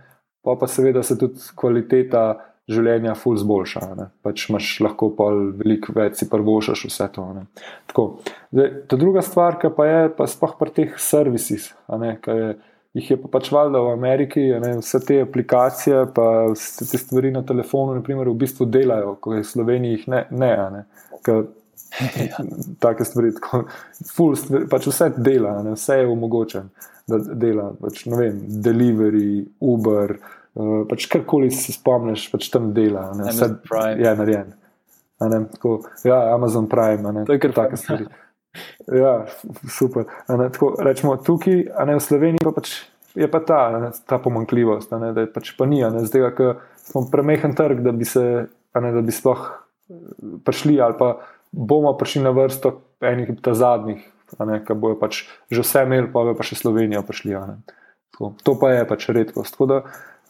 pa, pa seveda se tudi kvaliteta življenja full zboljša. ne. Pač imaš lahko pol veliko več, si prvošaš vse to. Zdaj, ta druga stvar, ki pa je, pa sploh pri teh servisih, ki. Jih je pa pač valjda v Ameriki, ne, vse te aplikacije, pa vse te stvari na telefonu, naprimer, v bistvu delajo, ko je v Sloveniji jih ne. ne, ne. Ker Take stvari, tako, ful stvari, pač vse dela, ne, vse je omogočen, da dela. Pač, vem, delivery, Uber, uh, pač karkoli si spomniš, pač tam dela. Ne, vse je narejen. A Ne, tako, ja, Amazon Prime. Ne, To je kar take stvari. Ja, super. Ne, tako, rečemo, tukaj, a ne v Sloveniji, pa pač je pa ta, ne, ta pomankljivost, ne, da je pač pa ni, ne, zdaj, ker smo premehen trg, da bi se, ne, da bi sploh eh, prišli ali pa bomo prišli na vrsto enih zadnjih, ki bojo pač že vse imeli, pa bojo pa še Slovenijo prišli. Tako, to pa je pač redkost. Tako da,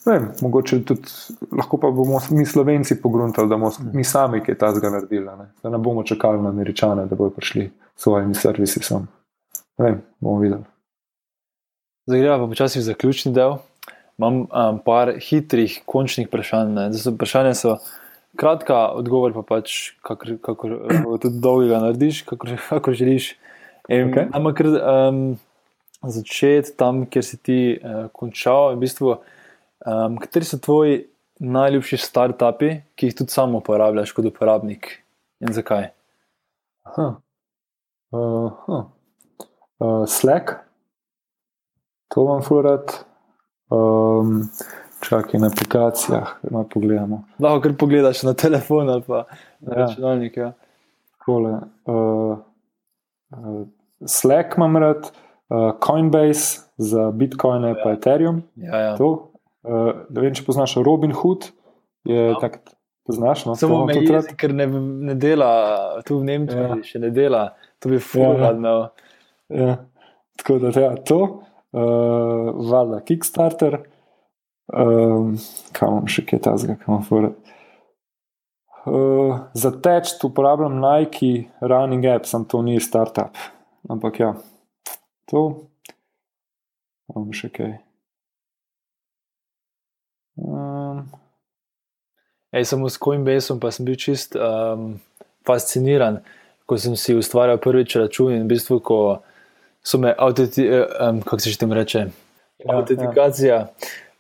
vem, mogoče tudi lahko pa bomo mi Slovenci pogruntali, da bomo mi sami kaj tazga naredili. Ne? Da ne bomo čakali na američane, da bojo prišli s svojimi servisi sem. Ne vem, bomo videli. Zdaj gremo pa počasi v zaključni del. Imam um, par hitrih, končnih vprašanj. Zdaj Vprašanja so kratka, odgovor pa pač, kakor, kakor lahko tudi dolgega narediš, kakor, kakor želiš. In, okay. Ampak um, začeti tam, kjer si ti uh, končal. V bistvu, um, kateri so tvoji najljubši startupi, ki jih tudi sam uporabljaš kot uporabnik in zakaj? Aha. Uh, huh. uh, Slack, to vam furat. Um, čakaj na aplikacijah, da malo pogledamo. Lahko kar pogledaš na telefon ali pa na Ja. računalnik. Ja. Takole, uh, uh, Slack imam rad, uh, Coinbase za Bitcoine, ja. pa Ethereum. Ja, ja. To, uh, da vem, če poznaš Robinhood, je Ja. tak, poznaš. No? To Samo imam me tudi rad. jezi, ker ne, ne dela, tu v Nemčiji Ja. ja. še ne dela, to bi Ja. fuorno. Ja. Tako da ja, to, uh, valjda Kickstarter, um, kaj imam še kaj tazga, kaj imam furat. Uh, za teč uporabljam Nike Running App, sem to ni startup. Ampak ja, to imam še kaj. Um, Ej, samo s Coinbaseom pa sem bil čist um, fasciniran, ko sem si ustvarjal prvič račun in v bistvu, ko so me autenti, um, kako se že tem reče, Ja, autentikacija.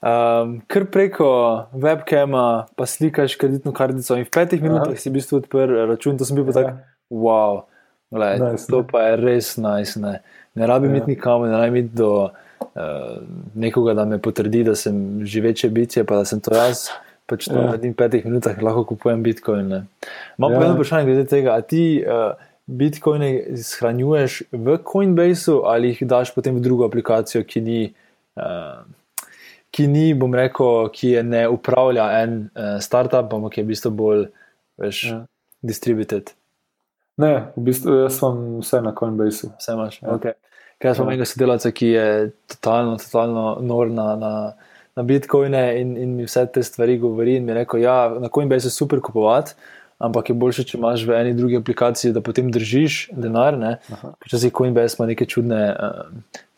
Um, kar preko webcama, pa slikaš kreditno kartico, in v petih minutah si v bistvu odprl račun. To sem bil pa Ja. tak, wow, gled, Nice, to pa je res nice. Ne, ne rabim Ja. iti nikamor, ne rabim iti do uh, nekoga, da me potrdi, da sem živeče bitje, pa da sem to jaz. Pač to Ja. v petih minutah, lahko kupujem bitcoin. Ne. Imam Ja. pa eno vprašanje glede tega, a ti uh, bitcoine shranjuješ v Coinbaseu ali jih daš potem v drugo aplikacijo, ki ni. Uh, ki ni, bom rekel, ki je ne upravlja en uh, startup, ampak je v bistvu bolj veš, ja. Ja. distributed. ne, v bistvu jaz sem vse na Coinbaseu. Vse imaš. Ja. Okay. Ker jaz imam Ja. enega sodelavca, ki je totalno, totalno nor na, na, na bitcoine in, in mi vse te stvari govori. In mi je rekel, ja, na Coinbase je super kupovati. Ampak je boljše, če imaš v eni drugi aplikaciji, da potem držiš denar. ne. Včasih Coinbase ima neke čudne uh,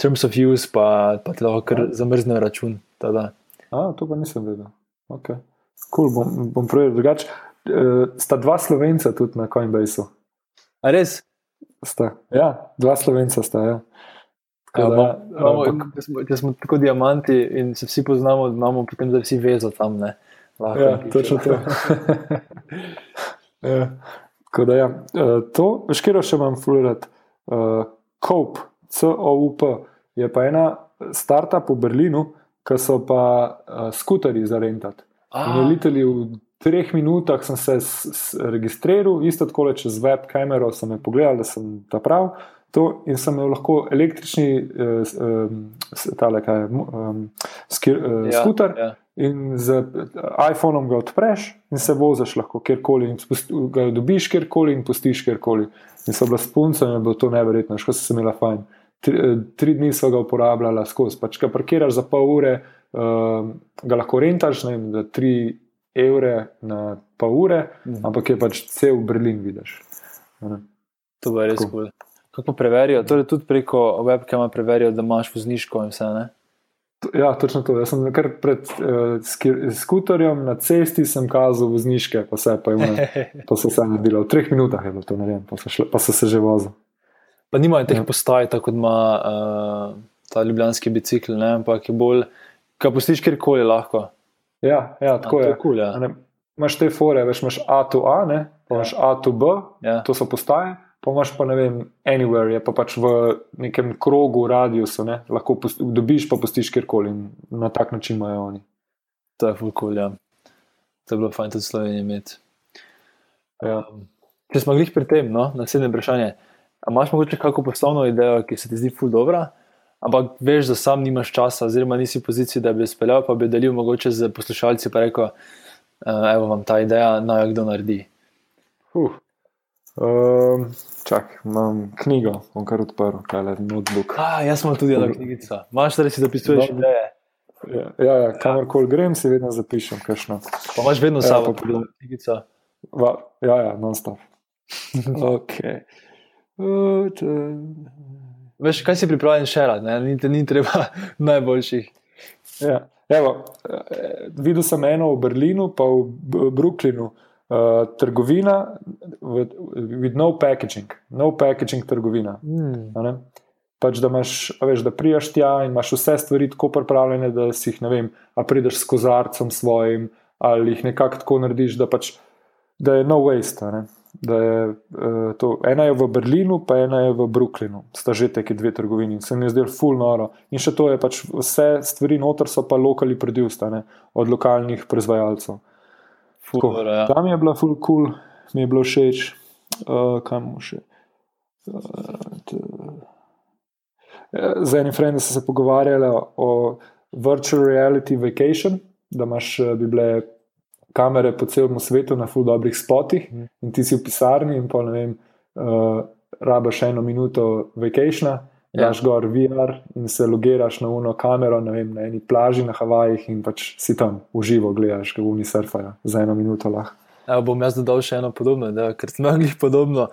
terms of use, pa, pa ti lahko kar zamrzne račun. Tada. A, to pa nisem vedel. Okay. Cool, bom, bom preveril. Drugač, uh, sta dva slovenca tudi na Coinbaseu. A res? Sta. Ja, dva slovenca sta. Ja. Ja, Tako da, imamo, imamo, ampak- če, smo, če smo tako diamanti in se vsi poznamo, imamo potem da vsi vezo tam. Ne? Lahko Ja, točno to. [LAUGHS] ja. Tako da, ja. uh, to, kjer še imam fluorat. Uh, COP, C-O-U-P, je pa ena startup v Berlinu, ki so pa uh, skuterji za rentat. In je leteli v treh minutah, sem se s, s registriral, isto tako čez web kamero, sem jih pogledal, da sem ta prav. To, in sem imel lahko električni uh, tale, kaj, um, skir, uh, ja, skuter, ja. in z iPhonom ga odpreš in se voziš lahko kjerkoli, in spusti, ga dobiš kjerkoli in pustiš kjerkoli. In so bila spunca in je bilo to neverjetno, še se imela fajn. Tri, tri dni so ga uporabljala skozi. Pač, Če parkiraš za pol ure, uh, ga lahko rentaš, ne vem, za tri evre na pol ure, mhm. ampak je pač cel Berlin, vidiš. To je res kul. Kako preverijo? Torej, tudi preko webkama preverijo, da imaš vozniško in vse. Ne? Ja, točno to. Jaz sem kar pred uh, skuterjem na cesti kazal vozniške, pa, se, pa, ima, [LAUGHS] pa so se naredili. V treh minutah je bilo to narejeno, pa, pa so se že vozili. Pa nimajo teh ja. postaj, tako kot ima uh, ta ljubljanski bicikl, ne? ampak je bolj, kaj postiš kjerkoli lahko. Ja, ja tako A, je. Cool, ja. ne, imaš te fore, veš, imaš A to A, ne, pa ja. imaš A to B, ja. to so postaje. Pa imaš pa ne vem, anywhere, je pa pač v nekem krogu, radiusu, ne? lahko posti, dobiš, pa postiš kjerkoli in na tak način imajo oni. To je fulkul, ja. To je bilo fajn tudi Slovenije imeti. Ja. Um, če smo jih pri tem, no, naslednje vprašanje. Imáš morda kakšno poslovno idejo, ki se ti zdi ful dobra, ampak veš, da sam nimaš časa, oziroma nisi v poziciji, da bi jo speljal, pa bi delil mogoče z poslušalci, pa rekel, uh, evo vam ta ideja, naj jo kdo naredi. Uh. Um, čak, imam knjigo, bom kar odprl, kaj je notebook. A, jaz sem tudi ena knjigica. Imaš, da si zapisuješ no. ideje. Ja, ja, ja kamorkoli grem, si vedno zapišem, kajšno. Pa imaš vedno ja, samo knjigico. Ja, ja, non-stop. [LAUGHS] ok. Uh, Veš, kaj si pripravljen še rad, ni, ni treba [LAUGHS] najboljših. Ja. Evo, eh, videl sem eno v Berlinu, pa v Brooklynu, uh, trgovina with no packaging, no packaging trgovina. Mm. Pač, da imaš, veš, da prijaš tja in imaš vse stvari tako pripravljene, da si jih, ne vem, a prideš s kozarcem svojim ali jih nekako tako narediš, da, pač, da je no waste. Je, uh, to, ena je v Berlinu, pa ena je v Brooklynu, sta že te dve trgovini. Se mi je zdelo full noro. In še to je pač vse stvari noter so pa lokalni predivstane od lokalnih proizvajalcev. Ja. Tam je bila full cool, mi je bilo všeč, uh, kam še. Uh, Z enim frendom sem se pogovarjala o virtual reality vacation, da imaš, bi bile kamere po celem svetu na full dobrih spotih mm. in ti si v pisarni in pa ne vem, uh, rabaš eno minuto vacationa, ja. daš gor VR in se logiraš na uno kamero na, vem, na eni plaži na Havajih in pač si tam uživo gledaš, kako oni surfajo za eno minuto lahko. Evo, bom jaz dodal še eno podobno, da, ker smo [LAUGHS] imeli podobno.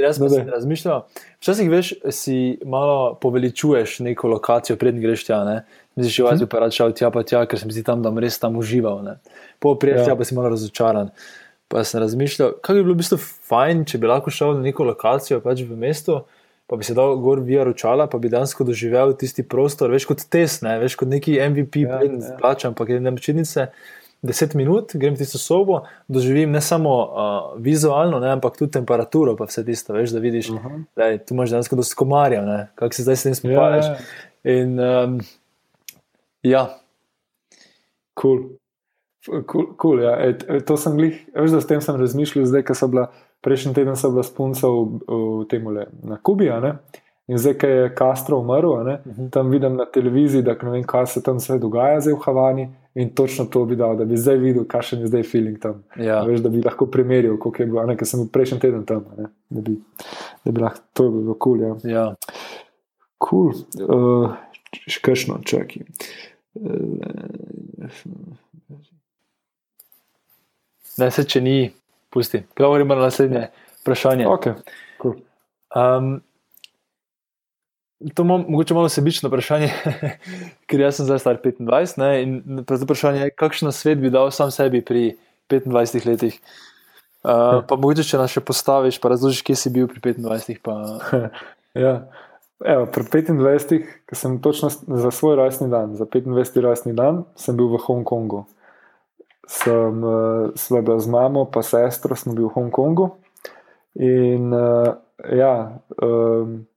Jaz sem razmišljal. Včasih veš, si malo poveličuješ neko lokacijo, prednji greš tja. Ne? Misliš, da bi mhm. pa rad šel tja, pa tja, ker sem si tam, da res tam užival. Ne? Po prijeti ja. tja pa si malo razočaran. Pa sem razmišljal, kaj bi bilo v bistvu fajn, če bi lahko šel na neko lokacijo pač v mestu. Pa bi se dal gor via ročala, pa bi dejansko doživel tisti prostor, veš kot test, ne? veš kot neki MVP, ja, preden ja. plačam, pa grem na mečenice. Uh, 10 minut, grem v tisto sobo, doživim ne samo uh, vizualno, ne, ampak tudi temperaturo, pa vse tisto, veš, da vidiš, uh -huh. da tu imaš dejansko dosti komarjev, kako se zdaj s tem spopadaš. Yeah. Ja, ja, ja. In um, ja, kul. Cool. Cool, cool, ja. E, e, to sem glih, veš, da s tem sem razmišljal, zdaj, ker so bila prejšnji teden so bila spunca v, v temule na Kubi, in zdaj, ker je Castro umrl, ne, uh -huh. tam vidim na televiziji, da ne vem, kaj se tam vse dogaja zdaj v Havani In točno to bi dal, da bi zdaj videl, kakšen je zdaj feeling tam. Ja. Veš, da bi lahko primerjal, kako je bilo, ker sem bil prejšnji teden tam. Da bi, da bi lahko to bilo kul. Cool, ja. ja. Cool. Uh, Škršno, čakaj. Ne, se če ni, pusti. Govorimo na naslednje vprašanje. Okay. Cool. Um, To je mogoče malo sebično vprašanje, [LAUGHS] ker jaz sem zdaj star 25. Ne, in vprašanje je, kakšen svet bi dal sam sebi pri 25 letih. Uh, pa mogoče, če nas še postaviš, pa razložiš, kje si bil pri 25. Pa... [LAUGHS] ja. Evo, pri 25, ki sem točno za svoj rojstni dan, za 25. rojstni dan, sem bil v Hongkongu. Sem uh, bil z mamo, pa sestro, sem bil v Hongkongu. In uh, ja. Um,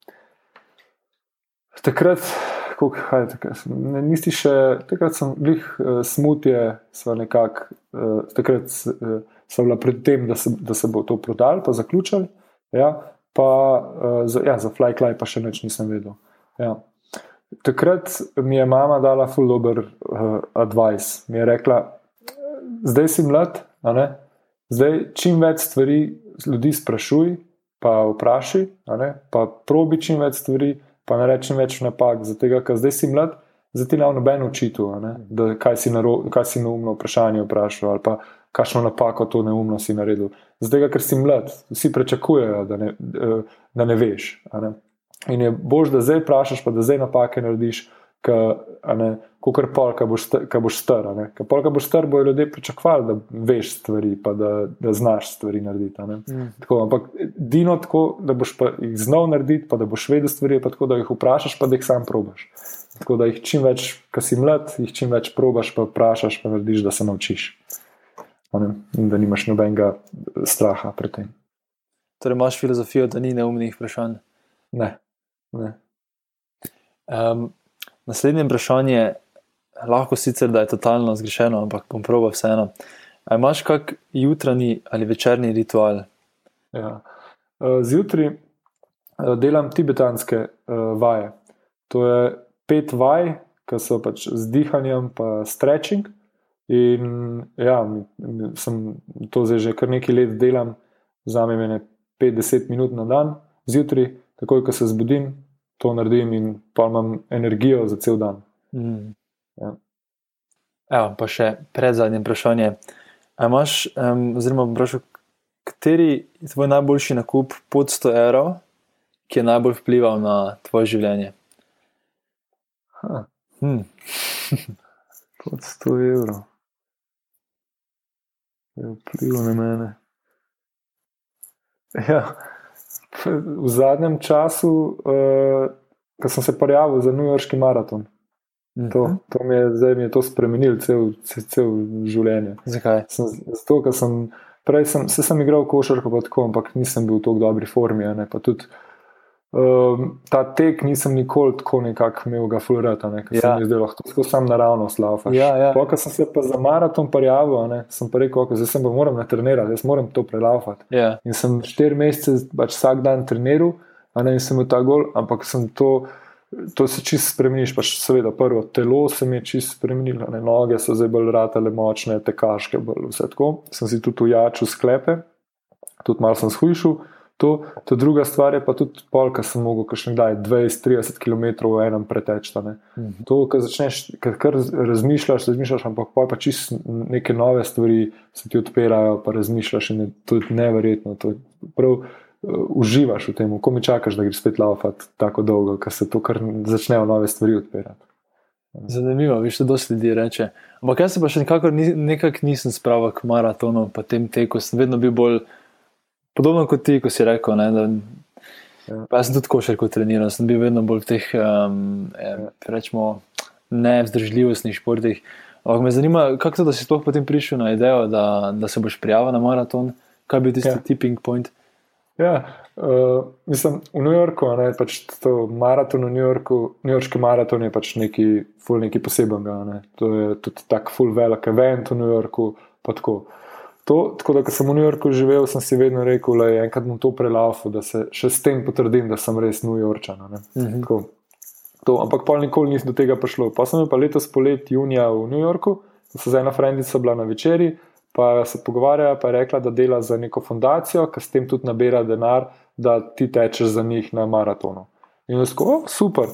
takrat, tako, kaj, tako, ne, nisi še, takrat sem glih uh, smutje, sva nekako, uh, takrat uh, sem bila pred tem, da se, da se bo to prodal, pa zaključil. Ja, pa uh, za, ja, za Flyklaj pa še nič nisem vedel. Ja. Takrat mi je mama dala full dober uh, advice. Mi je rekla, zdaj si mlad, zdaj čim več stvari ljudi sprašuj, pa vprašaj, pa probi čim več stvari pa ne rečem več napak, zato ker zdaj si mlad, zdaj ti nam noben učitu, kaj si, naro, kaj si neumno vprašanje vprašal ali pa kakšno napako to neumno si naredil. Zato ker si mlad, vsi pričakujejo, da, da ne veš. Ne? In je bož, da zdaj vprašaš, pa da zdaj napake narediš kot kar pol, ki boš, boš star. Ker pol, ki boš star, bojo ljudje pričakovali, da veš stvari, pa da, da znaš stvari narediti. Mm. Tako, ampak dino tako, da boš jih znal narediti, pa da boš vedel stvari, pa tako, da jih vprašaš, pa da jih sam probaš. Tako da jih čim več, ki si mlad, jih čim več probaš, pa vprašaš, pa narediš, da se naučiš. In da nimaš nobenega straha pred tem. Torej, imaš filozofijo, da ni neumnih vprašanj? Ne. ne. Um, Naslednje vprašanje, lahko sicer da je totalno zgrešeno, ampak bom proval vseeno. Ali imaš kak jutranji ali večerni ritual? Ja. E, zjutraj e, delam tibetanske e, vaje. To je pet vaj, ki so pač z dihanjem, pa stretching. In ja, sem to zdaj že kar nekaj let delam, vzame me 5-10 minut na dan, zjutraj, takoj ko se zbudim, to naredim in pa imam energijo za cel dan. Mm. Ja. Evo, pa še pred zadnjim vprašanjem. Imaš, um, oziroma, vprašal, kateri je tvoj najboljši nakup pod 100 evrov, ki je najbolj vplival na tvoje življenje? Hmm. [LAUGHS] pod 100 evrov. Je vplival na mene. Ja v zadnjem času, uh, ko sem se pojavil za New Yorkski maraton. To, mhm. to mi je zdaj mi je to spremenilo, cel, cel, cel življenje. Zakaj? Sem, zato, ker sem prej sem, se sem igral košarko, ampak nisem bil v tako dobri formi. Ne, tudi, Um, ta tek nisem nikoli tako nekako imel, ga fulrata, ne, ker ja. sem zdaj lahko tako sam naravno slava. Ja, ja. Ko sem se pa za maraton prijavil, sem pa rekel, da se bom moral natrenirati, jaz moram to prelavati. Ja. In sem štiri mesece pač vsak dan treniral, ne, in sem imel ta gol, ampak sem to. To se čisto spremeniš, pač seveda, prvo telo se mi je čisto spremenilo, ne, noge so zdaj bolj ratale, močne, tekaške, bolj vse tako. Sem si tudi ujačil sklepe, tudi malo sem shujšal. To, to druga stvar je pa tudi pol, ki sem mogel kašne daj 20-30 km v enem preteč. Ne. Mhm. To, kar začneš, kar razmišljaš, razmišljaš, ampak pa čisto neke nove stvari se ti odpirajo, pa razmišljaš in je to neverjetno. To prav uh, uživaš v tem, ko mi čakaš, da greš spet laufati tako dolgo, ker se to kar začnejo nove stvari odpirati. Zanimivo, viš, da dosti ljudi reče. Ampak jaz se pa še nekako ni, nekak nisem spravil k maratonu, pa tem teku, sem vedno bil bolj. Podobno kot ti, ko si rekel. Ne, da, ja. Jaz sem tudi košarko treniral, sem bil vedno bolj v teh um, rečemo, nevzdržljivostnih športih. Ampak me zanima, kako to, da si sploh potem prišel na idejo, da, da se boš prijavil na maraton, kaj bi tisti ja. tipping point. Ja, uh, mislim, v New Yorku je pač to maraton, v New Yorku, New Yorkski maraton je pač nekaj, nekaj posebenega. Ne. To je tudi tako full velik event v New Yorku. To, tako da, ko sem v New Yorku živel, sem si vedno rekel, da je enkrat bom to prelafil, da se še s tem potrdim, da sem res New Yorkčan. Mm -hmm. Ampak pol nikoli ni do tega prišlo. Pa sem pa letos polet junija v New Yorku, se z ena frendica bila na večerji, pa se pogovarjala, pa je rekla, da dela za neko fundacijo, ki s tem tudi nabira denar, da ti tečeš za njih na maratonu. In jaz rekel, oh, super.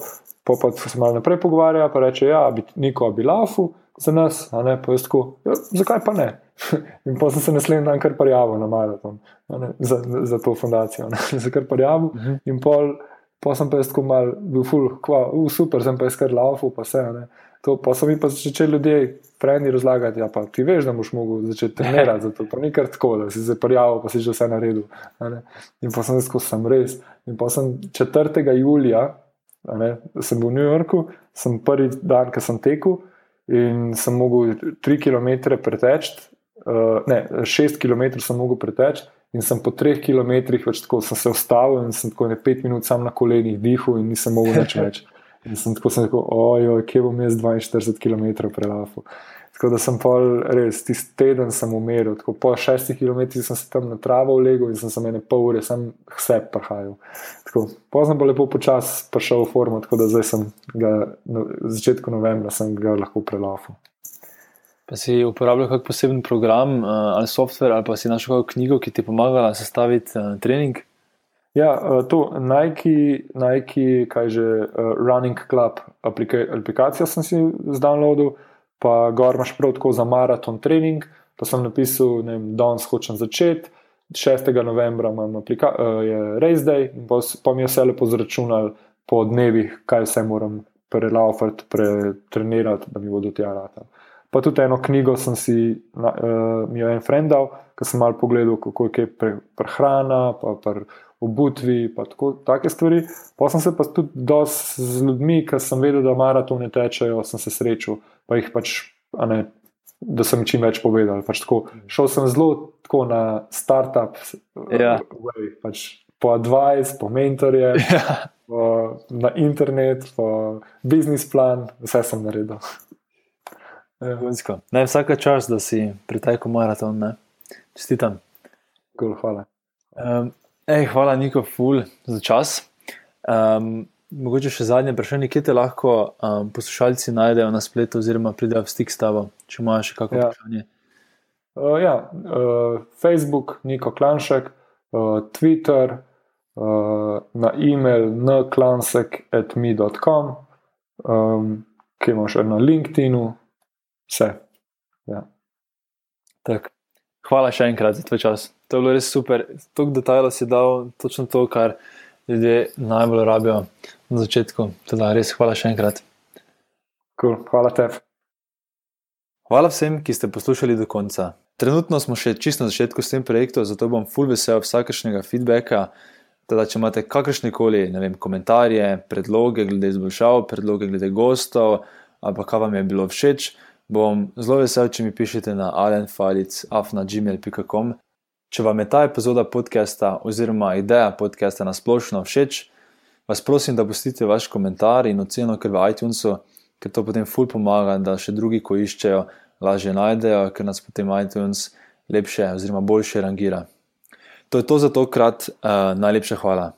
Pa, pa se malo naprej pogovarja, pa reče, ja, bi neko bi lafu za nas, a ne pa jaz tako, ja, zakaj pa ne? [LAUGHS] In pa sem se naslednji dan kar prijavil na maraton ne, za, za to fundacijo. Za [LAUGHS] kar prijavil uh mhm. -huh. in pol, pa sem pa jaz tako mal bil full, kva, uh, super, sem pa jaz kar laufal, pa vse. Ne. To, pa so mi pa začeli ljudje, prejni razlagati, ja, pa ti veš, da boš mogel začeti trenirati za to. Pa ni kar tako, da si se prijavil, pa si že vse naredil. In pa sem jaz, ko sem res. In pa sem 4. julija, ne, sem bil v New Yorku, sem prvi dan, ko sem tekel. In sem mogel 3 km preteči, uh, ne, 6 km sem mogel preteči in sem po 3 km več tako sem se ustavil in sem tako ne 5 minut sam na kolenih dihal in nisem mogel več [LAUGHS] več. In sem tako sem rekel, ojoj, kje bom jaz 42 km prelafil. Tako da sem pol res, tisti teden sem umiril, tako po šestih km sem se tam na travo ulegel in sem se mene pol ure, sem vse prahajal. Tako, pozno bo lepo počas prišel v formo, tako da zdaj sem ga, na začetku novembra sem ga lahko prelafil. Pa si uporabljal kak poseben program uh, ali software ali pa si našel kakšno knjigo, ki ti je pomagala sestaviti uh, trening? Ja, uh, to Nike, Nike, kaj že, Running Club aplika aplikacijo sem si zdownloadil pa gor imaš prav tako za maraton trening. Pa sem napisal, da danes hočem začeti, 6. novembra imam aplika, je Race Day, in pa, pa mi je vse lepo zračunal po dnevih, kaj vse moram prelaufati, pretrenirati, da mi bodo tja rata. Pa tudi eno knjigo sem si, uh, mi je en friend dal, ki sem mal pogledal, kako je prehrana, pa pri obutvi, pa tako, take stvari. Pa sem se pa tudi dosti z ljudmi, ki sem vedel, da maratone tečejo, sem se srečal pa jih pač, ne, da sem čim več povedal. Pač tako, šel sem zelo tako na start-up, ja. way, pač po advice, po mentorje, [LAUGHS] ja. po, na internet, po biznis plan, vse sem naredil. Ja. Naj vsaka čas, da si pritekel maraton, ne? čestitam. Cool, hvala. Um, ej, hvala, Niko, ful za čas. Um, Mogoče še zadnje vprašanje, kje te lahko um, poslušalci najdejo na spletu, oziroma pridejo v stik s tabo, če imaš še kakšno ja. vprašanje. Uh, ja, uh, Facebook, Niko Klanšek, uh, Twitter, uh, na e-mail nklansek.me.com, um, ki imaš na LinkedIn-u, vse. Ja. Hvala še enkrat za tvoj čas. To je bilo res super. Tuk detajlov si dal točno to, kar ljudje najbolj rabijo na začetku. Teda res hvala še enkrat. Cool. Hvala tebi. Hvala vsem, ki ste poslušali do konca. Trenutno smo še čisto na začetku s tem projektom, zato bom full vesel vsakršnega feedbacka. Teda, če imate kakršne koli komentarje, predloge glede izboljšav, predloge glede gostov, ali pa kaj vam je bilo všeč, bom zelo vesel, če mi pišete na alenfalic.afna.gmail.com. Če vam je ta epizoda podcasta oziroma ideja podcasta na splošno všeč, vas prosim, da pustite vaš komentar in oceno kar v iTunesu, ker to potem ful pomaga, da še drugi, ko iščejo, lažje najdejo, ker nas potem iTunes lepše oziroma boljše rangira. To je to za tokrat, uh, najlepša hvala.